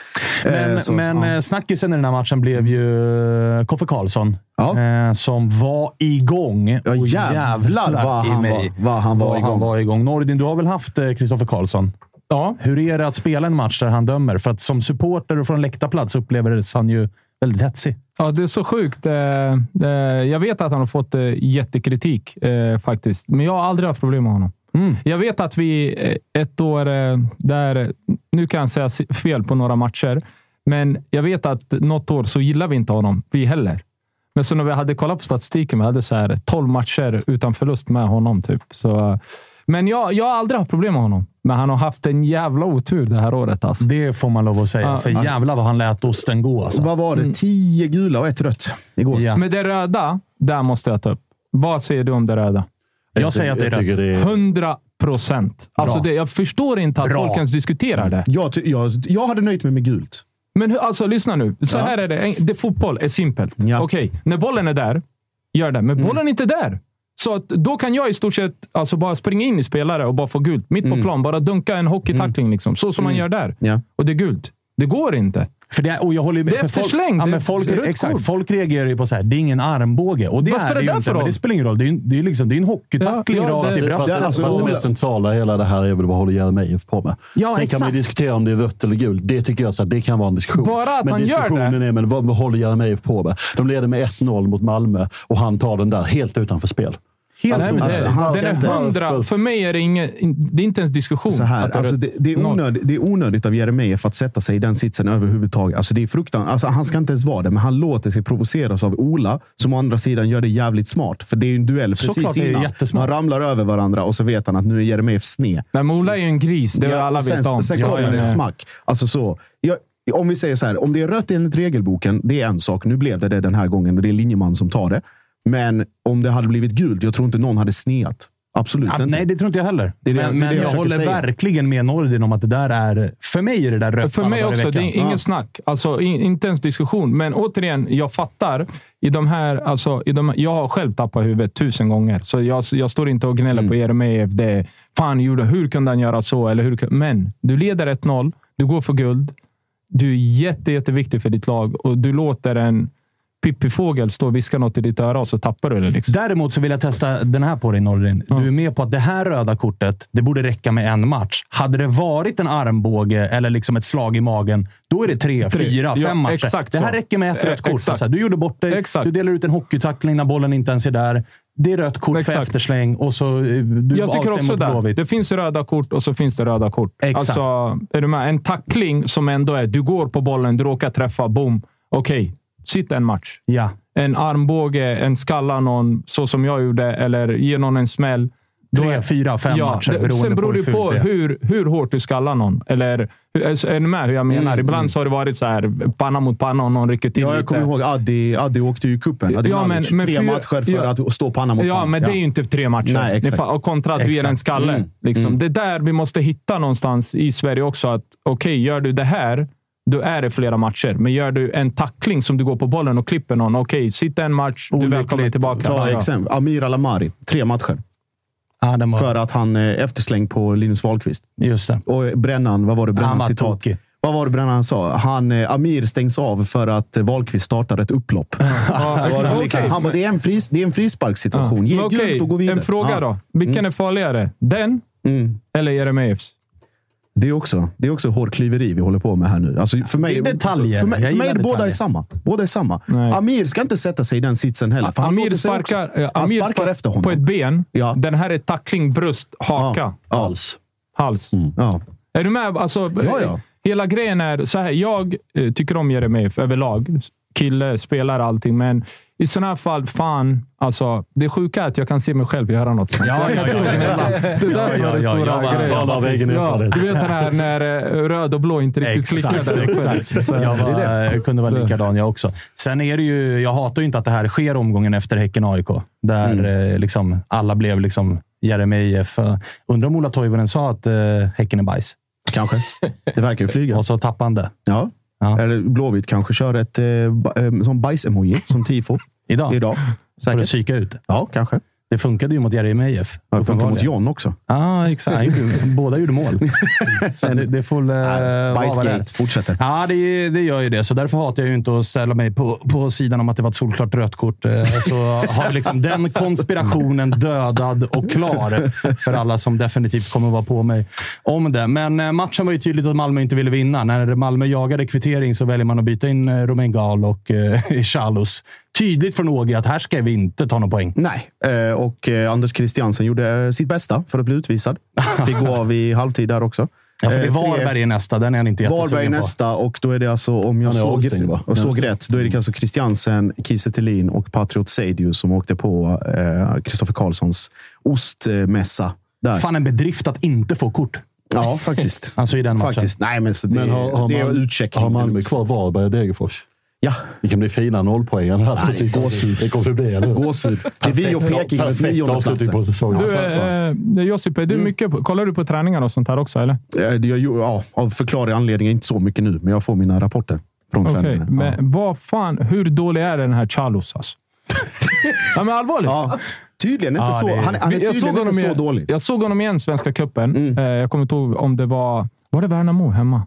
Men,
Eh, så,
men
ja.
eh, snackisen i den här matchen blev ju eh, Koffe Karlsson. Eh, som var igång.
Ja,
Och
jävlar vad han var- vad han var
vad
igång.
Han var igång. Nordin, du har väl haft Kristoffer Karlsson?
Ja.
Hur är det att spela en match där han dömer? För att som supporter och från läktarplats upplever han ju väldigt hetsig.
Ja, det är så sjukt. Eh, eh, Jag vet att han har fått eh, jättekritik faktiskt, men jag har aldrig haft problem med honom. Jag vet att vi ett år där, nu kan jag säga fel på några matcher, men jag vet att något år så gillar vi inte honom, vi heller. Men så när vi hade kollat på statistiken, vi hade så här 12 matcher utan förlust med honom. Typ. Så, Men jag, jag har aldrig haft problem med honom. Men han har haft en jävla otur det här året. Alltså.
Det får man lov att säga.
Ja.
För jävlar vad han lät osten gå. Alltså.
Vad var det? Tio gula och ett rött igår.
Ja.
Men det röda, där måste jag ta upp. Vad säger du om det röda?
Jag säger att det är
Jag tycker
rätt.
det är...
100 procent. Alltså det, jag förstår inte att
Bra.
folk ens diskuterar det.
Jag, jag, jag hade nöjt mig med gult.
Men hur, alltså, lyssna nu. Så
Ja.
här är det. det. Fotboll är simpelt.
Ja. Mm.
Okej, när bollen är där, gör det. Men bollen är inte där. Så att, då kan jag i stort sett alltså, bara springa in i spelare och bara få gult. Mitt på plan. Bara dunka en hockeytackling. Liksom, så som man gör där.
Mm. Ja.
Och det är gult. Det går inte.
För det är, och jag håller,
Det är
för folk,
eftersläng.
Ja,
Det är
folk, exakt,
kort.
folk reagerar ju på så här, det är ingen armbåge. Och det
Vad
är
spelar
det
det
ju inte,
för
men
roll?
det spelar ingen roll. Det är det är liksom, det är en hockeytackling
Ja, ja,
rakt
det-
i bröstet.
Ja, alltså,
fast det mest centrala i hela det här är väl vad håller Jeremejeff på med.
Ja,
Sen kan
exakt.
man diskutera om det är rött eller gult. Det tycker jag så här, det kan vara en diskussion.
Bara att
men
han gör
diskussionen
det.
är men vad, vad håller Jeremejeff på med? De leder med 1-0 mot Malmö och han tar den där helt utanför spel.
Helt
Nej,
Alltså,
det,
han
den är hundra. För mig är det ingen... Det är inte ens diskussion.
Så här,
det
alltså det, det, är onödigt, det är onödigt av Jeremejeff att sätta sig i den sitsen överhuvudtaget. Alltså det är fruktan, alltså han ska inte ens vara det, men han låter sig provoceras av Ola, som å andra sidan gör det jävligt smart. För det är ju en duell precis
Såklart, det är
innan. Man ramlar över varandra och så vet han att nu är Jeremejeff sned.
Nej, men Ola är ju en gris. Det har
Ja,
alla
och sen,
vet om.
Sen
Ja,
kommer
ja,
det
ja.
smack. Alltså så. Jag, om vi säger så här, om det är rött enligt regelboken, det är en sak. Nu blev det det den här gången och det är linjeman som tar det. Men om det hade blivit gult, jag tror inte någon hade sneat. Absolut
Ja,
inte.
nej, det tror inte jag heller.
Det det-
men men
jag
jag, håller
säga.
verkligen med Nordin om att det där är... För mig är det där rött
För mig också. Det är ingen
Ja.
snack. Alltså, in, inte ens diskussion. Men återigen, jag fattar. I de här, alltså, i de, jag har själv tappat huvudet tusen gånger. Så jag, jag står inte och gnäller
Mm.
på Jeremejeff. Det, fan, gjorde, hur kunde han göra så? Eller hur, men du leder 1-0. Du går för guld. Du är jätte, jätteviktig för ditt lag och du låter en pippifågel stå och viska något i ditt öra och så tappar du det. Liksom.
Däremot så vill jag testa den här på dig Nordin. Du är med på att det här röda kortet, det borde räcka med en match. Hade det varit en armbåge eller liksom ett slag i magen, då är det tre,
Tre.
fyra,
Ja,
fem matcher.
exakt
det här
så.
räcker med ett rött kort. Alltså, du gjorde bort dig.
Exakt.
Du delar ut en hockeytackling när bollen inte ens är där. Det är rött kort för
Exakt.
eftersläng och så eh, du
jag tycker också det. Det finns röda kort och så finns det röda kort.
Exakt.
Alltså, är du med? En tackling som ändå är, du går på bollen, du råkar träffa, boom. Okej, sitt en match.
Ja.
En armbåge, en skalla någon, så som jag gjorde, eller ge någon en smäll.
Tre, fyra, fem matcher,
det-
beroende
Sen beror det på hur, hur hårt du skallar någon. Eller, alltså, är ni med hur jag menar?
Mm,
Ibland
mm.
så har det varit så här, panna mot panna och någon rycker till
Ja, jag
lite.
kommer ihåg Addi, Addi åkte ju i cupen. Addi
Ja, men- men
Tre
fyra-
matcher för
ja.
att stå panna mot
Ja,
panna.
men det är ju inte tre matcher.
Nej, exakt.
Och kontra att du ger en skalle.
Mm.
Liksom.
Mm.
Det är där vi måste hitta någonstans i Sverige också. att Okej, gör du det här, då är det flera matcher. Men gör du en tackling som du går på bollen och klipper någon. Okej, sitta en match. Du är välkommen tillbaka.
Ta exempel. Amir Alamari. Tre matcher.
Den var...
För att han är efterslängd på Linus Wahlqvist.
Just det.
Och Brännan, vad var det
Han
Brännan
var
citat?
tokig.
Vad var det Brännan sa? Han, eh, Amir stängs av för att eh, Wahlqvist startar ett upplopp. Var det liksom. Han bara, det är en, fris, det är en frisparkssituation. Ge
Men okej,
gult och gå vidare.
En fråga då. Vilken
Mm.
är farligare? Den
Mm.
eller Jeremejeffs?
Det är också, det är också hårklyveri vi håller på med här nu. Alltså för mig,
Det är detaljer.
För mig, för mig är
gillar
det båda
detaljer.
är samma. Båda är samma.
Nej.
Amir ska inte sätta sig i den sitsen heller.
Amir
också-
sparkar, eh,
han
Amir
sparkar
sparkar
efter honom.
på ett ben.
Ja.
Den här är tackling, bröst, haka,
Ja.
Hals.
hals.
Ja.
Är du med? Alltså,
Ja, ja.
Hela grejen är så här. Jag eh, tycker om Jeremejeff överlag. Kille, spelar allting, men i sådana här fall, fan. Alltså, det sjuka är att jag kan se mig själv göra något sånt.
Ja, ja, ja.
Det är där
Ja,
som är den
ja,
stora grejen.
jag bara väger ner
Ja,
det.
du vet den här när eh, röd och blå inte riktigt klickar.
Exakt.
Så,
Jag,
det det.
var, jag kunde vara likadan jag också. Sen är det ju, jag hatar ju inte att det här sker omgången efter Häcken-AIK. Där
Mm.
eh, liksom, alla blev liksom Jeremejeff. Undrar om Ola Toivonen sa att eh, Häcken är bajs.
Kanske. Det verkar ju flyga.
Och så tappade han det.
Ja.
Ja.
Eller Blåvitt kanske kör ett eh, eh, som bajs-emoji som tifo.
Idag.
Idag.
För att psyka ut.
Ja, kanske.
Det funkade ju mot Jeremejeff.
Ja, det funkar mot. John också.
Ja, exakt. Han gjorde- Båda gjorde mål. Så det, det får väl eh, är.
Bajsgate fortsätter.
Ja, det, det gör ju det. Så därför hatar jag ju inte att ställa mig på, på sidan om att det var ett solklart rött kort. Eh, Så har vi liksom den konspirationen dödad och klar för alla som definitivt kommer att vara på mig om det. Men eh, matchen var ju tydligt att Malmö inte ville vinna. När Malmö jagade kvittering så väljer man att byta in Romain Gall och Chalus. Tydligt från Åge att här ska vi inte ta någon poäng.
Nej, eh, och eh, Anders Christiansen gjorde eh, sitt bästa för att bli utvisad. Fick gå av i halvtid där också.
Ja, för det är Varberg i nästa. Den är han inte
Varberg
jättesugen på.
nästa och då är det alltså, om jag
är
såg, och såg rätt, då är det alltså Christiansen, Kiese Thelin och Patriot Seidius som åkte på Kristoffer eh, Karlssons ostmässa Där.
Fan en bedrift att inte få kort.
Ja, faktiskt.
Alltså i den matchen.
Faktiskt. Nej, men, så det,
Men har, har,
det är
man,
utcheckning.
har Malmö kvar Varberg och Degerfors?
Ja.
Det kan bli fina nollpoäng
gåshud.
Det kommer det bli, eller hur?
Gåshud. Det är vi och Peking med
Perfekt
nionde
avslutning på säsongen.
Du,
Alltså,
eh, Josip, är du
Mm.
mycket på, kollar du på träningar och sånt här också? Eller?
Eh, jag- Ja, av förklarliga anledningar inte så mycket nu, men jag får mina rapporter från
Okej,
tränarna.
men vad fan, hur dålig är den här Charlos? Alltså? ja, men allvarligt.
Ja, tydligen inte så. Han, han är
jag, såg
inte så
igen,
dålig.
jag såg honom igen Svenska cupen. Eh, jag kommer inte ihåg om det var... Var det Värnamo hemma?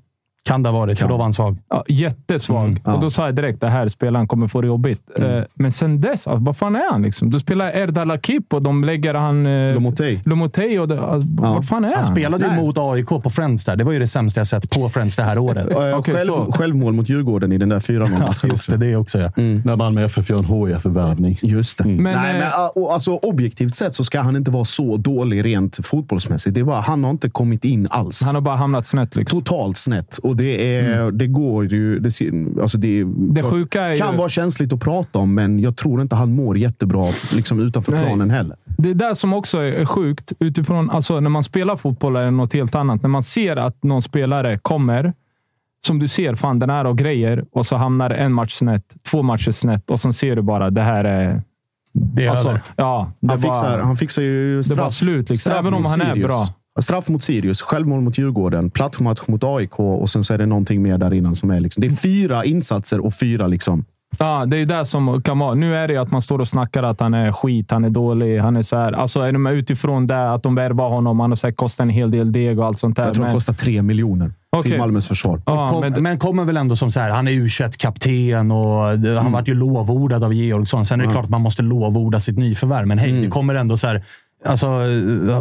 Kan det ha varit, för då var han svag.
Ja, jättesvag.
Mm, ja.
Och då sa jag direkt det här spelaren kommer få det jobbigt. Eh, men sen dess, alltså, vad fan är han? Liksom? Då spelar Erdal Akip och de lägger han... Eh,
Lomotey.
Lomotey och det, alltså, Vad fan är han?
Han spelade ju mot AIK på Friends där. Det var ju det sämsta jag sett på Friends det här året.
Okej,
själv,
så.
självmål mot Djurgården i den där 4-0
Ja,
matchen
just
också.
det, det också ja.
När Malmö FF gör en HIF-värvning.
Just det.
Men,
Nej,
eh,
men, alltså, objektivt sett så ska han inte vara så dålig rent fotbollsmässigt. Det är bara, han har inte kommit in alls.
Han har bara hamnat snett. Liksom.
Totalt snett. Och det, är, det går ju... Det, alltså det,
Det sjuka är
kan
ju...
vara känsligt att prata om, men jag tror inte han mår jättebra liksom, utanför
Nej.
planen heller.
Det är där som också är sjukt. Utifrån, alltså när man spelar fotboll är det något helt annat. När man ser att någon spelare kommer, som du ser, fan den här och grejer, och så hamnar en match snett, två matcher snett och så ser du bara det här är...
Det är
Alltså,
över.
ja, det
Han
bara-
fixar, han fixar ju
det
straff,
var slut, liksom.
straff
Även om han är
Sirius.
bra.
Straff mot Sirius, självmål mot Djurgården, plattmatch mot AIK och sen så är det någonting mer där innan som är liksom. Det är fyra insatser och fyra liksom.
Ja, det är det som kan vara. Nu är det ju att man står och snackar att han är skit, han är dålig, han är så här. Alltså är de utifrån det, att de värvar honom, han har säkert kostat en hel del deg och allt sånt där.
Jag tror
men-
han kostar tre miljoner
Okej.
till Malmös försvar.
Ja,
Kom,
men
men, kommer väl ändå som så här, han är u kapten och det- han vart ju lovordad av Georgsson. Sen är det klart att man måste lovorda sitt nyförvärv, men hej, det kommer ändå så här. Alltså,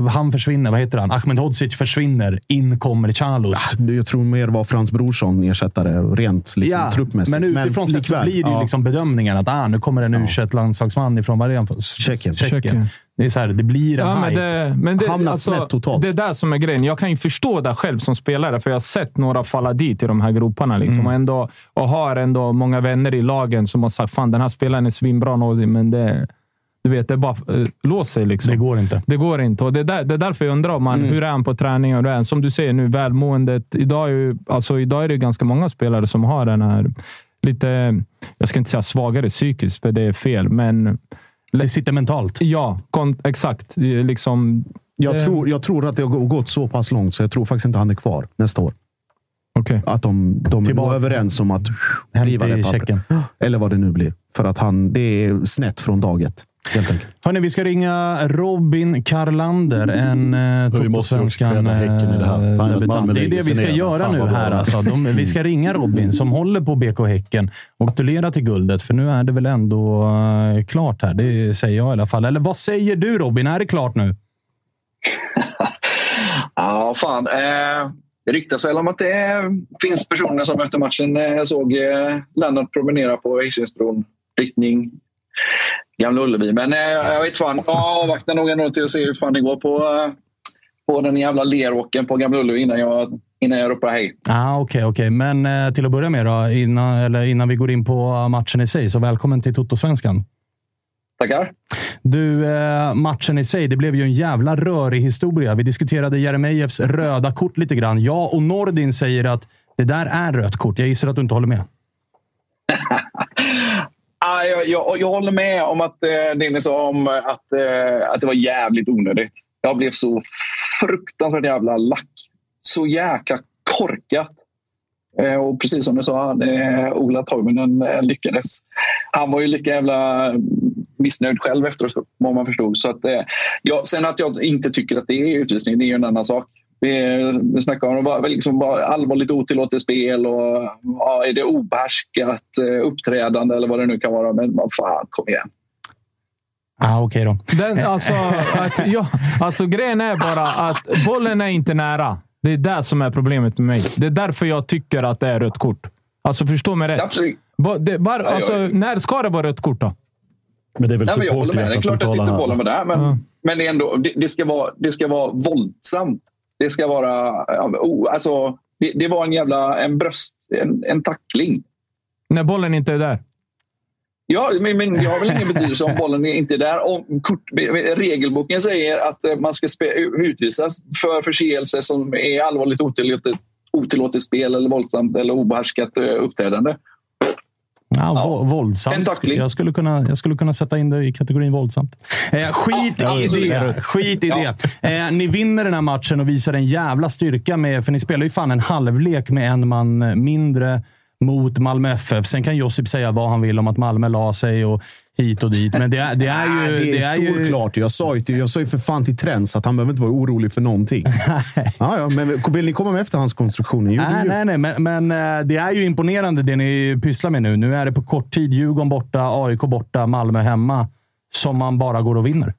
han försvinner. Vad heter han? Ahmed Hodzic försvinner. In kommer Chalos.
Jag tror mer var Frans Brorsson ersättare rent liksom, truppmässigt.
men utifrån sett så blir det
ja.
liksom bedömningen att ah, nu kommer en u landslagsman ifrån vad är han?
Tjeckien.
Tjeckien. Det är så här, det blir en
Ja, men det, men det,
Hamnat
alltså,
snett totalt.
Det är där som är grejen. Jag kan ju förstå det själv som spelare, för jag har sett några falla dit i de här groparna. Liksom,
Mm.
och, ändå, och har ändå många vänner i lagen som har sagt fan den här spelaren är svinbra, men det, du vet, det bara uh, lås sig. Liksom.
Det går inte.
Det går inte. Och det, är där, det är därför jag undrar om man,
Mm.
hur är han på träning. Och det som du säger nu, välmåendet. Idag är, ju, alltså, idag är det ganska många spelare som har den här lite, jag ska inte säga svagare psykiskt, för det är fel, men
Det sitter mentalt.
ja, exakt. Liksom,
Jag,
det-
tror, jag tror att det har gått så pass långt så jag tror faktiskt inte han är kvar nästa år.
Okej.
Att de, de
Tillbaka.
överens om att riva det pappret. Eller vad det nu blir. För att han, det är snett från dag ett. Helt enkelt.
Hörni, vi ska ringa Robin Karlander, en uh,
Vi måste också
Totosvenskan
det
eh.
Malmö
Det är det vi ska göra nu här. Alltså. De, vi ska ringa Robin som håller på BK Häcken och gratulera till guldet, för nu är det väl ändå eh, klart här. Det säger jag i alla fall. Eller vad säger du Robin? Är det klart nu?
Ja, fan. Eh, det ryktas väl om att det eh, finns personer som efter matchen eh, såg eh, Lennart promenera på Hisingsbron riktning Gamla Ullevi. Men eh, jag vet fan. Jag avvaktar nog ändå till att se hur fan det går på, eh, på den jävla leråken på Gamla Ullevi innan jag, innan jag ropar hej.
Ah, Okej, okej. Men eh, till att börja med, då, innan, eller innan vi går in på matchen i sig, så välkommen till Totosvenskan.
Tackar.
Du, eh, matchen i sig, det blev ju en jävla rörig historia. Vi diskuterade Jeremejeffs röda kort lite grann. Jag och Nordin säger att det där är rött kort. Jag gissar att du inte håller med.
Ah, jag, jag, jag håller med om att eh, det ni sa om eh, att, eh, att det var jävligt onödigt. Jag blev så fruktansvärt jävla lack. Så jäkla korkat. Eh, och precis som du sa, eh, Ola Toivonen eh, lyckades. Han var ju lika jävla missnöjd själv efteråt, vad man förstod. Så att, eh, ja, sen att jag inte tycker att det är utvisning, det är ju en annan sak. Vi, snackar om var, liksom var allvarligt otillåtet spel och ja, är det obehärskat eh, uppträdande eller vad det nu kan vara. Men vad fan, kom igen.
Ah, Okej då.
Den, alltså, att, ja, alltså, grejen är bara att bollen är inte nära. Det är det som är problemet med mig. Det är därför jag tycker att det är rött kort. Alltså förstå mig rätt.
Absolut.
Det, var, alltså, när ska det vara rött kort då?
Men det är väl
Nej, jag håller med. Det är klart att inte bollen var där, men,
Ja.
men det, är ändå, det, det, ska vara, det ska vara våldsamt. Det ska vara... Oh, alltså, det, det var en jävla en bröst, en, en tackling.
När bollen inte är där?
Ja, men, men det har väl ingen betydelse om bollen inte är där. Om kort, regelboken säger att eh, man ska spe, utvisas för förseelse som är allvarligt otillåtet, otillåtet spel eller våldsamt eller obehärskat eh, uppträdande.
Ja, ja. Våldsamt. Jag skulle, kunna, jag skulle kunna sätta in det i kategorin våldsamt. Eh, skit ja, i det. Skit i det. Eh, ni vinner den här matchen och visar en jävla styrka med, för ni spelar ju fan en halvlek med en man mindre mot Malmö FF. Sen kan Josip säga vad han vill om att Malmö la sig och hit och dit. Men det är, det är ju...
det är, det är solklart. Ju... Jag sa ju, jag sa ju för fan till Trends att han behöver inte vara orolig för någonting. ja, ja, men vill ni komma med efterhandskonstruktionen?
Nej, nej, nej, men, men eh, det är ju imponerande det ni pysslar med nu. Nu är det på kort tid Djurgården borta, AIK borta, Malmö hemma som man bara går och vinner.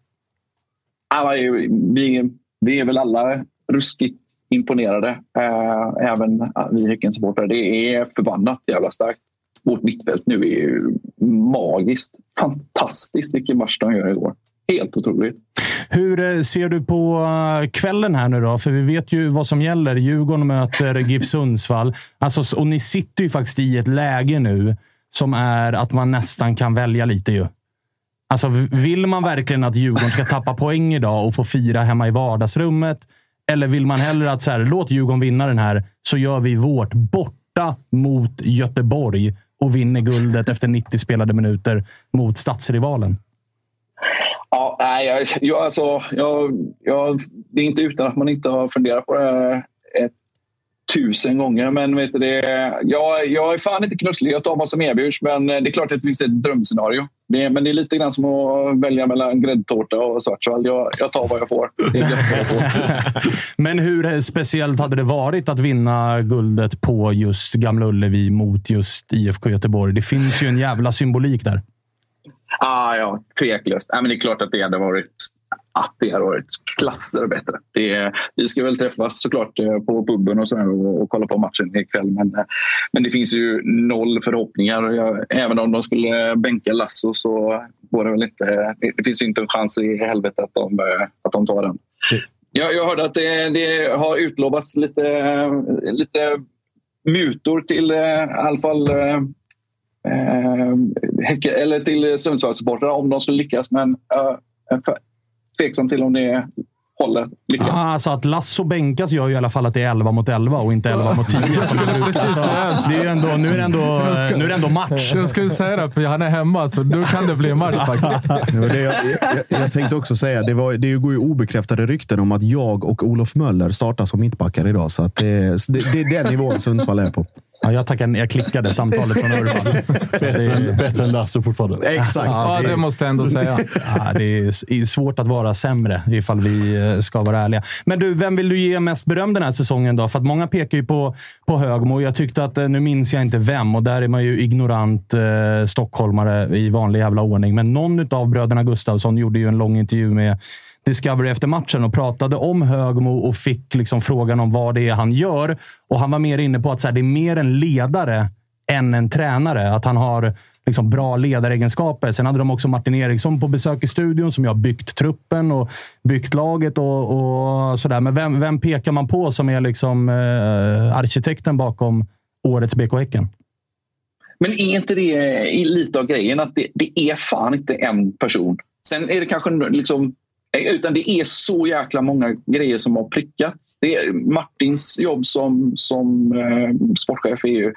vi, vi är väl alla ruskigt imponerade. Eh, även vi Häckensupportrar. Det är förbannat jävla starkt. Vårt mittfält nu är ju magiskt. Fantastiskt vilken match de gör igår. Helt otroligt.
Hur eh, ser du på eh, kvällen här nu då? För vi vet ju vad som gäller. Djurgården möter GIF Sundsvall. Alltså, och ni sitter ju faktiskt i ett läge nu som är att man nästan kan välja lite ju. Alltså, vill man verkligen att Djurgården ska tappa poäng idag och få fira hemma i vardagsrummet? Eller vill man hellre att så här, låt Djurgården vinna den här, så gör vi vårt borta mot Göteborg och vinner guldet efter 90 spelade minuter mot stadsrivalen?
Ja, nej, jag, jag, alltså, jag, jag, det är inte utan att man inte har funderat på det här tusen gånger. Men vet du, det, jag, jag är fan inte knusslig. Jag tar vad som erbjuds. Men det är klart att det finns ett drömscenario. Det, men det är lite grann som att välja mellan gräddtårta och svartsvall. Jag, jag tar vad jag får. Jag får.
men hur speciellt hade det varit att vinna guldet på just Gamla Ullevi mot just IFK Göteborg? Det finns ju en jävla symbolik där.
Ah, ja, tveklöst. Ah, men det är klart att det hade varit att det har varit klasser bättre. Det, vi ska väl träffas såklart eh, på puben och, så och, och kolla på matchen ikväll. Men, eh, men det finns ju noll förhoppningar. Jag, även om de skulle bänka Lasso så går det väl inte. Det finns inte en chans i helvete att de, eh, att de tar den. Jag, jag hörde att det, det har utlovats lite, lite mutor till i alla fall eh, eller till Sundsvallssupportrar om de skulle lyckas. Men eh, tveksam till om det håller. Lyckas.
Ah, alltså att Lasso bänkas gör ju i alla fall att det är 11 mot 11 och inte 11 mot 10. det är ändå, nu, är det ändå, nu är det ändå match.
Jag skulle säga det, för han är hemma, så då kan det bli match faktiskt.
det, jag, jag, jag, tänkte också säga, det, var, det går ju obekräftade rykten om att jag och Olof Möller startar som mittbackar idag. Så att det, det, det är den nivån Sundsvall är på.
Ja, jag, tackade, jag klickade samtalet från Urban.
bättre, bättre än Lasse fortfarande.
Exakt.
Ja, det, det måste jag ändå säga.
Ja, det är svårt att vara sämre, ifall vi eh, ska vara ärliga. Men du, vem vill du ge mest beröm den här säsongen? då? För att många pekar ju på, på Högmo. Jag tyckte att, eh, nu minns jag inte vem, och där är man ju ignorant eh, stockholmare i vanlig jävla ordning. Men någon av bröderna Gustavsson gjorde ju en lång intervju med Discovery efter matchen och pratade om Högmo och fick liksom frågan om vad det är han gör. Och Han var mer inne på att så här, det är mer en ledare än en tränare. Att han har liksom bra ledaregenskaper. Sen hade de också Martin Eriksson på besök i studion som har byggt truppen och byggt laget och, och sådär. Men vem, vem pekar man på som är liksom, eh, arkitekten bakom årets BK Häcken?
Men är inte det lite av grejen att det, det är fan inte en person? Sen är det kanske liksom utan det är så jäkla många grejer som har prickats. Det är Martins jobb som, som eh, sportchef är ju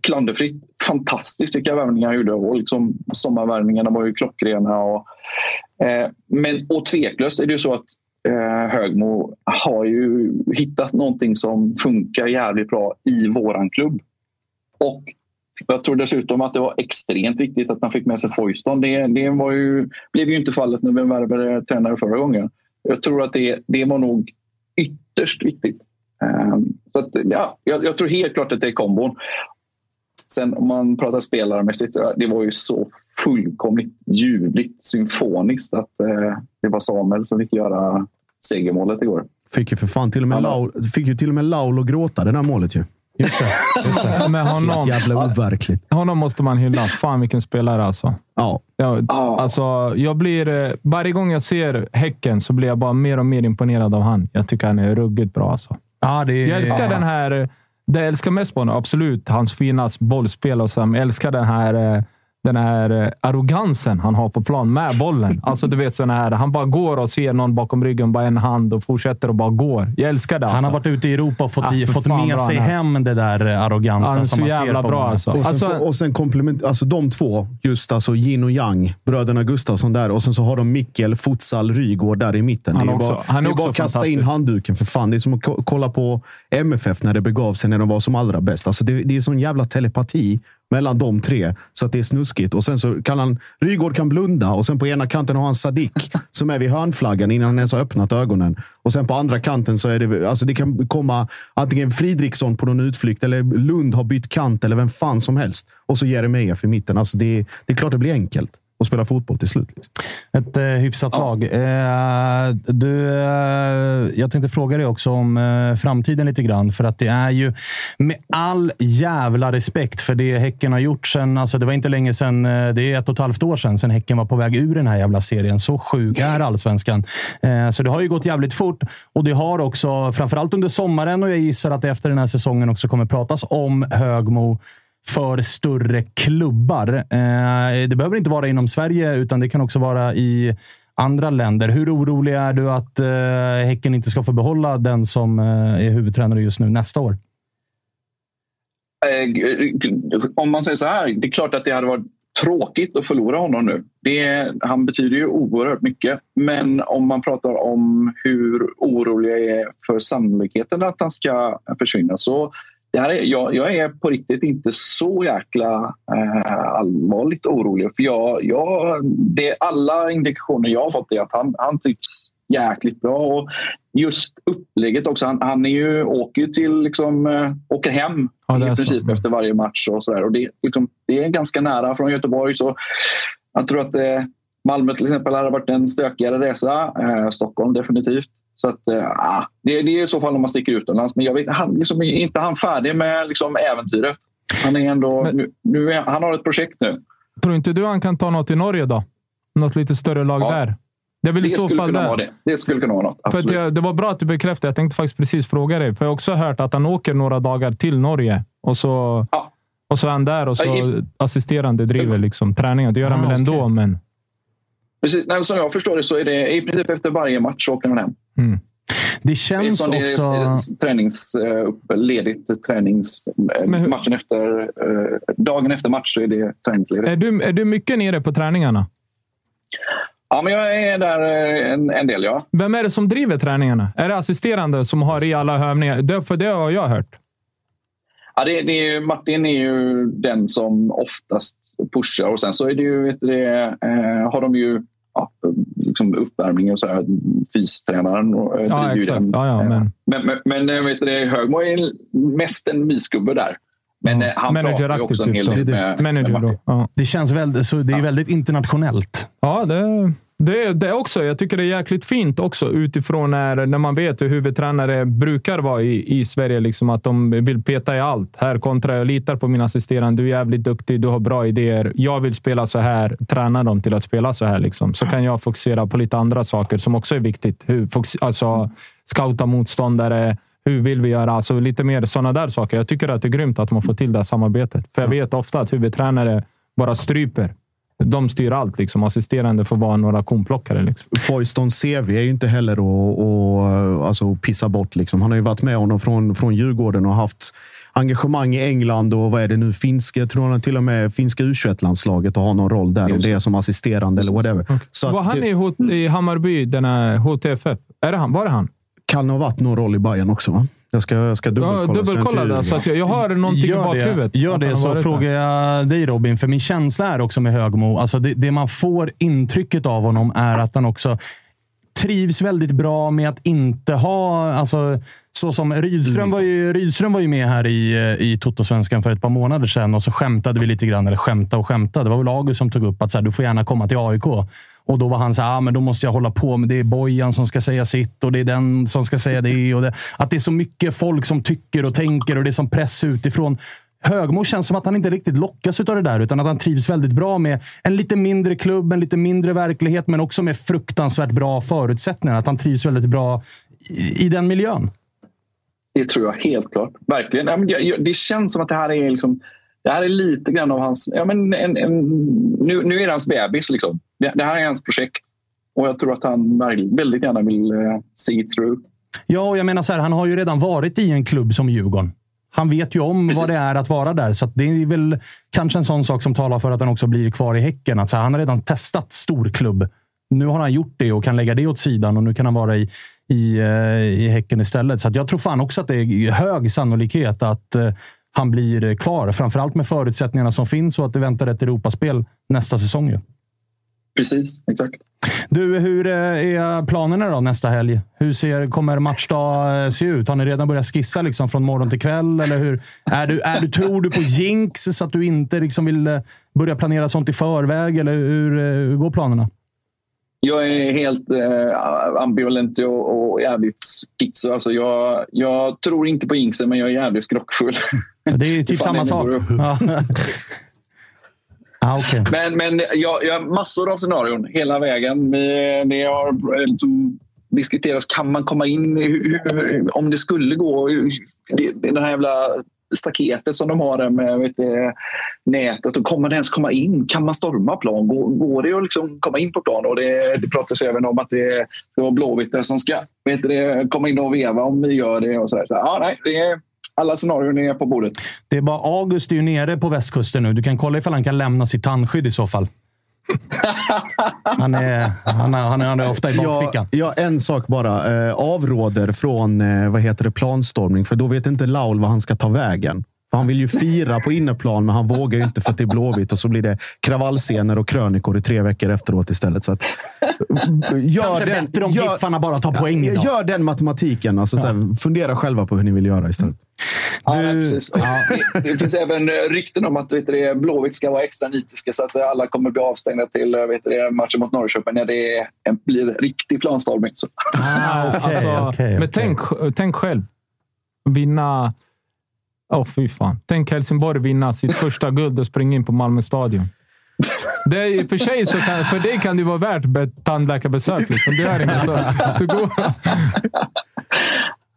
klanderfritt. Fantastiskt vilka värvningar han gjorde. Och liksom, sommarvärvningarna var ju klockrena. Och, eh, men och tveklöst är det ju så att eh, Högmo har ju hittat någonting som funkar jävligt bra i våran klubb. Och jag tror dessutom att det var extremt viktigt att man fick med sig Foyston. Det, det var ju, blev ju inte fallet när vi värvade tränare förra gången. Jag tror att det, det var nog ytterst viktigt. Um, så att, ja, jag, jag, tror helt klart att det är kombon. Sen om man pratar spelarmässigt, det var ju så fullkomligt ljuvligt, symfoniskt att eh, det var Samuel som fick göra segermålet igår.
Fick ju för fan till och med, Laul, fick ju till och med Laul att gråta det där målet ju.
Just det. Just det.
Men honom,
jävla overkligt.
Honom måste man hylla. Fan vilken spelare alltså.
Ja.
Jag, alltså, jag blir, eh, varje gång jag ser Häcken så blir jag bara mer och mer imponerad av han. Jag tycker han är ruggigt bra. Alltså.
Ja, det
jag älskar
ja.
den här... Det jag älskar mest på honom, absolut, hans fina bollspel och så. Men jag älskar den här... eh, den här eh, arrogansen han har på plan med bollen. Alltså du vet, sån här, han bara går och ser någon bakom ryggen, bara en hand och fortsätter och bara går. Jag älskar det. Alltså.
Han har varit ute i Europa och fått,
Ah,
fått med sig hem det där arroganta
Han är
som man ser på
bra, alltså.
Och sen, och sen komplement, alltså de två, just alltså yin och yang, bröderna Gustafsson där. Och sen så har de Mikkel, Futsal, Rygård där i mitten.
Han
det är
också-
bara,
han är
det är
också
bara att kasta in handduken för fan. Det är som att ko- kolla på MFF när det begav sig, när de var som allra bäst. Alltså det, det är sån jävla telepati mellan de tre, så att det är snuskigt. Och sen så kan han, Rygård kan blunda och sen på ena kanten har han Sadik som är vid hörnflaggan innan han ens har öppnat ögonen. Och sen på andra kanten så är det, alltså det kan komma antingen Fridriksson på någon utflykt eller Lund har bytt kant eller vem fan som helst. Och så Jeremejeff i mitten. Alltså det, det är klart det blir enkelt att spela fotboll till slut. Liksom.
Ett eh, hyfsat lag. Eh, du, eh, jag tänkte fråga dig också om eh, framtiden lite grann. För att det är ju med all jävla respekt för det Häcken har gjort sen... Alltså det var inte länge sedan. Eh, det är ett och ett halvt år sedan, sedan Häcken var på väg ur den här jävla serien. Så sjuk är allsvenskan. Eh, så det har ju gått jävligt fort. Och det har också, framförallt under sommaren och jag gissar att efter den här säsongen också kommer pratas om Högmo för större klubbar. Eh, det behöver inte vara inom Sverige, utan det kan också vara i andra länder. Hur orolig är du att eh, Häcken inte ska få behålla den som eh, är huvudtränare just nu nästa år?
Eh, om man säger så här, det är klart att det hade varit tråkigt att förlora honom nu. Det, han betyder ju oerhört mycket. Men om man pratar om hur orolig jag är för sannolikheten att han ska försvinna så det här är, jag, jag är på riktigt inte så jäkla eh, allvarligt orolig. För jag, jag, det, alla indikationer jag har fått är att han, han tycks jäkligt bra. Och just upplägget också. Han, han är ju, åker ju till, liksom, eh, åker hem
Ja,
i
så.
princip efter varje match. och, så där. och det, liksom, det är ganska nära från Göteborg. Så jag tror att eh, Malmö till exempel hade varit en stökigare resa. Eh, Stockholm definitivt. Så att, ah, det, det är i så fall om man sticker utomlands. Men jag vet, han, liksom, är inte han färdig med liksom, äventyret. Han, är ändå, nu, nu är, han har ett projekt nu.
Tror inte du han kan ta något i Norge då? Något lite större lag där? Det
det
i så
skulle
fall
kunna
där.
vara det. Det skulle kunna vara något.
För
Absolut.
jag, det var bra att du bekräftade. Jag tänkte faktiskt precis fråga dig. För jag har också hört att han åker några dagar till Norge och så, och så är han där och så
Ja,
assisterande driver liksom träningen. Det gör han
Ah,
väl ändå,
okej.
men...
Precis, nej, som jag förstår det så är det i princip efter varje match så åker han hem.
Det känns
Eftersom det är
också...
Tränings, eh, ledigt tränings... eh, Matchen efter, eh, dagen efter match så är det träningsledigt.
Är du, är du mycket nere på träningarna?
Ja, men jag är där en, en del, ja.
Vem är det som driver träningarna? Är det assisterande som har i alla övningar? Det, för det har jag hört.
ja det, det är, Martin är ju den som oftast pushar och sen så är det ju, vet du det, eh, har de ju ja, liksom uppvärmning och så här. Fystränaren och, eh,
Ja,
driver ju
exakt.
den.
Ja, ja,
Eh,
men...
Men, men, men eh, vet du det, Högmo är mest en mysgubbe där. Men eh, han pratar ju också en hel del med, med Martin.
Det känns väldigt, så det är väldigt internationellt.
Ja, det, det, det också. Jag tycker det är jäkligt fint också utifrån när, när man vet hur huvudtränare brukar vara i, i Sverige. Liksom att de vill peta i allt. Här kontra jag litar på min assisterande. Du är jävligt duktig. Du har bra idéer. Jag vill spela så här. Träna dem till att spela så här. Liksom. Så kan jag fokusera på lite andra saker som också är viktigt. Hur, fokus- alltså, scouta motståndare. Hur vill vi göra? Alltså lite mer sådana där saker. Jag tycker att det är grymt att man får till det här samarbetet. För jag vet ofta att huvudtränare bara stryper. De styr allt. Liksom. Assisterande får vara några konplockare. Liksom.
Foystons CV är ju inte heller att, alltså, pissa bort. Liksom. Han har ju varit med honom från, från Djurgården och haft engagemang i England och vad är det nu? Finska, tror han till och med finska U21-landslaget och har någon roll där. Om det är som assisterande eller whatever. Så
Var han
det
i Hammarby, den här HTFF? Är det han? Var det han?
kan ha varit någon roll i Bayern också. Va? Jag ska, jag ska dubbelkolla.
Ja, dubbelkolla det. Så att jag, jag har någonting i
Gör
bakhuvudet.
det, gör det så frågar
där.
jag dig Robin, för min känsla är också med Högmo, alltså det, det man får intrycket av honom är att han också trivs väldigt bra med att inte ha... Alltså, så som Rydström, var ju, Rydström var ju med här i, i Toto-svenskan för ett par månader sedan och så skämtade vi lite grann. Eller skämta och skämta. Det var väl August som tog upp att så här, du får gärna komma till AIK. Och då var han så här, ah, men då måste jag hålla på med det. är Bojan som ska säga sitt och det är den som ska säga det. Och det. Att det är så mycket folk som tycker och tänker och det är som press utifrån. Högmo känns som att han inte riktigt lockas av det där, utan att han trivs väldigt bra med en lite mindre klubb, en lite mindre verklighet, men också med fruktansvärt bra förutsättningar. Att han trivs väldigt bra i, i den miljön.
Det tror jag helt klart. Verkligen. Det känns som att det här är liksom det här är lite grann av hans... Ja, men en, en, nu, nu är det hans bebis. Liksom. Det, det här är hans projekt. Och jag tror att han väldigt gärna vill uh, see through.
Ja, och jag menar så här, han har ju redan varit i en klubb som Djurgården. Han vet ju om Precis. vad det är att vara där, så det är väl kanske en sån sak som talar för att han också blir kvar i Häcken. Att så här, han har redan testat storklubb. Nu har han gjort det och kan lägga det åt sidan och nu kan han vara i, i, uh, i Häcken istället. Så jag tror fan också att det är hög sannolikhet att uh, han blir kvar. Framförallt med förutsättningarna som finns och att det väntar ett Europaspel nästa säsong. Ju.
Precis, exakt.
Du, hur eh, är planerna då nästa helg? Hur ser, kommer matchdag eh, se ut? Har ni redan börjat skissa liksom från morgon till kväll? Eller hur? Är du, är du, tror du på jinx så att du inte liksom vill eh, börja planera sånt i förväg? Eller hur, hur går planerna?
Jag är helt eh, ambivalent och, och jävligt schizo. Alltså jag, jag tror inte på jinxen, men jag är jävligt skrockfull.
Det är typ samma sak. Ah, okay.
Men, men jag, jag har massor av scenarion hela vägen. Vi, vi har liksom diskuterat, kan man komma in? Hur, om det skulle gå. Det, det här jävla staketet som de har där med vet nätet. Och kommer man ens komma in? Kan man storma plan? Går, går det att liksom komma in på plan? Och det, det pratas även om att det ska vara Blåvitt som ska vet du, komma in och veva om vi gör det. Och så där. Så, ja, nej, det alla scenarion är på bordet.
Det är bara August är ju nere på västkusten nu. Du kan kolla ifall han kan lämna sitt tandskydd i så fall. han, är, han, är, han, är, han är ofta i bakfickan.
Ja, ja, en sak bara. Eh, avråder från eh, vad heter det, planstormning, för då vet inte Laul vad han ska ta vägen. För han vill ju fira på inneplan, men han vågar ju inte för att det är Blåvitt. Och så blir det kravallscener och krönikor i tre veckor efteråt istället. Så att,
gör Kanske den, bättre om gör, Giffarna bara tar poäng idag.
Gör den matematiken. Alltså, ja. här, fundera själva på hur ni vill göra istället.
Ja, precis. Ja. Det, det, finns även rykten om att vet du, Blåvitt ska vara extra nitiska så att alla kommer bli avstängda till vet du, matchen mot Norrköping när det blir riktig planstormning.
Ah, okay, alltså, okay, men tänk, tänk själv. Vinna Åh, oh, fy fan. Tänk Helsingborg vinna sitt första guld och springa in på Malmö stadion. Det är, för sig så kan, för dig kan det vara värt tandläkarbesök. Liksom. Det är inget att gå.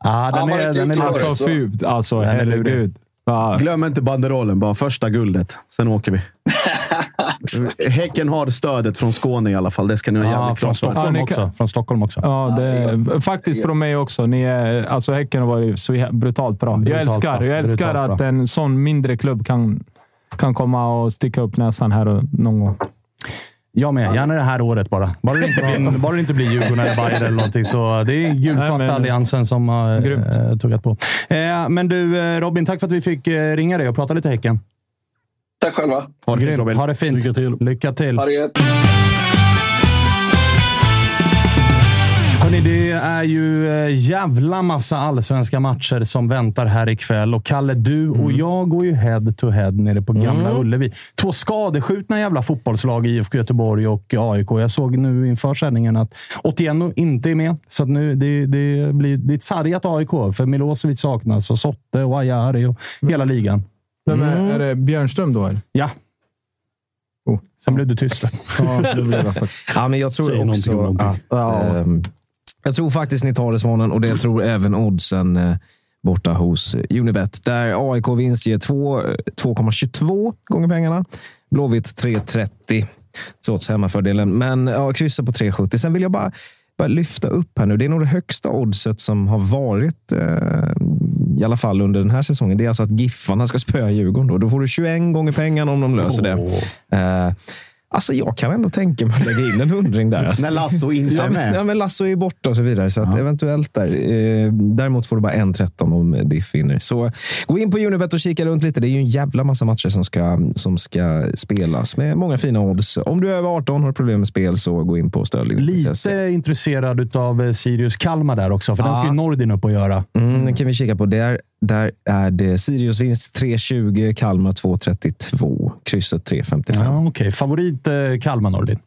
Ja, den är, den är
Alltså, fy, alltså herregud.
Ja. Glöm inte banderollen bara. Första guldet. Sen åker vi. Häcken har stödet från Skåne i alla fall. Det ska ni ha jävligt
ja, från Stockholm, också. från Stockholm också.
Ja, det, faktiskt från mig också. Ni är, alltså häcken har varit så brutalt bra. Brutalt jag älskar, jag älskar att bra. en sån mindre klubb kan, kan komma och sticka upp näsan här någon gång.
Jag med. Gärna det här året bara. Bara det inte blir, bara det inte blir Djurgården eller Bayern eller någonting. Så det är gulsvarta alliansen som har äh, tuggat på. Eh, men du eh, Robin, tack för att vi fick eh, ringa dig och prata lite Häcken.
Tack själva.
Ha det fint Robin.
Ha det fint.
Lycka till.
Lycka till.
Ha det
Hörrni, det är ju eh, jävla massa allsvenska matcher som väntar här ikväll. Och Kalle, du och mm. jag går ju head to head nere på Gamla mm. Ullevi. Två skadeskjutna jävla fotbollslag, IFK Göteborg och AIK. Jag såg nu inför sändningen att Otieno inte är med. Så nu, det, det, blir, det är ett sargat AIK, för Milosevic saknas och Sotte och Ajari och mm. hela ligan.
Är, mm. är det Björnström då? Eller?
Ja. Oh. Sen blev du tyst.
ja, men jag tror Säg också att... Ja. Ähm, jag tror faktiskt ni tar det, Svanen, och det tror även oddsen eh, borta hos Unibet. Där AIK vinst ger 2,22 gånger pengarna. Blåvitt 3,30 trots hemmafördelen. Men ja, kryssa på 3,70. Sen vill jag bara, bara lyfta upp här nu. Det är nog det högsta oddset som har varit eh, i alla fall under den här säsongen. Det är alltså att Giffarna ska spöa Djurgården. Då, då får du 21 gånger pengarna om de löser oh. det. Eh, Alltså jag kan ändå tänka mig att lägga in en hundring där. Alltså.
När Lasso inte är med.
Ja, men Lasso är borta och så vidare. Så ja. eventuellt där. Eh, däremot får du bara en 13 om Diff vinner. Så gå in på Unibet och kika runt lite. Det är ju en jävla massa matcher som ska, som ska spelas med många fina odds. Om du är över 18 och har problem med spel så gå in på Stirling.
Lite intresserad av eh, Sirius Kalmar där också, för ja. den ska ju Nordin upp och göra.
Mm, den kan vi kika på. Där, där är det Sirius vinst 3.20, Kalmar 2.32, krysset 3.55.
Ja, Okej, okay. favorit eh, Kalmar Nordin?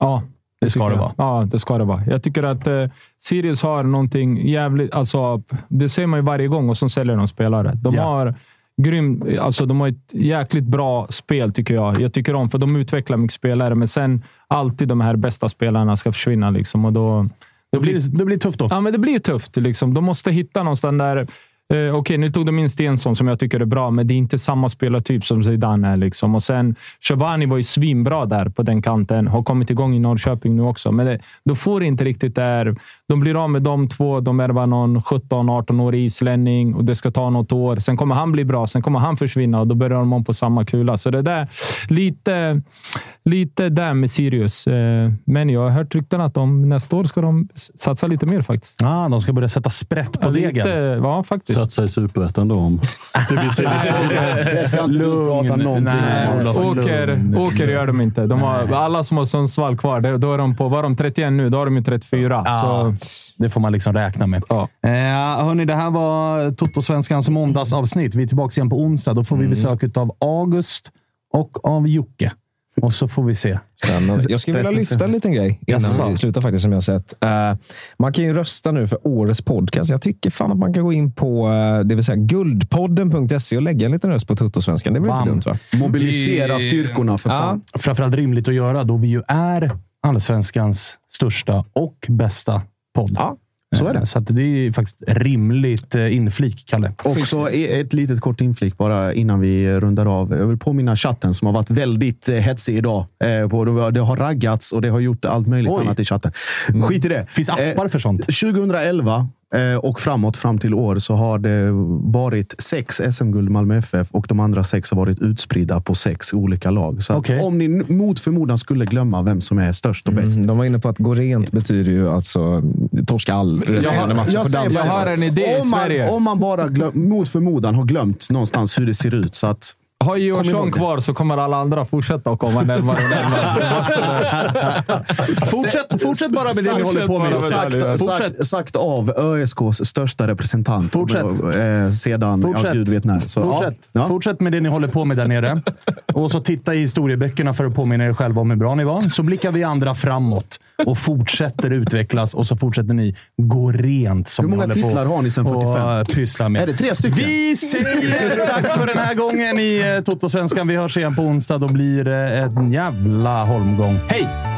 Ja,
det ska det vara.
Ja, det ska det vara. Jag tycker att eh, Sirius har någonting jävligt... Alltså, det ser man ju varje gång och så säljer de spelare. De ja. har grym, alltså de har ett jäkligt bra spel tycker jag. Jag tycker om, för de utvecklar mycket spelare, men sen alltid de här bästa spelarna ska försvinna. Liksom, och då,
det, blir, det blir tufft då.
Ja, men det blir tufft. Liksom. De måste hitta någonstans där Okej, okay, nu tog de in Stensson som jag tycker är bra, men det är inte samma spelartyp som Zidane är. Liksom. Och sen, Shabani var ju svinbra där på den kanten. Har kommit igång i Norrköping nu också, men det, då får inte riktigt där. De blir av med de två. De värvar någon 17-18-årig islänning och det ska ta något år. Sen kommer han bli bra. Sen kommer han försvinna och då börjar de om på samma kula. Så det där lite, lite där med Sirius. Eh, men jag har hört rykten att de nästa år ska de satsa lite mer faktiskt.
Ja, ah, de ska börja sätta sprätt på ja, degen.
Lite, ja, faktiskt.
Satsa i superettan då. Om
det vill säga. det ska inte du prata någonting
om. Åker, åker gör de inte. De har, alla som har Sundsvall kvar, då är de på, var de 31 nu, då har de ju 34.
Ja, så. Det får man liksom räkna med. Ja. Eh, hörni, det här var Toto-svenskans måndagsavsnitt. Vi är tillbaka igen på onsdag. Då får vi mm. besök av August och av Jocke. Och så får vi se.
Spännande. Jag skulle vilja lyfta en liten grej innan yes. vi slutar faktiskt, som jag har sett. Uh, man kan ju rösta nu för årets podcast. Jag tycker fan att man kan gå in på uh, det vill säga guldpodden.se och lägga en liten röst på Tuttosvenskan. Det väl inte dumt? Va?
Mobilisera styrkorna för fan.
Ja. Framförallt rimligt att göra då vi ju är allsvenskans största och bästa podd. Ja. Så är det. Så det är faktiskt rimligt eh, inflik, Kalle.
Också ett litet kort inflik bara innan vi rundar av. Jag vill påminna chatten som har varit väldigt eh, hetsig idag. Eh, det har raggats och det har gjort allt möjligt Oj. annat i chatten. Skit i det.
finns appar för sånt.
2011 Eh, och framåt, fram till år, så har det varit sex SM-guld Malmö FF och de andra sex har varit utspridda på sex olika lag. Så okay. om ni mot förmodan skulle glömma vem som är störst och bäst. Mm,
de var inne på att gå rent betyder ju alltså torska all resterande matcher
jag, jag, jag har en idé
om man,
i Sverige.
Om man bara glöm, mot förmodan har glömt någonstans hur det ser ut. Så att
har Georgsson kvar så kommer alla andra fortsätta att komma närmare och närmare.
fortsätt, fortsätt bara med det ni håller på med.
Sagt, sagt, sagt av ÖSKs största representant.
Fortsätt.
Eh, sedan, fortsätt. ja, gud vet när. Så,
fortsätt. Ja. fortsätt med det ni håller på med där nere. Och så titta i historieböckerna för att påminna er själva om hur bra ni var. Så blickar vi andra framåt och fortsätter utvecklas och så fortsätter ni gå rent. Som
Hur många titlar har ni sen 45?
Pyssla med.
Är det tre stycken?
Vi säger tack för den här gången i Eh, Toto-svenskan. Vi hörs igen på onsdag. Då blir det en jävla holmgång. Hej!